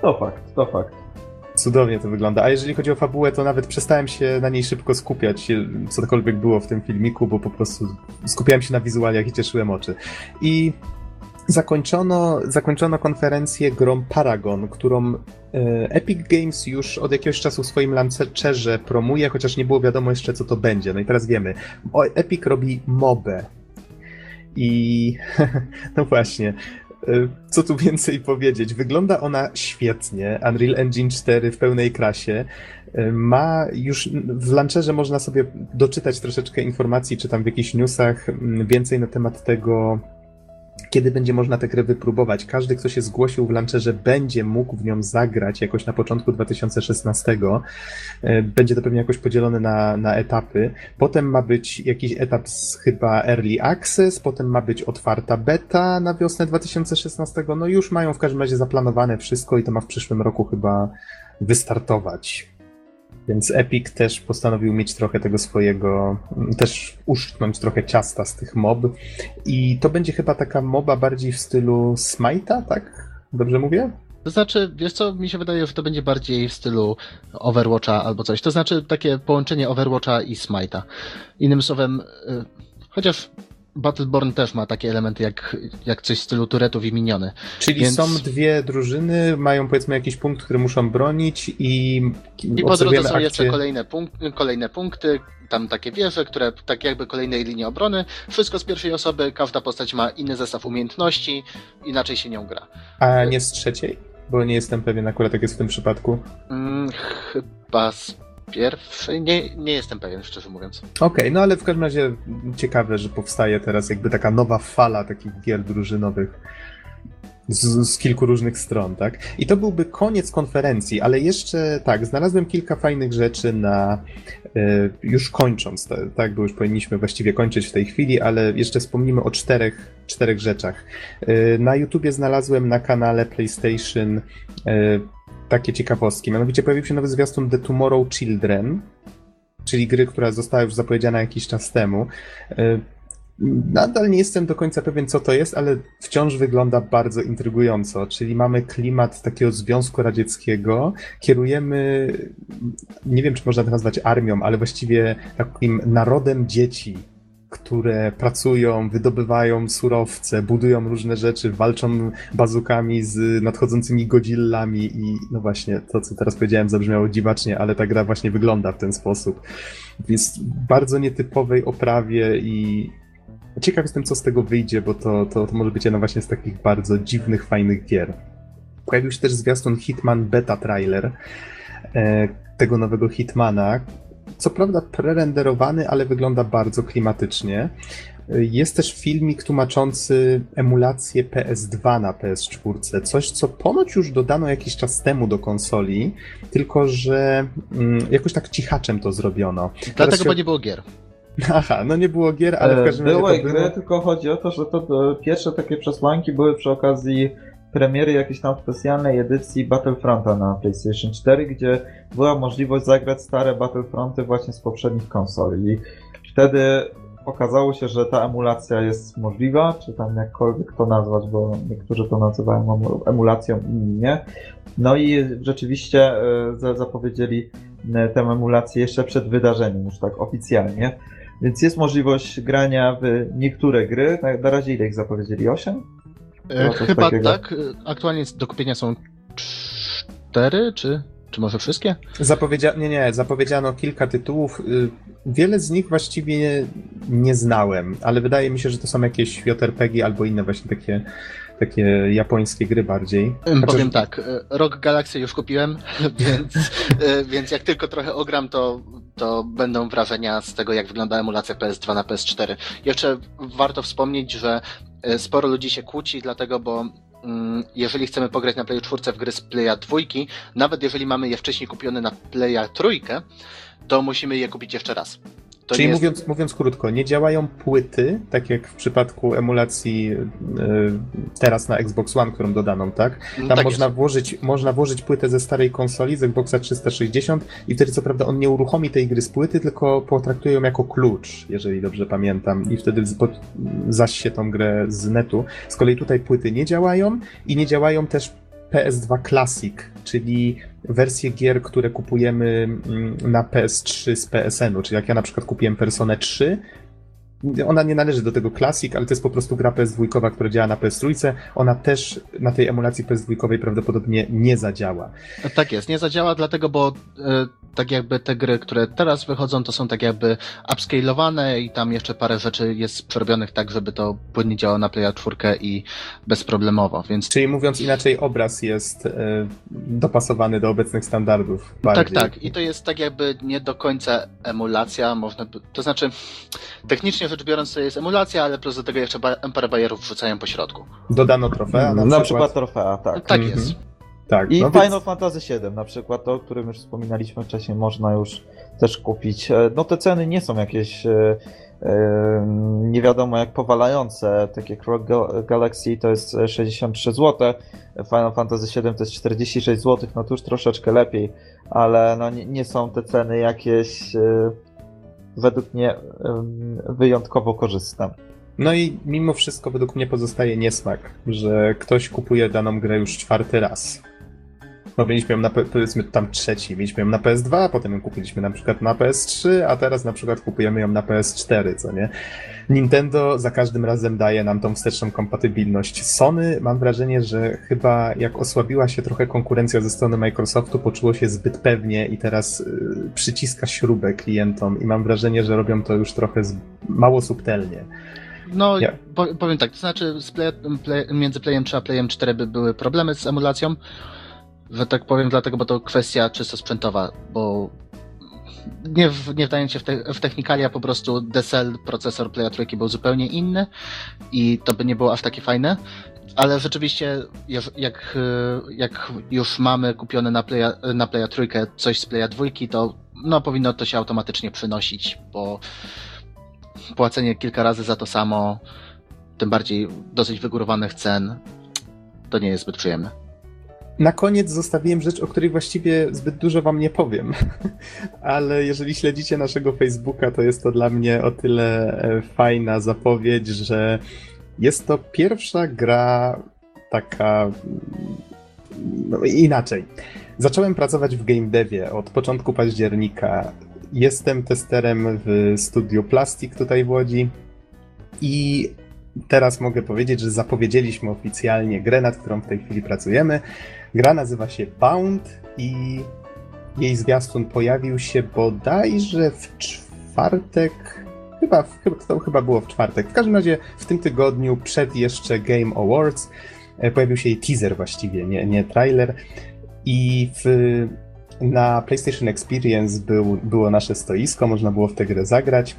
Speaker 5: To fakt, to fakt.
Speaker 1: Cudownie to wygląda. A jeżeli chodzi o fabułę, to nawet przestałem się na niej szybko skupiać, cokolwiek było w tym filmiku, bo po prostu skupiałem się na wizualiach i cieszyłem oczy. I zakończono, zakończono konferencję grą Paragon, którą e, Epic Games już od jakiegoś czasu w swoim launcherze promuje, chociaż nie było wiadomo jeszcze co to będzie. No i teraz wiemy. Epic robi MOBę. I [laughs] no właśnie, Co tu więcej powiedzieć? Wygląda ona świetnie. Unreal Engine 4 w pełnej krasie. E, Ma już w launcherze można sobie doczytać troszeczkę informacji, czy tam w jakichś newsach więcej na temat tego, kiedy będzie można tę grę wypróbować. Każdy, kto się zgłosił w launcherze, będzie mógł w nią zagrać jakoś na początku 2016. E, Będzie to pewnie jakoś podzielone na, na etapy. Potem ma być jakiś etap z chyba Early Access, potem ma być otwarta beta na wiosnę 2016. No już mają w każdym razie zaplanowane wszystko i to ma w przyszłym roku chyba wystartować. Więc Epic też postanowił mieć trochę tego swojego, mm, też uszczknąć trochę ciasta z tych mob. I to będzie chyba taka moba bardziej w stylu Smite'a, tak? Dobrze mówię?
Speaker 2: To znaczy, wiesz co, mi się wydaje, że to będzie bardziej w stylu Overwatcha albo coś. To znaczy takie połączenie Overwatcha i Smite'a. Innym słowem, y, chociaż Battleborn też ma takie elementy jak, jak coś w stylu turetów i miniony.
Speaker 1: Czyli
Speaker 2: Więc-
Speaker 1: są dwie drużyny, mają powiedzmy jakiś punkt, który muszą bronić i,
Speaker 2: I po drodze są jeszcze
Speaker 1: akcje.
Speaker 2: kolejne, punk- kolejne punkty, tam takie wieże, które tak jakby kolejnej linii obrony. Wszystko z pierwszej osoby, każda postać ma inny zestaw umiejętności, inaczej się nią gra.
Speaker 1: A nie z trzeciej? Bo nie jestem pewien akurat jak jest w tym przypadku.
Speaker 2: Mm, chyba z pierwszej, nie, nie jestem pewien, szczerze mówiąc.
Speaker 1: Okej, no ale w każdym razie ciekawe, że powstaje teraz jakby taka nowa fala takich gier drużynowych z, z kilku różnych stron, tak? I to byłby koniec konferencji, ale jeszcze tak, znalazłem kilka fajnych rzeczy na e, już kończąc, ta- tak, bo już powinniśmy właściwie kończyć w tej chwili, ale jeszcze wspomnimy o czterech, czterech rzeczach. E, Na YouTubie znalazłem na kanale PlayStation e, takie ciekawostki, mianowicie pojawił się nowy zwiastun The Tomorrow Children, czyli gry, która została już zapowiedziana jakiś czas temu. E, Nadal nie jestem do końca pewien, co to jest, ale wciąż wygląda bardzo intrygująco. Czyli mamy klimat takiego Związku Radzieckiego, kierujemy, nie wiem, czy można to nazwać armią, ale właściwie takim narodem dzieci, które pracują, wydobywają surowce, budują różne rzeczy, walczą bazukami z nadchodzącymi godzillami i no właśnie, to co teraz powiedziałem zabrzmiało dziwacznie, ale ta gra właśnie wygląda w ten sposób. Jest w bardzo nietypowej oprawie i ciekaw jestem, co z tego wyjdzie, bo to, to, to może być jedna właśnie z takich bardzo dziwnych, fajnych gier. Pojawił się też zwiastun Hitman Beta Trailer e, tego nowego Hitmana. Co prawda prerenderowany, ale wygląda bardzo klimatycznie. Jest też filmik tłumaczący emulację PS2 na PS4. Coś, co ponoć już dodano jakiś czas temu do konsoli, tylko że mm, jakoś tak cichaczem to zrobiono.
Speaker 2: Dlatego,
Speaker 1: się-
Speaker 2: bo nie było gier.
Speaker 1: Aha, no nie było gier, ale w
Speaker 5: E,
Speaker 1: każdym razie
Speaker 5: Były
Speaker 1: to było...
Speaker 5: gry, tylko chodzi o to, że to e, pierwsze takie przesłanki były przy okazji premiery jakiejś tam specjalnej edycji Battlefronta na PlayStation 4, gdzie była możliwość zagrać stare Battlefronty właśnie z poprzednich konsol i wtedy okazało się, że ta emulacja jest możliwa, czy tam jakkolwiek to nazwać, bo niektórzy to nazywają emu- emulacją, inni nie. No i rzeczywiście e, za- zapowiedzieli e, tę emulację jeszcze przed wydarzeniem, już tak oficjalnie. Więc jest możliwość grania w niektóre gry. Na razie ile ich zapowiedzieli? 8?
Speaker 2: E,
Speaker 5: No, coś
Speaker 2: Chyba
Speaker 5: takiego.
Speaker 2: tak. e, Aktualnie do kupienia są cztery, czy, czy może wszystkie?
Speaker 1: Zapowiedzia... Nie, nie, zapowiedziano kilka tytułów. Y, Wiele z nich właściwie nie znałem, ale wydaje mi się, że to są jakieś JRPG albo inne właśnie takie, takie japońskie gry bardziej.
Speaker 2: Powiem tak, e, Rock Galaxy już kupiłem, [laughs] więc, e, więc jak tylko trochę ogram, to, to będą wrażenia z tego, jak wygląda emulacja PS2 na PS4. Jeszcze warto wspomnieć, że e, sporo ludzi się kłóci, dlatego, bo mm, jeżeli chcemy pograć na Playu 4 w gry z Playa 2, nawet jeżeli mamy je wcześniej kupione na Playa 3, to musimy je kupić jeszcze raz. To
Speaker 1: Czyli
Speaker 2: jest-
Speaker 1: mówiąc, mówiąc krótko, nie działają płyty, tak jak w przypadku emulacji y, teraz na Xbox One, którą dodaną, tak? Tam
Speaker 2: tak
Speaker 1: można,
Speaker 2: jest.
Speaker 1: włożyć, można włożyć płytę ze starej konsoli, z Xboxa 360 i wtedy co prawda on nie uruchomi tej gry z płyty, tylko potraktuje ją jako klucz, jeżeli dobrze pamiętam, i wtedy pod- zaś się tą grę z netu. Z kolei tutaj płyty nie działają i nie działają też PS2 Classic, czyli wersje gier, które kupujemy mm, na PS3 z PSN-u, czyli jak ja na przykład kupiłem Personę 3, ona nie należy do tego Classic, ale to jest po prostu gra PS2, która działa na PS3. Ona też na tej emulacji PS2 prawdopodobnie nie zadziała.
Speaker 2: Tak jest, nie zadziała dlatego, bo e, tak jakby te gry, które teraz wychodzą, to są tak jakby upscalowane i tam jeszcze parę rzeczy jest przerobionych tak, żeby to płynnie działało na Playa 4 i bezproblemowo, więc
Speaker 1: Czyli mówiąc inaczej, obraz jest e, dopasowany do obecnych standardów.
Speaker 2: tak,
Speaker 1: bardziej.
Speaker 2: tak. I to jest tak jakby nie do końca emulacja, można by, to znaczy technicznie rzecz biorąc to jest emulacja, ale plus do tego jeszcze ba- parę bajerów wrzucają po środku.
Speaker 1: Dodano trofea na,
Speaker 4: Na,
Speaker 1: przykład.
Speaker 4: przykład trofea, tak.
Speaker 2: Tak
Speaker 1: Mhm.
Speaker 2: jest.
Speaker 1: Tak,
Speaker 4: I
Speaker 1: no więc-
Speaker 4: Final Fantasy VII na przykład, to, o którym już wspominaliśmy wcześniej, można już też kupić. E, No te ceny nie są jakieś e, e, nie wiadomo jak powalające, tak jak Rogue Gal- Galaxy to jest e, 63 zł, Final Fantasy VII to jest 46 zł, no to już troszeczkę lepiej, ale no nie, nie są te ceny jakieś według mnie wyjątkowo korzystne.
Speaker 1: No i mimo wszystko według mnie pozostaje niesmak, że ktoś kupuje daną grę już czwarty raz. No mieliśmy ją na, powiedzmy tam trzeci, mieliśmy ją na PS2, potem ją kupiliśmy na przykład na PS3, a teraz na przykład kupujemy ją na PS4, co nie? Nintendo za każdym razem daje nam tą wsteczną kompatybilność. Sony mam wrażenie, że chyba jak osłabiła się trochę konkurencja ze strony Microsoftu, poczuło się zbyt pewnie i teraz y, przyciska śrubę klientom i mam wrażenie, że robią to już trochę z, mało subtelnie.
Speaker 2: No, po, powiem tak, to znaczy play, play, między Playem 3 a Playem 4 by były problemy z emulacją, że tak powiem, dlatego, bo to kwestia czysto sprzętowa, bo nie, w, nie wdając się w, te, w technikalia, po prostu DSL, procesor Playa 3 był zupełnie inny i to by nie było aż takie fajne, ale rzeczywiście jak, jak, już mamy kupione na Playa, na Playa 3 coś z Playa 2, to no, powinno to się automatycznie przynosić, bo płacenie kilka razy za to samo, tym bardziej dosyć wygórowanych cen, to nie jest zbyt przyjemne.
Speaker 1: Na koniec zostawiłem rzecz, o której właściwie zbyt dużo wam nie powiem, [laughs] ale jeżeli śledzicie naszego Facebooka, to jest to dla mnie o tyle e, fajna zapowiedź, że jest to pierwsza gra taka mm, no, inaczej. Zacząłem pracować w game devie od początku października. Jestem testerem w studiu Plastik tutaj w Łodzi i teraz mogę powiedzieć, że zapowiedzieliśmy oficjalnie grę, nad którą w tej chwili pracujemy. Gra nazywa się Bound i jej zwiastun pojawił się bodajże w czwartek. Chyba, chyba, to chyba było w czwartek. W każdym razie w tym tygodniu, przed jeszcze Game Awards, e, pojawił się jej teaser właściwie, nie, nie trailer. I w, na PlayStation Experience był, było nasze stoisko, można było w tę grę zagrać.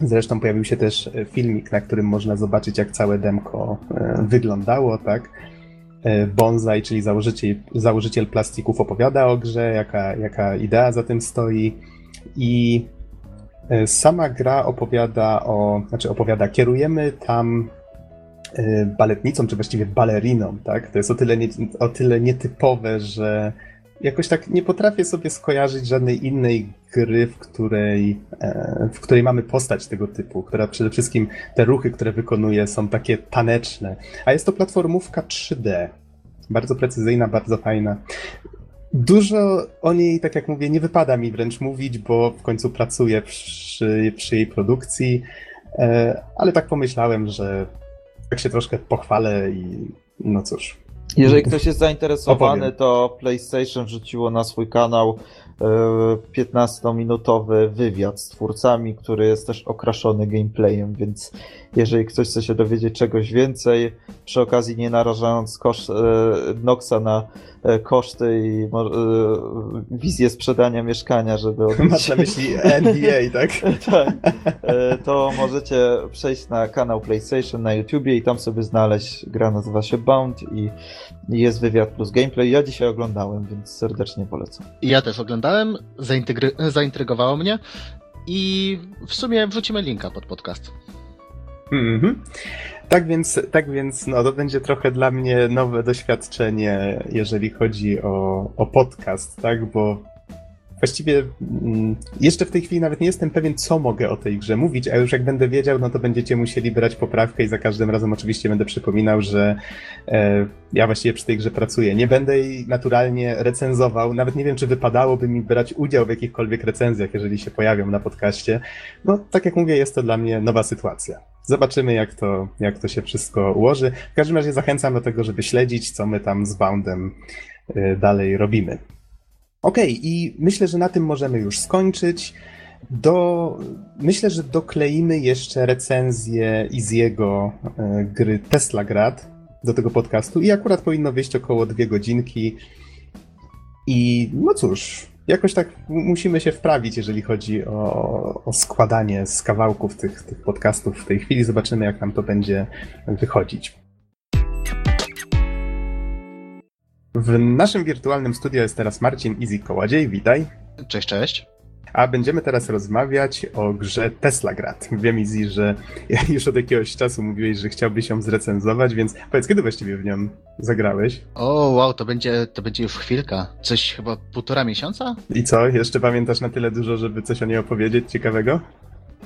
Speaker 1: Zresztą pojawił się też e, filmik, na którym można zobaczyć, jak całe demko e, wyglądało, tak? E, Bonsai, czyli założyciel, założyciel plastików, opowiada o grze, jaka, jaka idea za tym stoi. I e, sama gra opowiada o, znaczy opowiada, kierujemy tam e, baletnicą, czy właściwie baleriną, tak? To jest o tyle, nie, o tyle nietypowe, że jakoś tak nie potrafię sobie skojarzyć żadnej innej gry, w której, e, w której mamy postać tego typu, która przede wszystkim te ruchy, które wykonuje, są takie taneczne. A jest to platformówka 3D. Bardzo precyzyjna, bardzo fajna. Dużo o niej, tak jak mówię, nie wypada mi wręcz mówić, bo w końcu pracuję przy, przy jej produkcji, e, ale tak pomyślałem, że tak się troszkę pochwalę i no cóż.
Speaker 4: Jeżeli ktoś jest zainteresowany,
Speaker 1: Opowiem.
Speaker 4: to PlayStation wrzuciło na swój kanał e, 15-minutowy wywiad z twórcami, który jest też okraszony gameplayem, więc jeżeli ktoś chce się dowiedzieć czegoś więcej, przy okazji nie narażając koszt, e, Noxa na e, koszty i e, wizję sprzedania mieszkania, żeby [laughs] odbyć
Speaker 1: Masz na myśli NBA, [laughs] tak?
Speaker 4: tak, e, to możecie przejść na kanał PlayStation na YouTubie i tam sobie znaleźć. Gra nazywa się Bound i jest wywiad plus gameplay. Ja dzisiaj oglądałem, więc serdecznie polecam.
Speaker 2: Ja też oglądałem, zaintygry- zaintrygowało mnie. i w sumie wrzucimy linka pod podcast.
Speaker 1: Mhm. Tak więc, tak więc no, to będzie trochę dla mnie nowe doświadczenie, jeżeli chodzi o, o podcast, tak? Bo właściwie mm, jeszcze w tej chwili nawet nie jestem pewien, co mogę o tej grze mówić, a już jak będę wiedział, no to będziecie musieli brać poprawkę i za każdym razem oczywiście będę przypominał, że e, ja właściwie przy tej grze pracuję. Nie będę jej naturalnie recenzował, nawet nie wiem, czy wypadałoby mi brać udział w jakichkolwiek recenzjach, jeżeli się pojawią na podcaście. No, tak jak mówię, jest to dla mnie nowa sytuacja. Zobaczymy, jak to, jak to się wszystko ułoży. W każdym razie zachęcam do tego, żeby śledzić, co my tam z Boundem y, dalej robimy. Okay, i myślę, że na tym możemy już skończyć. Do, myślę, że dokleimy jeszcze recenzję Iziego y, gry Tesla Grad do tego podcastu i akurat powinno wyjść około dwie godzinki. I no cóż, jakoś tak musimy się wprawić, jeżeli chodzi o, o składanie z kawałków tych, tych podcastów w tej chwili. Zobaczymy, jak nam to będzie wychodzić. W naszym wirtualnym studio jest teraz Marcin Easy Koładziej. Witaj.
Speaker 2: Cześć, cześć.
Speaker 1: A będziemy teraz rozmawiać o grze Tesla Grad. Wiem, Izzy, że [laughs] już od jakiegoś czasu mówiłeś, że chciałbyś ją zrecenzować, więc powiedz, kiedy właściwie w nią zagrałeś?
Speaker 2: O, wow, to będzie, to będzie już chwilka. Coś chyba półtora miesiąca?
Speaker 1: I co, jeszcze pamiętasz na tyle dużo, żeby coś o niej opowiedzieć ciekawego?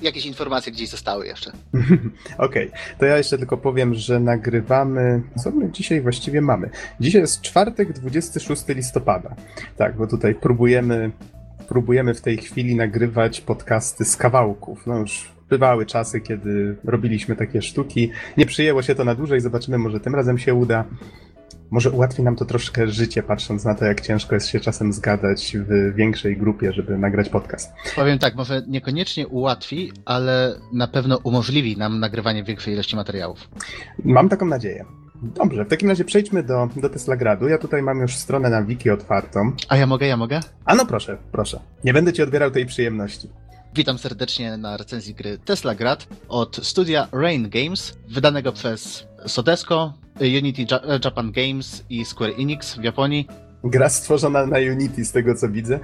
Speaker 2: Jakieś informacje gdzieś zostały jeszcze. [laughs]
Speaker 1: Okej, okay. to ja jeszcze tylko powiem, że nagrywamy. Co my dzisiaj właściwie mamy? Dzisiaj jest czwartek, 26 listopada. Tak, bo tutaj próbujemy próbujemy w tej chwili nagrywać podcasty z kawałków. No już bywały czasy, kiedy robiliśmy takie sztuki. Nie przyjęło się to na dłużej, zobaczymy, może tym razem się uda. Może ułatwi nam to troszkę życie, patrząc na to, jak ciężko jest się czasem zgadać w większej grupie, żeby nagrać podcast.
Speaker 2: Powiem tak, może niekoniecznie ułatwi, ale na pewno umożliwi nam nagrywanie większej ilości materiałów.
Speaker 1: Mam taką nadzieję. Dobrze, w takim razie przejdźmy do, do Teslagradu. Ja tutaj mam już stronę na wiki otwartą.
Speaker 2: A ja mogę, ja mogę?
Speaker 1: A no proszę, proszę. Nie będę ci odbierał tej przyjemności.
Speaker 2: Witam serdecznie na recenzji gry Tesla Grad od studia Rain Games, wydanego przez Sodesco, Unity Japan Games i Square Enix w Japonii.
Speaker 1: Gra stworzona na Unity, z tego co widzę.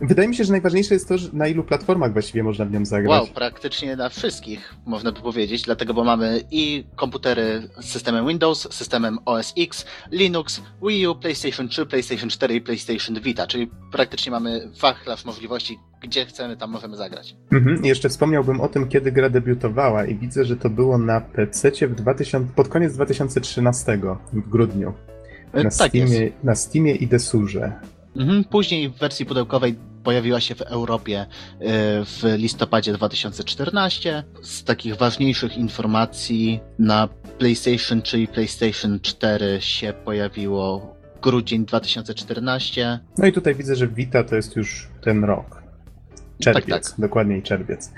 Speaker 1: wydaje mi się, że najważniejsze jest to, na ilu platformach właściwie można w nią zagrać.
Speaker 2: Wow, praktycznie na wszystkich, można by powiedzieć, dlatego, bo mamy i komputery z systemem Windows, systemem OS X, Linux, Wii U, PlayStation 3, PlayStation 4 i PlayStation Vita, czyli praktycznie mamy wachlarz możliwości, gdzie chcemy, tam możemy zagrać.
Speaker 1: Mhm. Jeszcze wspomniałbym o tym, kiedy gra debiutowała i widzę, że to było na PC w 2000, pod koniec 2013 w grudniu. Na, tak Steamie, na Steamie i Desurze.
Speaker 2: Mhm, później w wersji pudełkowej pojawiła się w Europie e, w listopadzie 2014. Z takich ważniejszych informacji na PlayStation 3 i PlayStation 4 się pojawiło grudzień 2014.
Speaker 1: No i tutaj widzę, że Vita to jest już ten rok. Czerwiec, tak, tak. dokładniej czerwiec.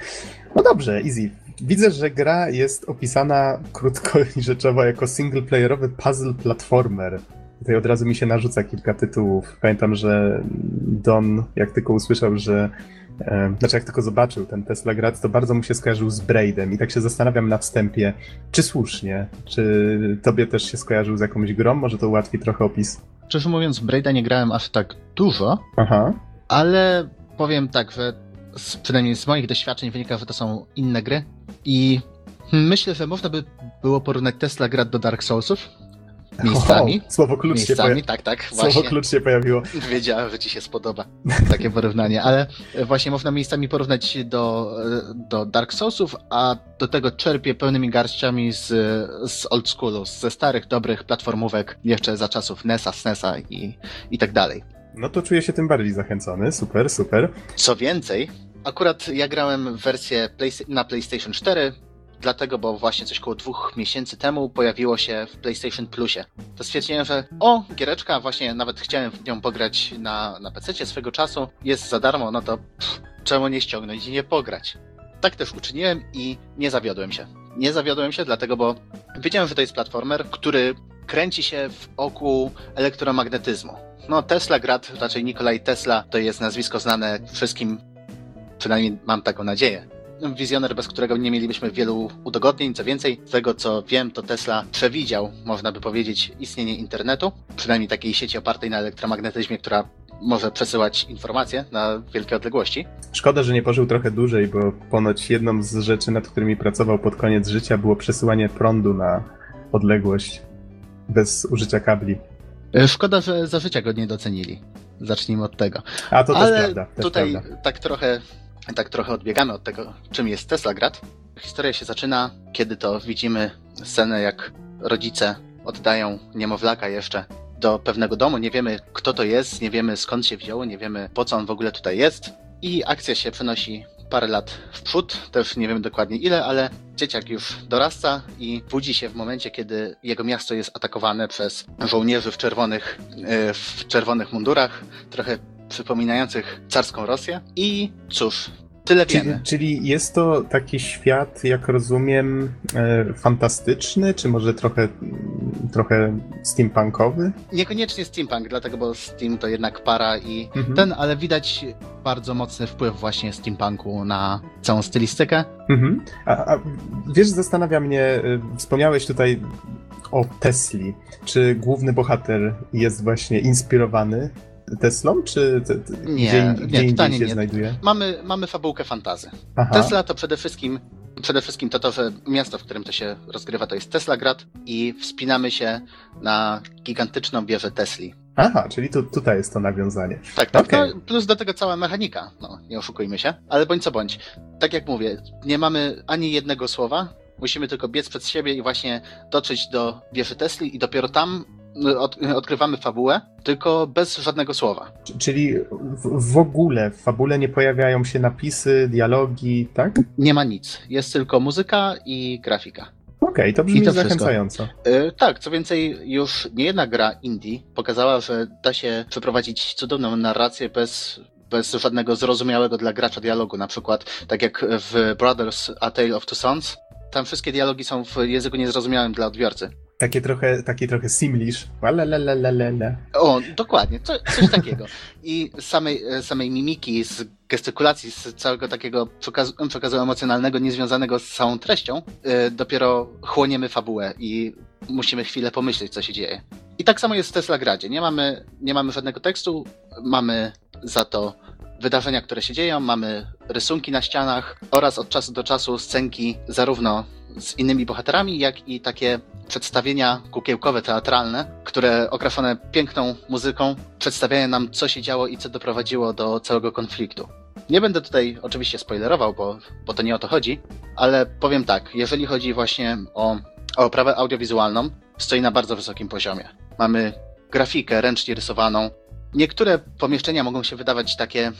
Speaker 1: No dobrze, easy. Widzę, że gra jest opisana krótko i rzeczowo jako singleplayerowy puzzle platformer. Tutaj od razu mi się narzuca kilka tytułów. Pamiętam, że Don, jak tylko usłyszał, że e, znaczy jak tylko zobaczył ten Tesla Grad, to bardzo mu się skojarzył z Braidem i tak się zastanawiam na wstępie, czy słusznie, czy tobie też się skojarzył z jakąś grą, może to ułatwi trochę opis.
Speaker 2: Szczerze mówiąc, Braida nie grałem aż tak dużo,
Speaker 1: Aha.
Speaker 2: ale powiem tak, że z, przynajmniej z moich doświadczeń wynika, że to są inne gry i myślę, że można by było porównać Tesla Grad do Dark Soulsów, Miejscami.
Speaker 1: Słowo klucz
Speaker 2: Miejscami,
Speaker 1: się
Speaker 2: tak, tak.
Speaker 1: Właśnie. Słowo klucz się pojawiło.
Speaker 2: Wiedziałem, że ci się spodoba takie porównanie, ale właśnie można miejscami porównać do, do Dark Soulsów, a do tego czerpię pełnymi garściami z, z old schoolu, ze starych, dobrych platformówek jeszcze za czasów NESa, SNESa i, i tak dalej.
Speaker 1: No to czuję się tym bardziej zachęcony. Super, super.
Speaker 2: Co więcej, akurat ja grałem wersję play, na PlayStation 4, dlatego, bo właśnie coś około dwóch miesięcy temu pojawiło się w PlayStation Plusie. To stwierdziłem, że o, giereczka, właśnie nawet chciałem w nią pograć na, na PC swego czasu, jest za darmo, no to pff, czemu nie ściągnąć i nie pograć? Tak też uczyniłem i nie zawiodłem się. Nie zawiodłem się, dlatego, bo wiedziałem, że to jest platformer, który kręci się wokół elektromagnetyzmu. No, Tesla Grad, raczej Nikolaj Tesla, to jest nazwisko znane wszystkim, przynajmniej mam taką nadzieję wizjoner, bez którego nie mielibyśmy wielu udogodnień. Co więcej, z tego co wiem, to Tesla przewidział, można by powiedzieć, istnienie internetu, przynajmniej takiej sieci opartej na elektromagnetyzmie, która może przesyłać informacje na wielkie odległości.
Speaker 1: Szkoda, że nie pożył trochę dłużej, bo ponoć jedną z rzeczy, nad którymi pracował pod koniec życia, było przesyłanie prądu na odległość bez użycia kabli.
Speaker 2: E, Szkoda, że za życia go nie docenili. Zacznijmy od tego.
Speaker 1: A to
Speaker 2: Ale
Speaker 1: też prawda. Też
Speaker 2: tutaj
Speaker 1: prawda.
Speaker 2: tak trochę, tak trochę odbiegamy od tego, czym jest Teslagrad. Historia się zaczyna, kiedy to widzimy scenę, jak rodzice oddają niemowlaka jeszcze do pewnego domu. Nie wiemy, kto to jest, nie wiemy skąd się wzięło, nie wiemy po co on w ogóle tutaj jest. I akcja się przenosi parę lat w przód, też nie wiemy dokładnie ile, ale dzieciak już dorasta i budzi się w momencie, kiedy jego miasto jest atakowane przez żołnierzy w czerwonych, e, w czerwonych mundurach, trochę przypominających carską Rosję. I cóż, tyle
Speaker 1: Czyli,
Speaker 2: wiemy.
Speaker 1: czyli jest to taki świat, jak rozumiem, e, fantastyczny, czy może trochę, trochę steampunkowy?
Speaker 2: Niekoniecznie steampunk, dlatego bo Steam to jednak para i
Speaker 1: Mhm.
Speaker 2: ten, ale widać bardzo mocny wpływ właśnie steampunku na całą stylistykę.
Speaker 1: Mhm. A, a wiesz, zastanawia mnie, y, wspomniałeś tutaj o Tesli. Czy główny bohater jest właśnie inspirowany Teslą, czy te, te,
Speaker 2: Nie,
Speaker 1: gdzie,
Speaker 2: nie,
Speaker 1: gdzie
Speaker 2: totalnie
Speaker 1: się
Speaker 2: nie.
Speaker 1: znajduje?
Speaker 2: Mamy, mamy fabułkę fantazy.
Speaker 1: Aha.
Speaker 2: Tesla to przede wszystkim, przede wszystkim to to, że miasto, w którym to się rozgrywa, to jest Teslagrad i wspinamy się na gigantyczną wieżę Tesli.
Speaker 1: Aha, czyli tu, tutaj jest to nawiązanie.
Speaker 2: Tak, tak.
Speaker 1: Okej.
Speaker 2: No, plus do tego cała mechanika, no nie oszukujmy się. Ale bądź co bądź, tak jak mówię, nie mamy ani jednego słowa, musimy tylko biec przed siebie i właśnie dotrzeć do wieży Tesli i dopiero tam od, odkrywamy fabułę, tylko bez żadnego słowa.
Speaker 1: Czyli w, w ogóle w fabule nie pojawiają się napisy, dialogi, tak?
Speaker 2: Nie ma nic, jest tylko muzyka i grafika.
Speaker 1: Okej, to brzmi
Speaker 2: I to
Speaker 1: zachęcająco.
Speaker 2: E, tak, co więcej, już nie jedna gra indie pokazała, że da się przeprowadzić cudowną narrację bez, bez żadnego zrozumiałego dla gracza dialogu. Na przykład, tak jak w Brothers A Tale of Two Sons, tam wszystkie dialogi są w języku niezrozumiałym dla odbiorcy.
Speaker 1: Takie trochę, taki trochę simlish.
Speaker 2: O, dokładnie, co, coś takiego. I samej, e, samej mimiki, z gestykulacji, z całego takiego przekazu, przekazu emocjonalnego, niezwiązanego z całą treścią, e, dopiero chłoniemy fabułę i musimy chwilę pomyśleć, co się dzieje. I tak samo jest w Tesla Gradzie. Nie mamy, nie mamy żadnego tekstu, mamy za to wydarzenia, które się dzieją, mamy rysunki na ścianach oraz od czasu do czasu scenki zarówno z innymi bohaterami, jak i takie przedstawienia kukiełkowe, teatralne, które okraszone piękną muzyką przedstawiają nam, co się działo i co doprowadziło do całego konfliktu. Nie będę tutaj oczywiście spoilerował, bo, bo to nie o to chodzi, ale powiem tak, jeżeli chodzi właśnie o, o oprawę audiowizualną, stoi na bardzo wysokim poziomie. Mamy grafikę ręcznie rysowaną. Niektóre pomieszczenia mogą się wydawać takie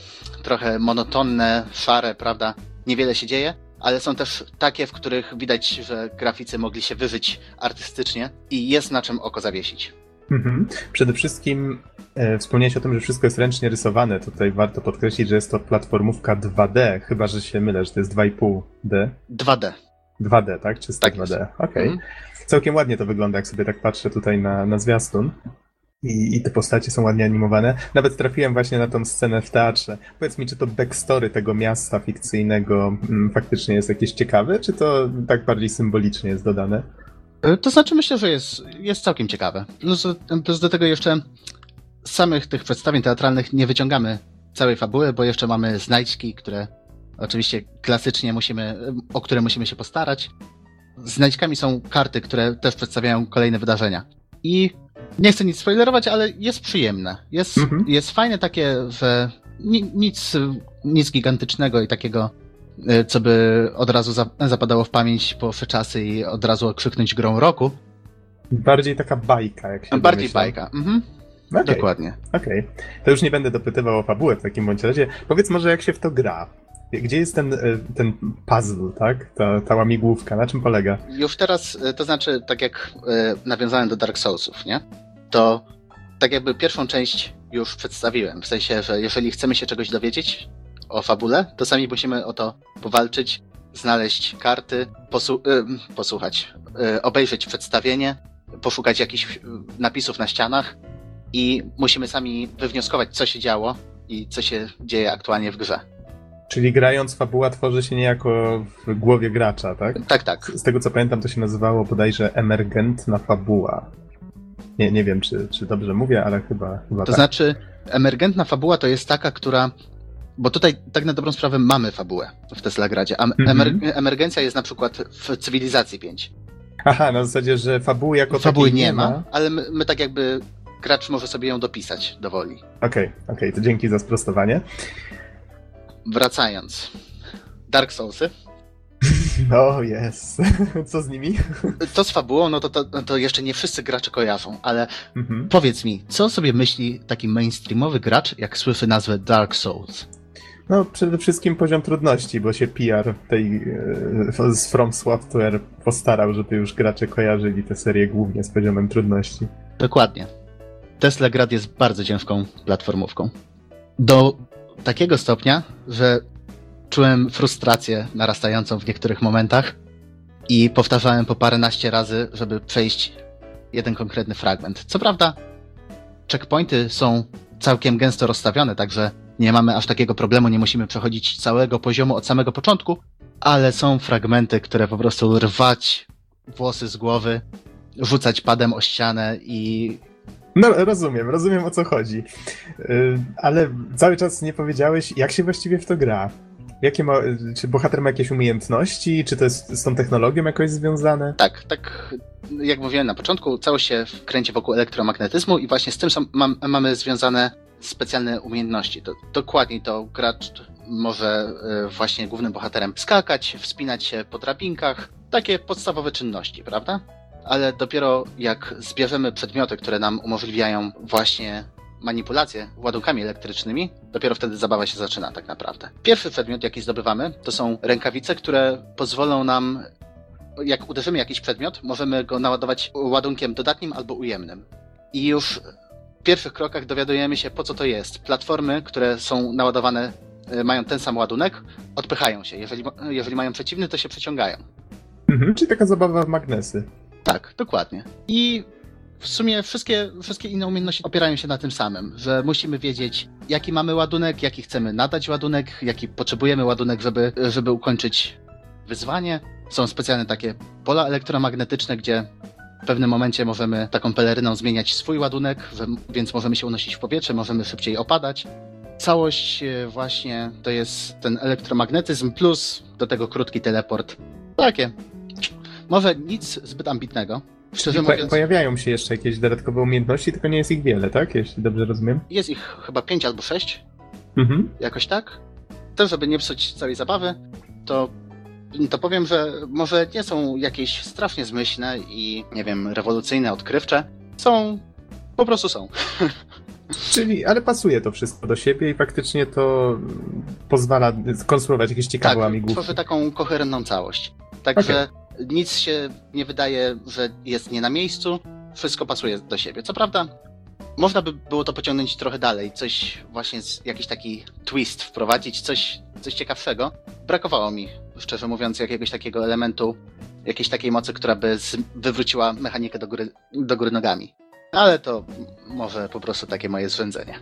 Speaker 2: trochę monotonne, szare, prawda? Niewiele się dzieje, ale są też takie, w których widać, że graficy mogli się wyżyć artystycznie i jest na czym oko zawiesić.
Speaker 1: Mhm. Przede wszystkim e, wspomniałeś o tym, że wszystko jest ręcznie rysowane. Tutaj warto podkreślić, że jest to platformówka 2D, chyba że się mylę, że to jest 2,5D.
Speaker 2: 2D.
Speaker 1: 2D, tak? Czysto
Speaker 2: Tak jest.
Speaker 1: 2D. Okej.
Speaker 2: Mhm.
Speaker 1: Całkiem ładnie to wygląda, jak sobie tak patrzę tutaj na, na zwiastun. I, I te postacie są ładnie animowane. Nawet trafiłem właśnie na tą scenę w teatrze. Powiedz mi, czy to backstory tego miasta fikcyjnego mm, faktycznie jest jakieś ciekawe, czy to tak bardziej symbolicznie jest dodane?
Speaker 2: Y, To znaczy myślę, że jest, jest całkiem ciekawe. Plus do tego jeszcze z samych tych przedstawień teatralnych nie wyciągamy całej fabuły, bo jeszcze mamy znajdźki, które oczywiście klasycznie musimy, o które musimy się postarać. Znajdźkami są karty, które też przedstawiają kolejne wydarzenia. I nie chcę nic spoilerować, ale jest przyjemne. Jest,
Speaker 1: Mhm.
Speaker 2: jest fajne takie, że ni, nic, nic gigantycznego i takiego, y, co by od razu za, zapadało w pamięć po wsze czasy i od razu okrzyknąć grą roku.
Speaker 1: Bardziej taka bajka, jak się
Speaker 2: Bardziej
Speaker 1: domyślam.
Speaker 2: bajka. Mhm,
Speaker 1: Okej.
Speaker 2: Dokładnie.
Speaker 1: Okej, to już nie będę dopytywał o fabułę w takim bądź razie. Powiedz może, jak się w to gra. Gdzie jest ten, e, ten puzzle, tak? Ta, ta łamigłówka, na czym polega?
Speaker 2: Już teraz, y, to znaczy, tak jak y, nawiązałem do Dark Soulsów, nie? To tak jakby pierwszą część już przedstawiłem. W sensie, że jeżeli chcemy się czegoś dowiedzieć o fabule, to sami musimy o to powalczyć, znaleźć karty, y, posłuchać, y, obejrzeć przedstawienie, poszukać jakichś napisów na ścianach i musimy sami wywnioskować, co się działo i co się dzieje aktualnie w grze.
Speaker 1: Czyli grając, fabuła tworzy się niejako w głowie gracza, tak?
Speaker 2: Tak, tak.
Speaker 1: Z tego co pamiętam, to się nazywało bodajże emergentna fabuła. Nie, nie wiem, czy, czy dobrze mówię, ale chyba, chyba
Speaker 2: To
Speaker 1: tak.
Speaker 2: znaczy, emergentna fabuła to jest taka, która. Bo tutaj tak na dobrą sprawę mamy fabułę w Teslagradzie, a
Speaker 1: Mhm.
Speaker 2: emer emergencja jest na przykład w Cywilizacji 5.
Speaker 1: Aha, na zasadzie, że fabuły jako
Speaker 2: Fabuły
Speaker 1: takiej
Speaker 2: nie ma, ale my, my tak jakby gracz może sobie ją dopisać do woli.
Speaker 1: Okej, okej, to dzięki za sprostowanie.
Speaker 2: Wracając. Dark Soulsy. [laughs]
Speaker 1: No, jest. [laughs] Co z nimi? [laughs]
Speaker 2: To z fabułą, no to, to, to jeszcze nie wszyscy gracze kojarzą, ale
Speaker 1: Mhm.
Speaker 2: powiedz mi, co sobie myśli taki mainstreamowy gracz, jak słyszy nazwę Dark Souls?
Speaker 1: No, przede wszystkim poziom trudności, bo się PR tej e, z From Software postarał, żeby już gracze kojarzyli tę serię głównie z poziomem trudności.
Speaker 2: Dokładnie. Tesla Grad jest bardzo ciężką platformówką. Do takiego stopnia, że czułem frustrację narastającą w niektórych momentach i powtarzałem po paręnaście razy, żeby przejść jeden konkretny fragment. Co prawda, checkpointy są całkiem gęsto rozstawione, także nie mamy aż takiego problemu, nie musimy przechodzić całego poziomu od samego początku, ale są fragmenty, które po prostu rwać włosy z głowy, rzucać padem o ścianę i
Speaker 1: No, rozumiem, rozumiem o co chodzi. Y, Ale cały czas nie powiedziałeś, jak się właściwie w to gra. Jakie ma, czy bohater ma jakieś umiejętności, czy to jest z tą technologią jakoś związane?
Speaker 2: Tak, tak jak mówiłem na początku, całość się kręci wokół elektromagnetyzmu i właśnie z tym są, mam, mamy związane specjalne umiejętności. To, dokładniej to gracz może e, właśnie głównym bohaterem skakać, wspinać się po drabinkach, takie podstawowe czynności, prawda? Ale dopiero jak zbierzemy przedmioty, które nam umożliwiają właśnie manipulację ładunkami elektrycznymi, dopiero wtedy zabawa się zaczyna tak naprawdę. Pierwszy przedmiot, jaki zdobywamy, to są rękawice, które pozwolą nam jak uderzymy jakiś przedmiot, możemy go naładować ładunkiem dodatnim albo ujemnym. I już w pierwszych krokach dowiadujemy się, po co to jest. Platformy, które są naładowane, e, mają ten sam ładunek, odpychają się. Jeżeli, jeżeli mają przeciwny, to się przeciągają.
Speaker 1: Mhm, czyli taka zabawa w magnesy.
Speaker 2: Tak, dokładnie. I w sumie wszystkie, wszystkie inne umiejętności opierają się na tym samym, że musimy wiedzieć, jaki mamy ładunek, jaki chcemy nadać ładunek, jaki potrzebujemy ładunek, żeby, żeby ukończyć wyzwanie. Są specjalne takie pola elektromagnetyczne, gdzie w pewnym momencie możemy taką peleryną zmieniać swój ładunek, więc możemy się unosić w powietrze, możemy szybciej opadać. Całość e, właśnie to jest ten elektromagnetyzm plus do tego krótki teleport. Takie. Może nic zbyt ambitnego. Szczerze
Speaker 1: Po,
Speaker 2: mówiąc,
Speaker 1: pojawiają się jeszcze jakieś dodatkowe umiejętności, tylko nie jest ich wiele, tak? Jeśli dobrze rozumiem.
Speaker 2: jest ich chyba pięć albo sześć,
Speaker 1: Mhm.
Speaker 2: jakoś tak. Też, żeby nie psuć całej zabawy, to, to powiem, że może nie są jakieś strasznie zmyślne i, nie wiem, rewolucyjne, odkrywcze. Są, po prostu są. [laughs]
Speaker 1: Czyli, ale pasuje to wszystko do siebie i faktycznie to pozwala skonstruować jakieś ciekawe
Speaker 2: tak,
Speaker 1: łamigłówki.
Speaker 2: tworzy taką koherentną całość. Także nic się nie wydaje, że jest nie na miejscu, wszystko pasuje do siebie. Co prawda, można by było to pociągnąć trochę dalej, coś właśnie, jakiś taki twist wprowadzić, coś, coś ciekawszego. Brakowało mi, szczerze mówiąc, jakiegoś takiego elementu, jakiejś takiej mocy, która by wywróciła mechanikę do góry, do góry nogami. Ale to może po prostu takie moje zrzędzenie.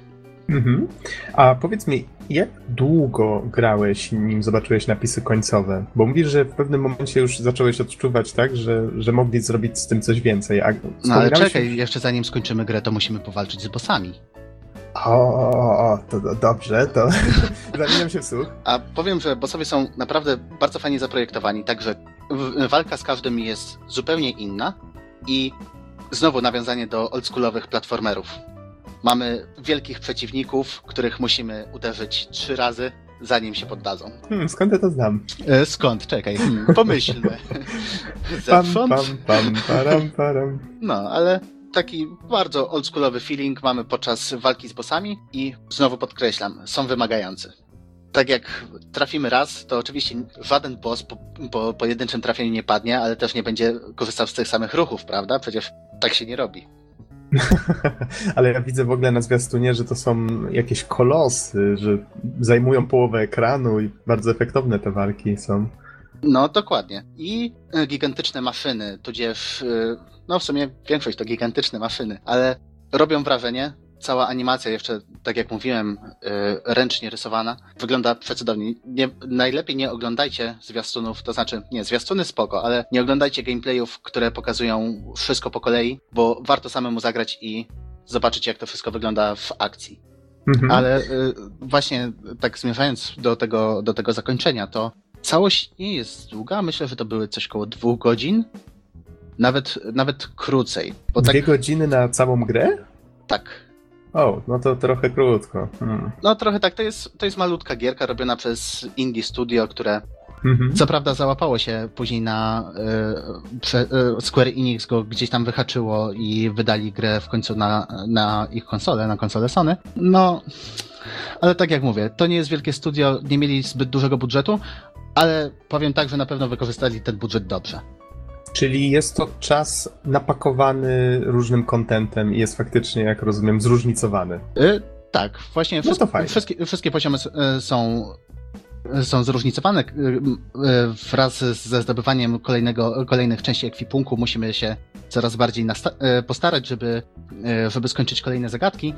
Speaker 1: Mhm. A powiedz mi, jak długo grałeś, nim zobaczyłeś napisy końcowe? Bo mówisz, że w pewnym momencie już zacząłeś odczuwać, tak, że, że mogli zrobić z tym coś więcej. A
Speaker 2: No ale czekaj, jeszcze zanim skończymy grę, to musimy powalczyć z bossami.
Speaker 1: O, o, o, to, to dobrze, to [laughs] zamieniam się w słuch.
Speaker 2: A powiem, że bossowie są naprawdę bardzo fajnie zaprojektowani, także walka z każdym jest zupełnie inna i znowu nawiązanie do oldschoolowych platformerów. Mamy wielkich przeciwników, których musimy uderzyć trzy razy, zanim się poddadzą.
Speaker 1: Hmm, skąd ja to znam?
Speaker 2: E, skąd? Czekaj, hmm, pomyślmy. [laughs]
Speaker 1: Pam,
Speaker 2: Zewsząd?
Speaker 1: pam, pam, param, param.
Speaker 2: No, ale taki bardzo oldschoolowy feeling mamy podczas walki z bossami i znowu podkreślam, są wymagający. Tak jak trafimy raz, to oczywiście żaden boss po, po pojedynczym trafieniu nie padnie, ale też nie będzie korzystał z tych samych ruchów, prawda? Przecież tak się nie robi. [laughs]
Speaker 1: Ale ja widzę w ogóle na zwiastunie, że to są jakieś kolosy, że zajmują połowę ekranu i bardzo efektowne te walki są.
Speaker 2: No, dokładnie. I e, gigantyczne maszyny, tudzież, e, no w sumie większość to gigantyczne maszyny, ale robią wrażenie cała animacja jeszcze, tak jak mówiłem, yy, ręcznie rysowana, wygląda przecudownie. Nie, najlepiej nie oglądajcie zwiastunów, to znaczy, nie, zwiastuny spoko, ale nie oglądajcie gameplayów, które pokazują wszystko po kolei, bo warto samemu zagrać i zobaczyć, jak to wszystko wygląda w akcji.
Speaker 1: Mhm.
Speaker 2: Ale y, właśnie tak zmierzając do tego, do tego zakończenia, to całość nie jest długa. Myślę, że to były coś koło dwóch godzin. Nawet, nawet krócej. Bo tak,
Speaker 1: Dwie godziny na całą grę?
Speaker 2: tak.
Speaker 1: O, no to trochę krótko. Hmm.
Speaker 2: No trochę tak, to jest, to jest malutka gierka robiona przez Indie Studio, które
Speaker 1: Mhm.
Speaker 2: co prawda załapało się później na y, prze, y, Square Enix go gdzieś tam wyhaczyło i wydali grę w końcu na, na ich konsolę, na konsolę Sony. No, ale tak jak mówię, to nie jest wielkie studio, nie mieli zbyt dużego budżetu, ale powiem tak, że na pewno wykorzystali ten budżet dobrze.
Speaker 1: Czyli jest to czas napakowany różnym kontentem i jest faktycznie, jak rozumiem, zróżnicowany.
Speaker 2: Y, tak, właśnie
Speaker 1: No
Speaker 2: wszystkie,
Speaker 1: to fajnie.
Speaker 2: wszystkie, wszystkie poziomy y, są, są zróżnicowane. Y, y, Wraz ze zdobywaniem kolejnego, kolejnych części ekwipunku musimy się coraz bardziej y, postarać, żeby, y, żeby skończyć kolejne zagadki.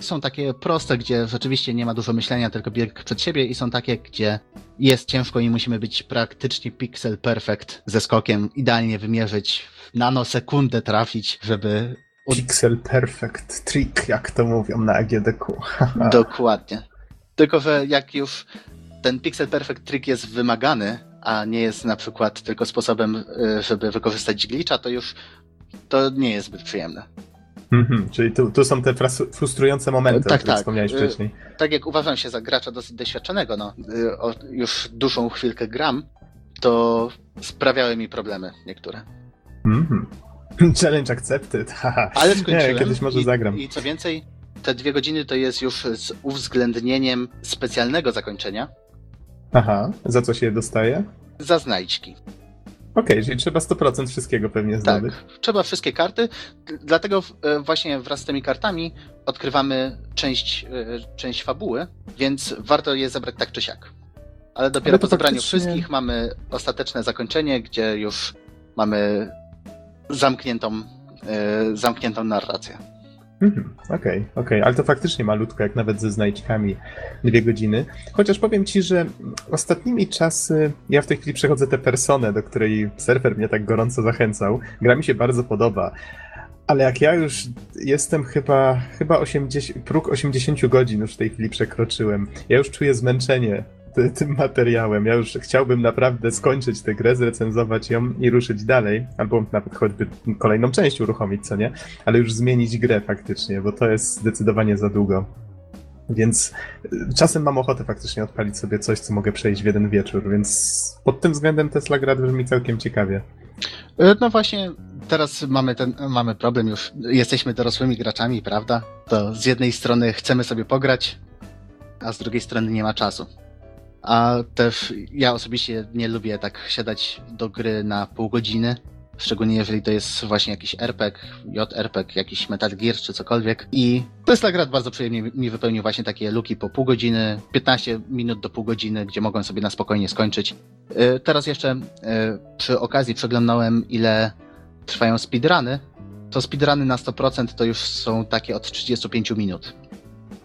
Speaker 2: Są takie proste, gdzie rzeczywiście nie ma dużo myślenia, tylko bieg przed siebie i są takie, gdzie jest ciężko i musimy być praktycznie pixel perfect ze skokiem, idealnie wymierzyć, w nanosekundę trafić, żeby
Speaker 1: Pixel Perfect Trick, jak to mówią na AGDQ. [laughs]
Speaker 2: Dokładnie. Tylko, że jak już ten Pixel Perfect Trick jest wymagany, a nie jest na przykład tylko sposobem, y, żeby wykorzystać glitcha, to już to nie jest zbyt przyjemne.
Speaker 1: Mhm, czyli tu, tu są te frustrujące momenty,
Speaker 2: Tak,
Speaker 1: o których
Speaker 2: tak.
Speaker 1: wspomniałeś
Speaker 2: Y-
Speaker 1: wcześniej.
Speaker 2: Tak jak uważam się za gracza dosyć doświadczonego, no, y, już dłuższą chwilkę gram, to sprawiały mi problemy niektóre.
Speaker 1: Mhm. [clears throat] Challenge accepted. [laughs]
Speaker 2: Ale skończyłem.
Speaker 1: Nie, kiedyś może
Speaker 2: i,
Speaker 1: zagram.
Speaker 2: I co więcej, te dwie godziny to jest już z uwzględnieniem specjalnego zakończenia
Speaker 1: Aha, za co się dostaje?
Speaker 2: za znajdźki.
Speaker 1: Okej, czyli trzeba 100% wszystkiego pewnie
Speaker 2: Tak,
Speaker 1: zdobyć.
Speaker 2: trzeba wszystkie karty, dlatego e, właśnie wraz z tymi kartami odkrywamy część, e, część fabuły, więc warto je zebrać tak czy siak. Ale dopiero
Speaker 1: Ale
Speaker 2: po zebraniu
Speaker 1: faktycznie-
Speaker 2: wszystkich mamy ostateczne zakończenie, gdzie już mamy zamkniętą, e, zamkniętą narrację.
Speaker 1: Mhm, Okej, okej, ale to faktycznie malutko, jak nawet ze znajdźkami dwie godziny. Chociaż powiem ci, że ostatnimi czasy ja w tej chwili przechodzę tę personę, do której surfer mnie tak gorąco zachęcał. Gra mi się bardzo podoba. Ale jak ja już jestem chyba, chyba 80, próg 80 godzin już w tej chwili przekroczyłem. Ja już czuję zmęczenie tym materiałem. Ja już chciałbym naprawdę skończyć tę grę, zrecenzować ją i ruszyć dalej. Albo nawet choćby kolejną część uruchomić, co nie? ale już zmienić grę faktycznie, bo to jest zdecydowanie za długo. Więc y, czasem mam ochotę faktycznie odpalić sobie coś, co mogę przejść w jeden wieczór, więc pod tym względem Tesla gra brzmi całkiem ciekawie.
Speaker 2: E, No właśnie, teraz mamy ten, mamy problem już, jesteśmy dorosłymi graczami, prawda? To z jednej strony chcemy sobie pograć, a z drugiej strony nie ma czasu. A też ja osobiście nie lubię tak siadać do gry na pół godziny, szczególnie jeżeli to jest właśnie jakiś RPG, JRPG, jakiś Metal Gear czy cokolwiek. I Tesla Grad bardzo przyjemnie mi wypełnił właśnie takie luki po pół godziny, 15 minut do pół godziny, gdzie mogłem sobie na spokojnie skończyć. Y, Teraz jeszcze y, przy okazji przeglądałem, ile trwają speedruny. To speedruny na 100% to już są takie od 35 minut.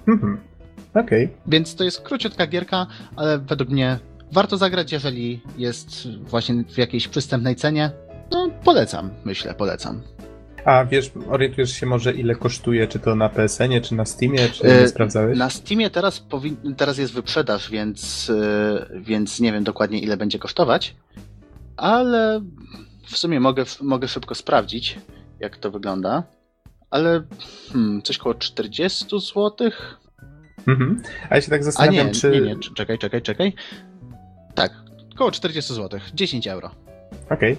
Speaker 1: Mhm. Okej.
Speaker 2: Więc to jest króciutka gierka, ale według mnie warto zagrać, jeżeli jest właśnie w jakiejś przystępnej cenie. No, polecam, myślę, polecam.
Speaker 1: A wiesz, orientujesz się może ile kosztuje, czy to na PSN-ie, czy na Steamie, czy
Speaker 2: E,
Speaker 1: nie sprawdzałeś?
Speaker 2: Na Steamie teraz, teraz jest wyprzedaż, więc, y, więc nie wiem dokładnie ile będzie kosztować, ale w sumie mogę, mogę szybko sprawdzić, jak to wygląda. Ale hmm, coś koło 40 zł?
Speaker 1: Mhm. A ja się tak
Speaker 2: A
Speaker 1: zastanawiam,
Speaker 2: nie,
Speaker 1: czy...
Speaker 2: nie, nie, cz- czekaj, czekaj, czekaj. Tak, koło 40 zł, 10 euro.
Speaker 1: Okej.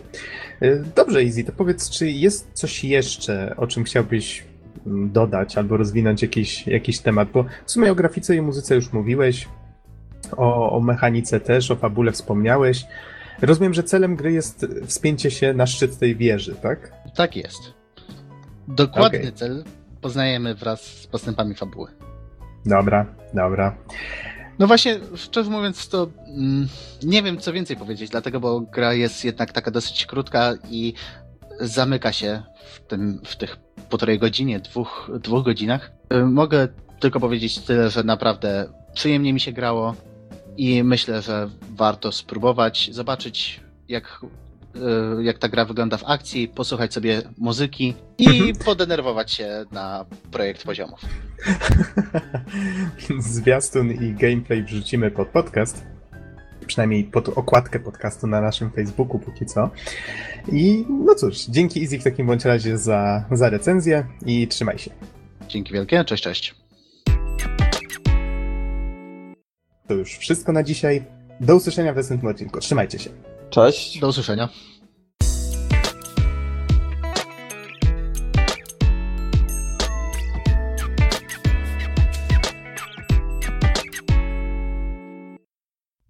Speaker 1: Y, Dobrze, Easy, to powiedz, czy jest coś jeszcze, o czym chciałbyś mm, dodać albo rozwinąć jakiś, jakiś temat? Bo w sumie o grafice i muzyce już mówiłeś, o, o mechanice też, o fabule wspomniałeś. Rozumiem, że celem gry jest wspięcie się na szczyt tej wieży, tak?
Speaker 2: Tak jest. Dokładny
Speaker 1: Okej.
Speaker 2: cel poznajemy wraz z postępami fabuły.
Speaker 1: Dobra, dobra.
Speaker 2: No właśnie, szczerze mówiąc, to mm, nie wiem, co więcej powiedzieć, dlatego, bo gra jest jednak taka dosyć krótka i zamyka się w, tym, w tych półtorej godzinie, dwóch, dwóch godzinach. Y, Mogę tylko powiedzieć tyle, że naprawdę przyjemnie mi się grało i myślę, że warto spróbować, zobaczyć jak, jak ta gra wygląda w akcji, posłuchać sobie muzyki i
Speaker 1: Mhm.
Speaker 2: podenerwować się na projekt poziomów. [laughs]
Speaker 1: Zwiastun i gameplay wrzucimy pod podcast. Przynajmniej pod okładkę podcastu na naszym Facebooku póki co. I no cóż, dzięki Easy w takim bądź razie za, za recenzję i trzymaj się.
Speaker 2: Dzięki wielkie, cześć, cześć.
Speaker 1: To już wszystko na dzisiaj. Do usłyszenia w następnym odcinku. Trzymajcie się.
Speaker 4: Cześć.
Speaker 2: Do usłyszenia.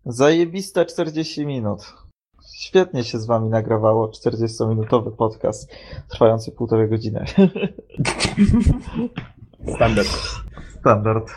Speaker 4: Zajebiste 40 minut. Świetnie się z wami nagrawało 40-minutowy podcast trwający półtorej godziny. [laughs]
Speaker 1: Standard.
Speaker 4: Standard.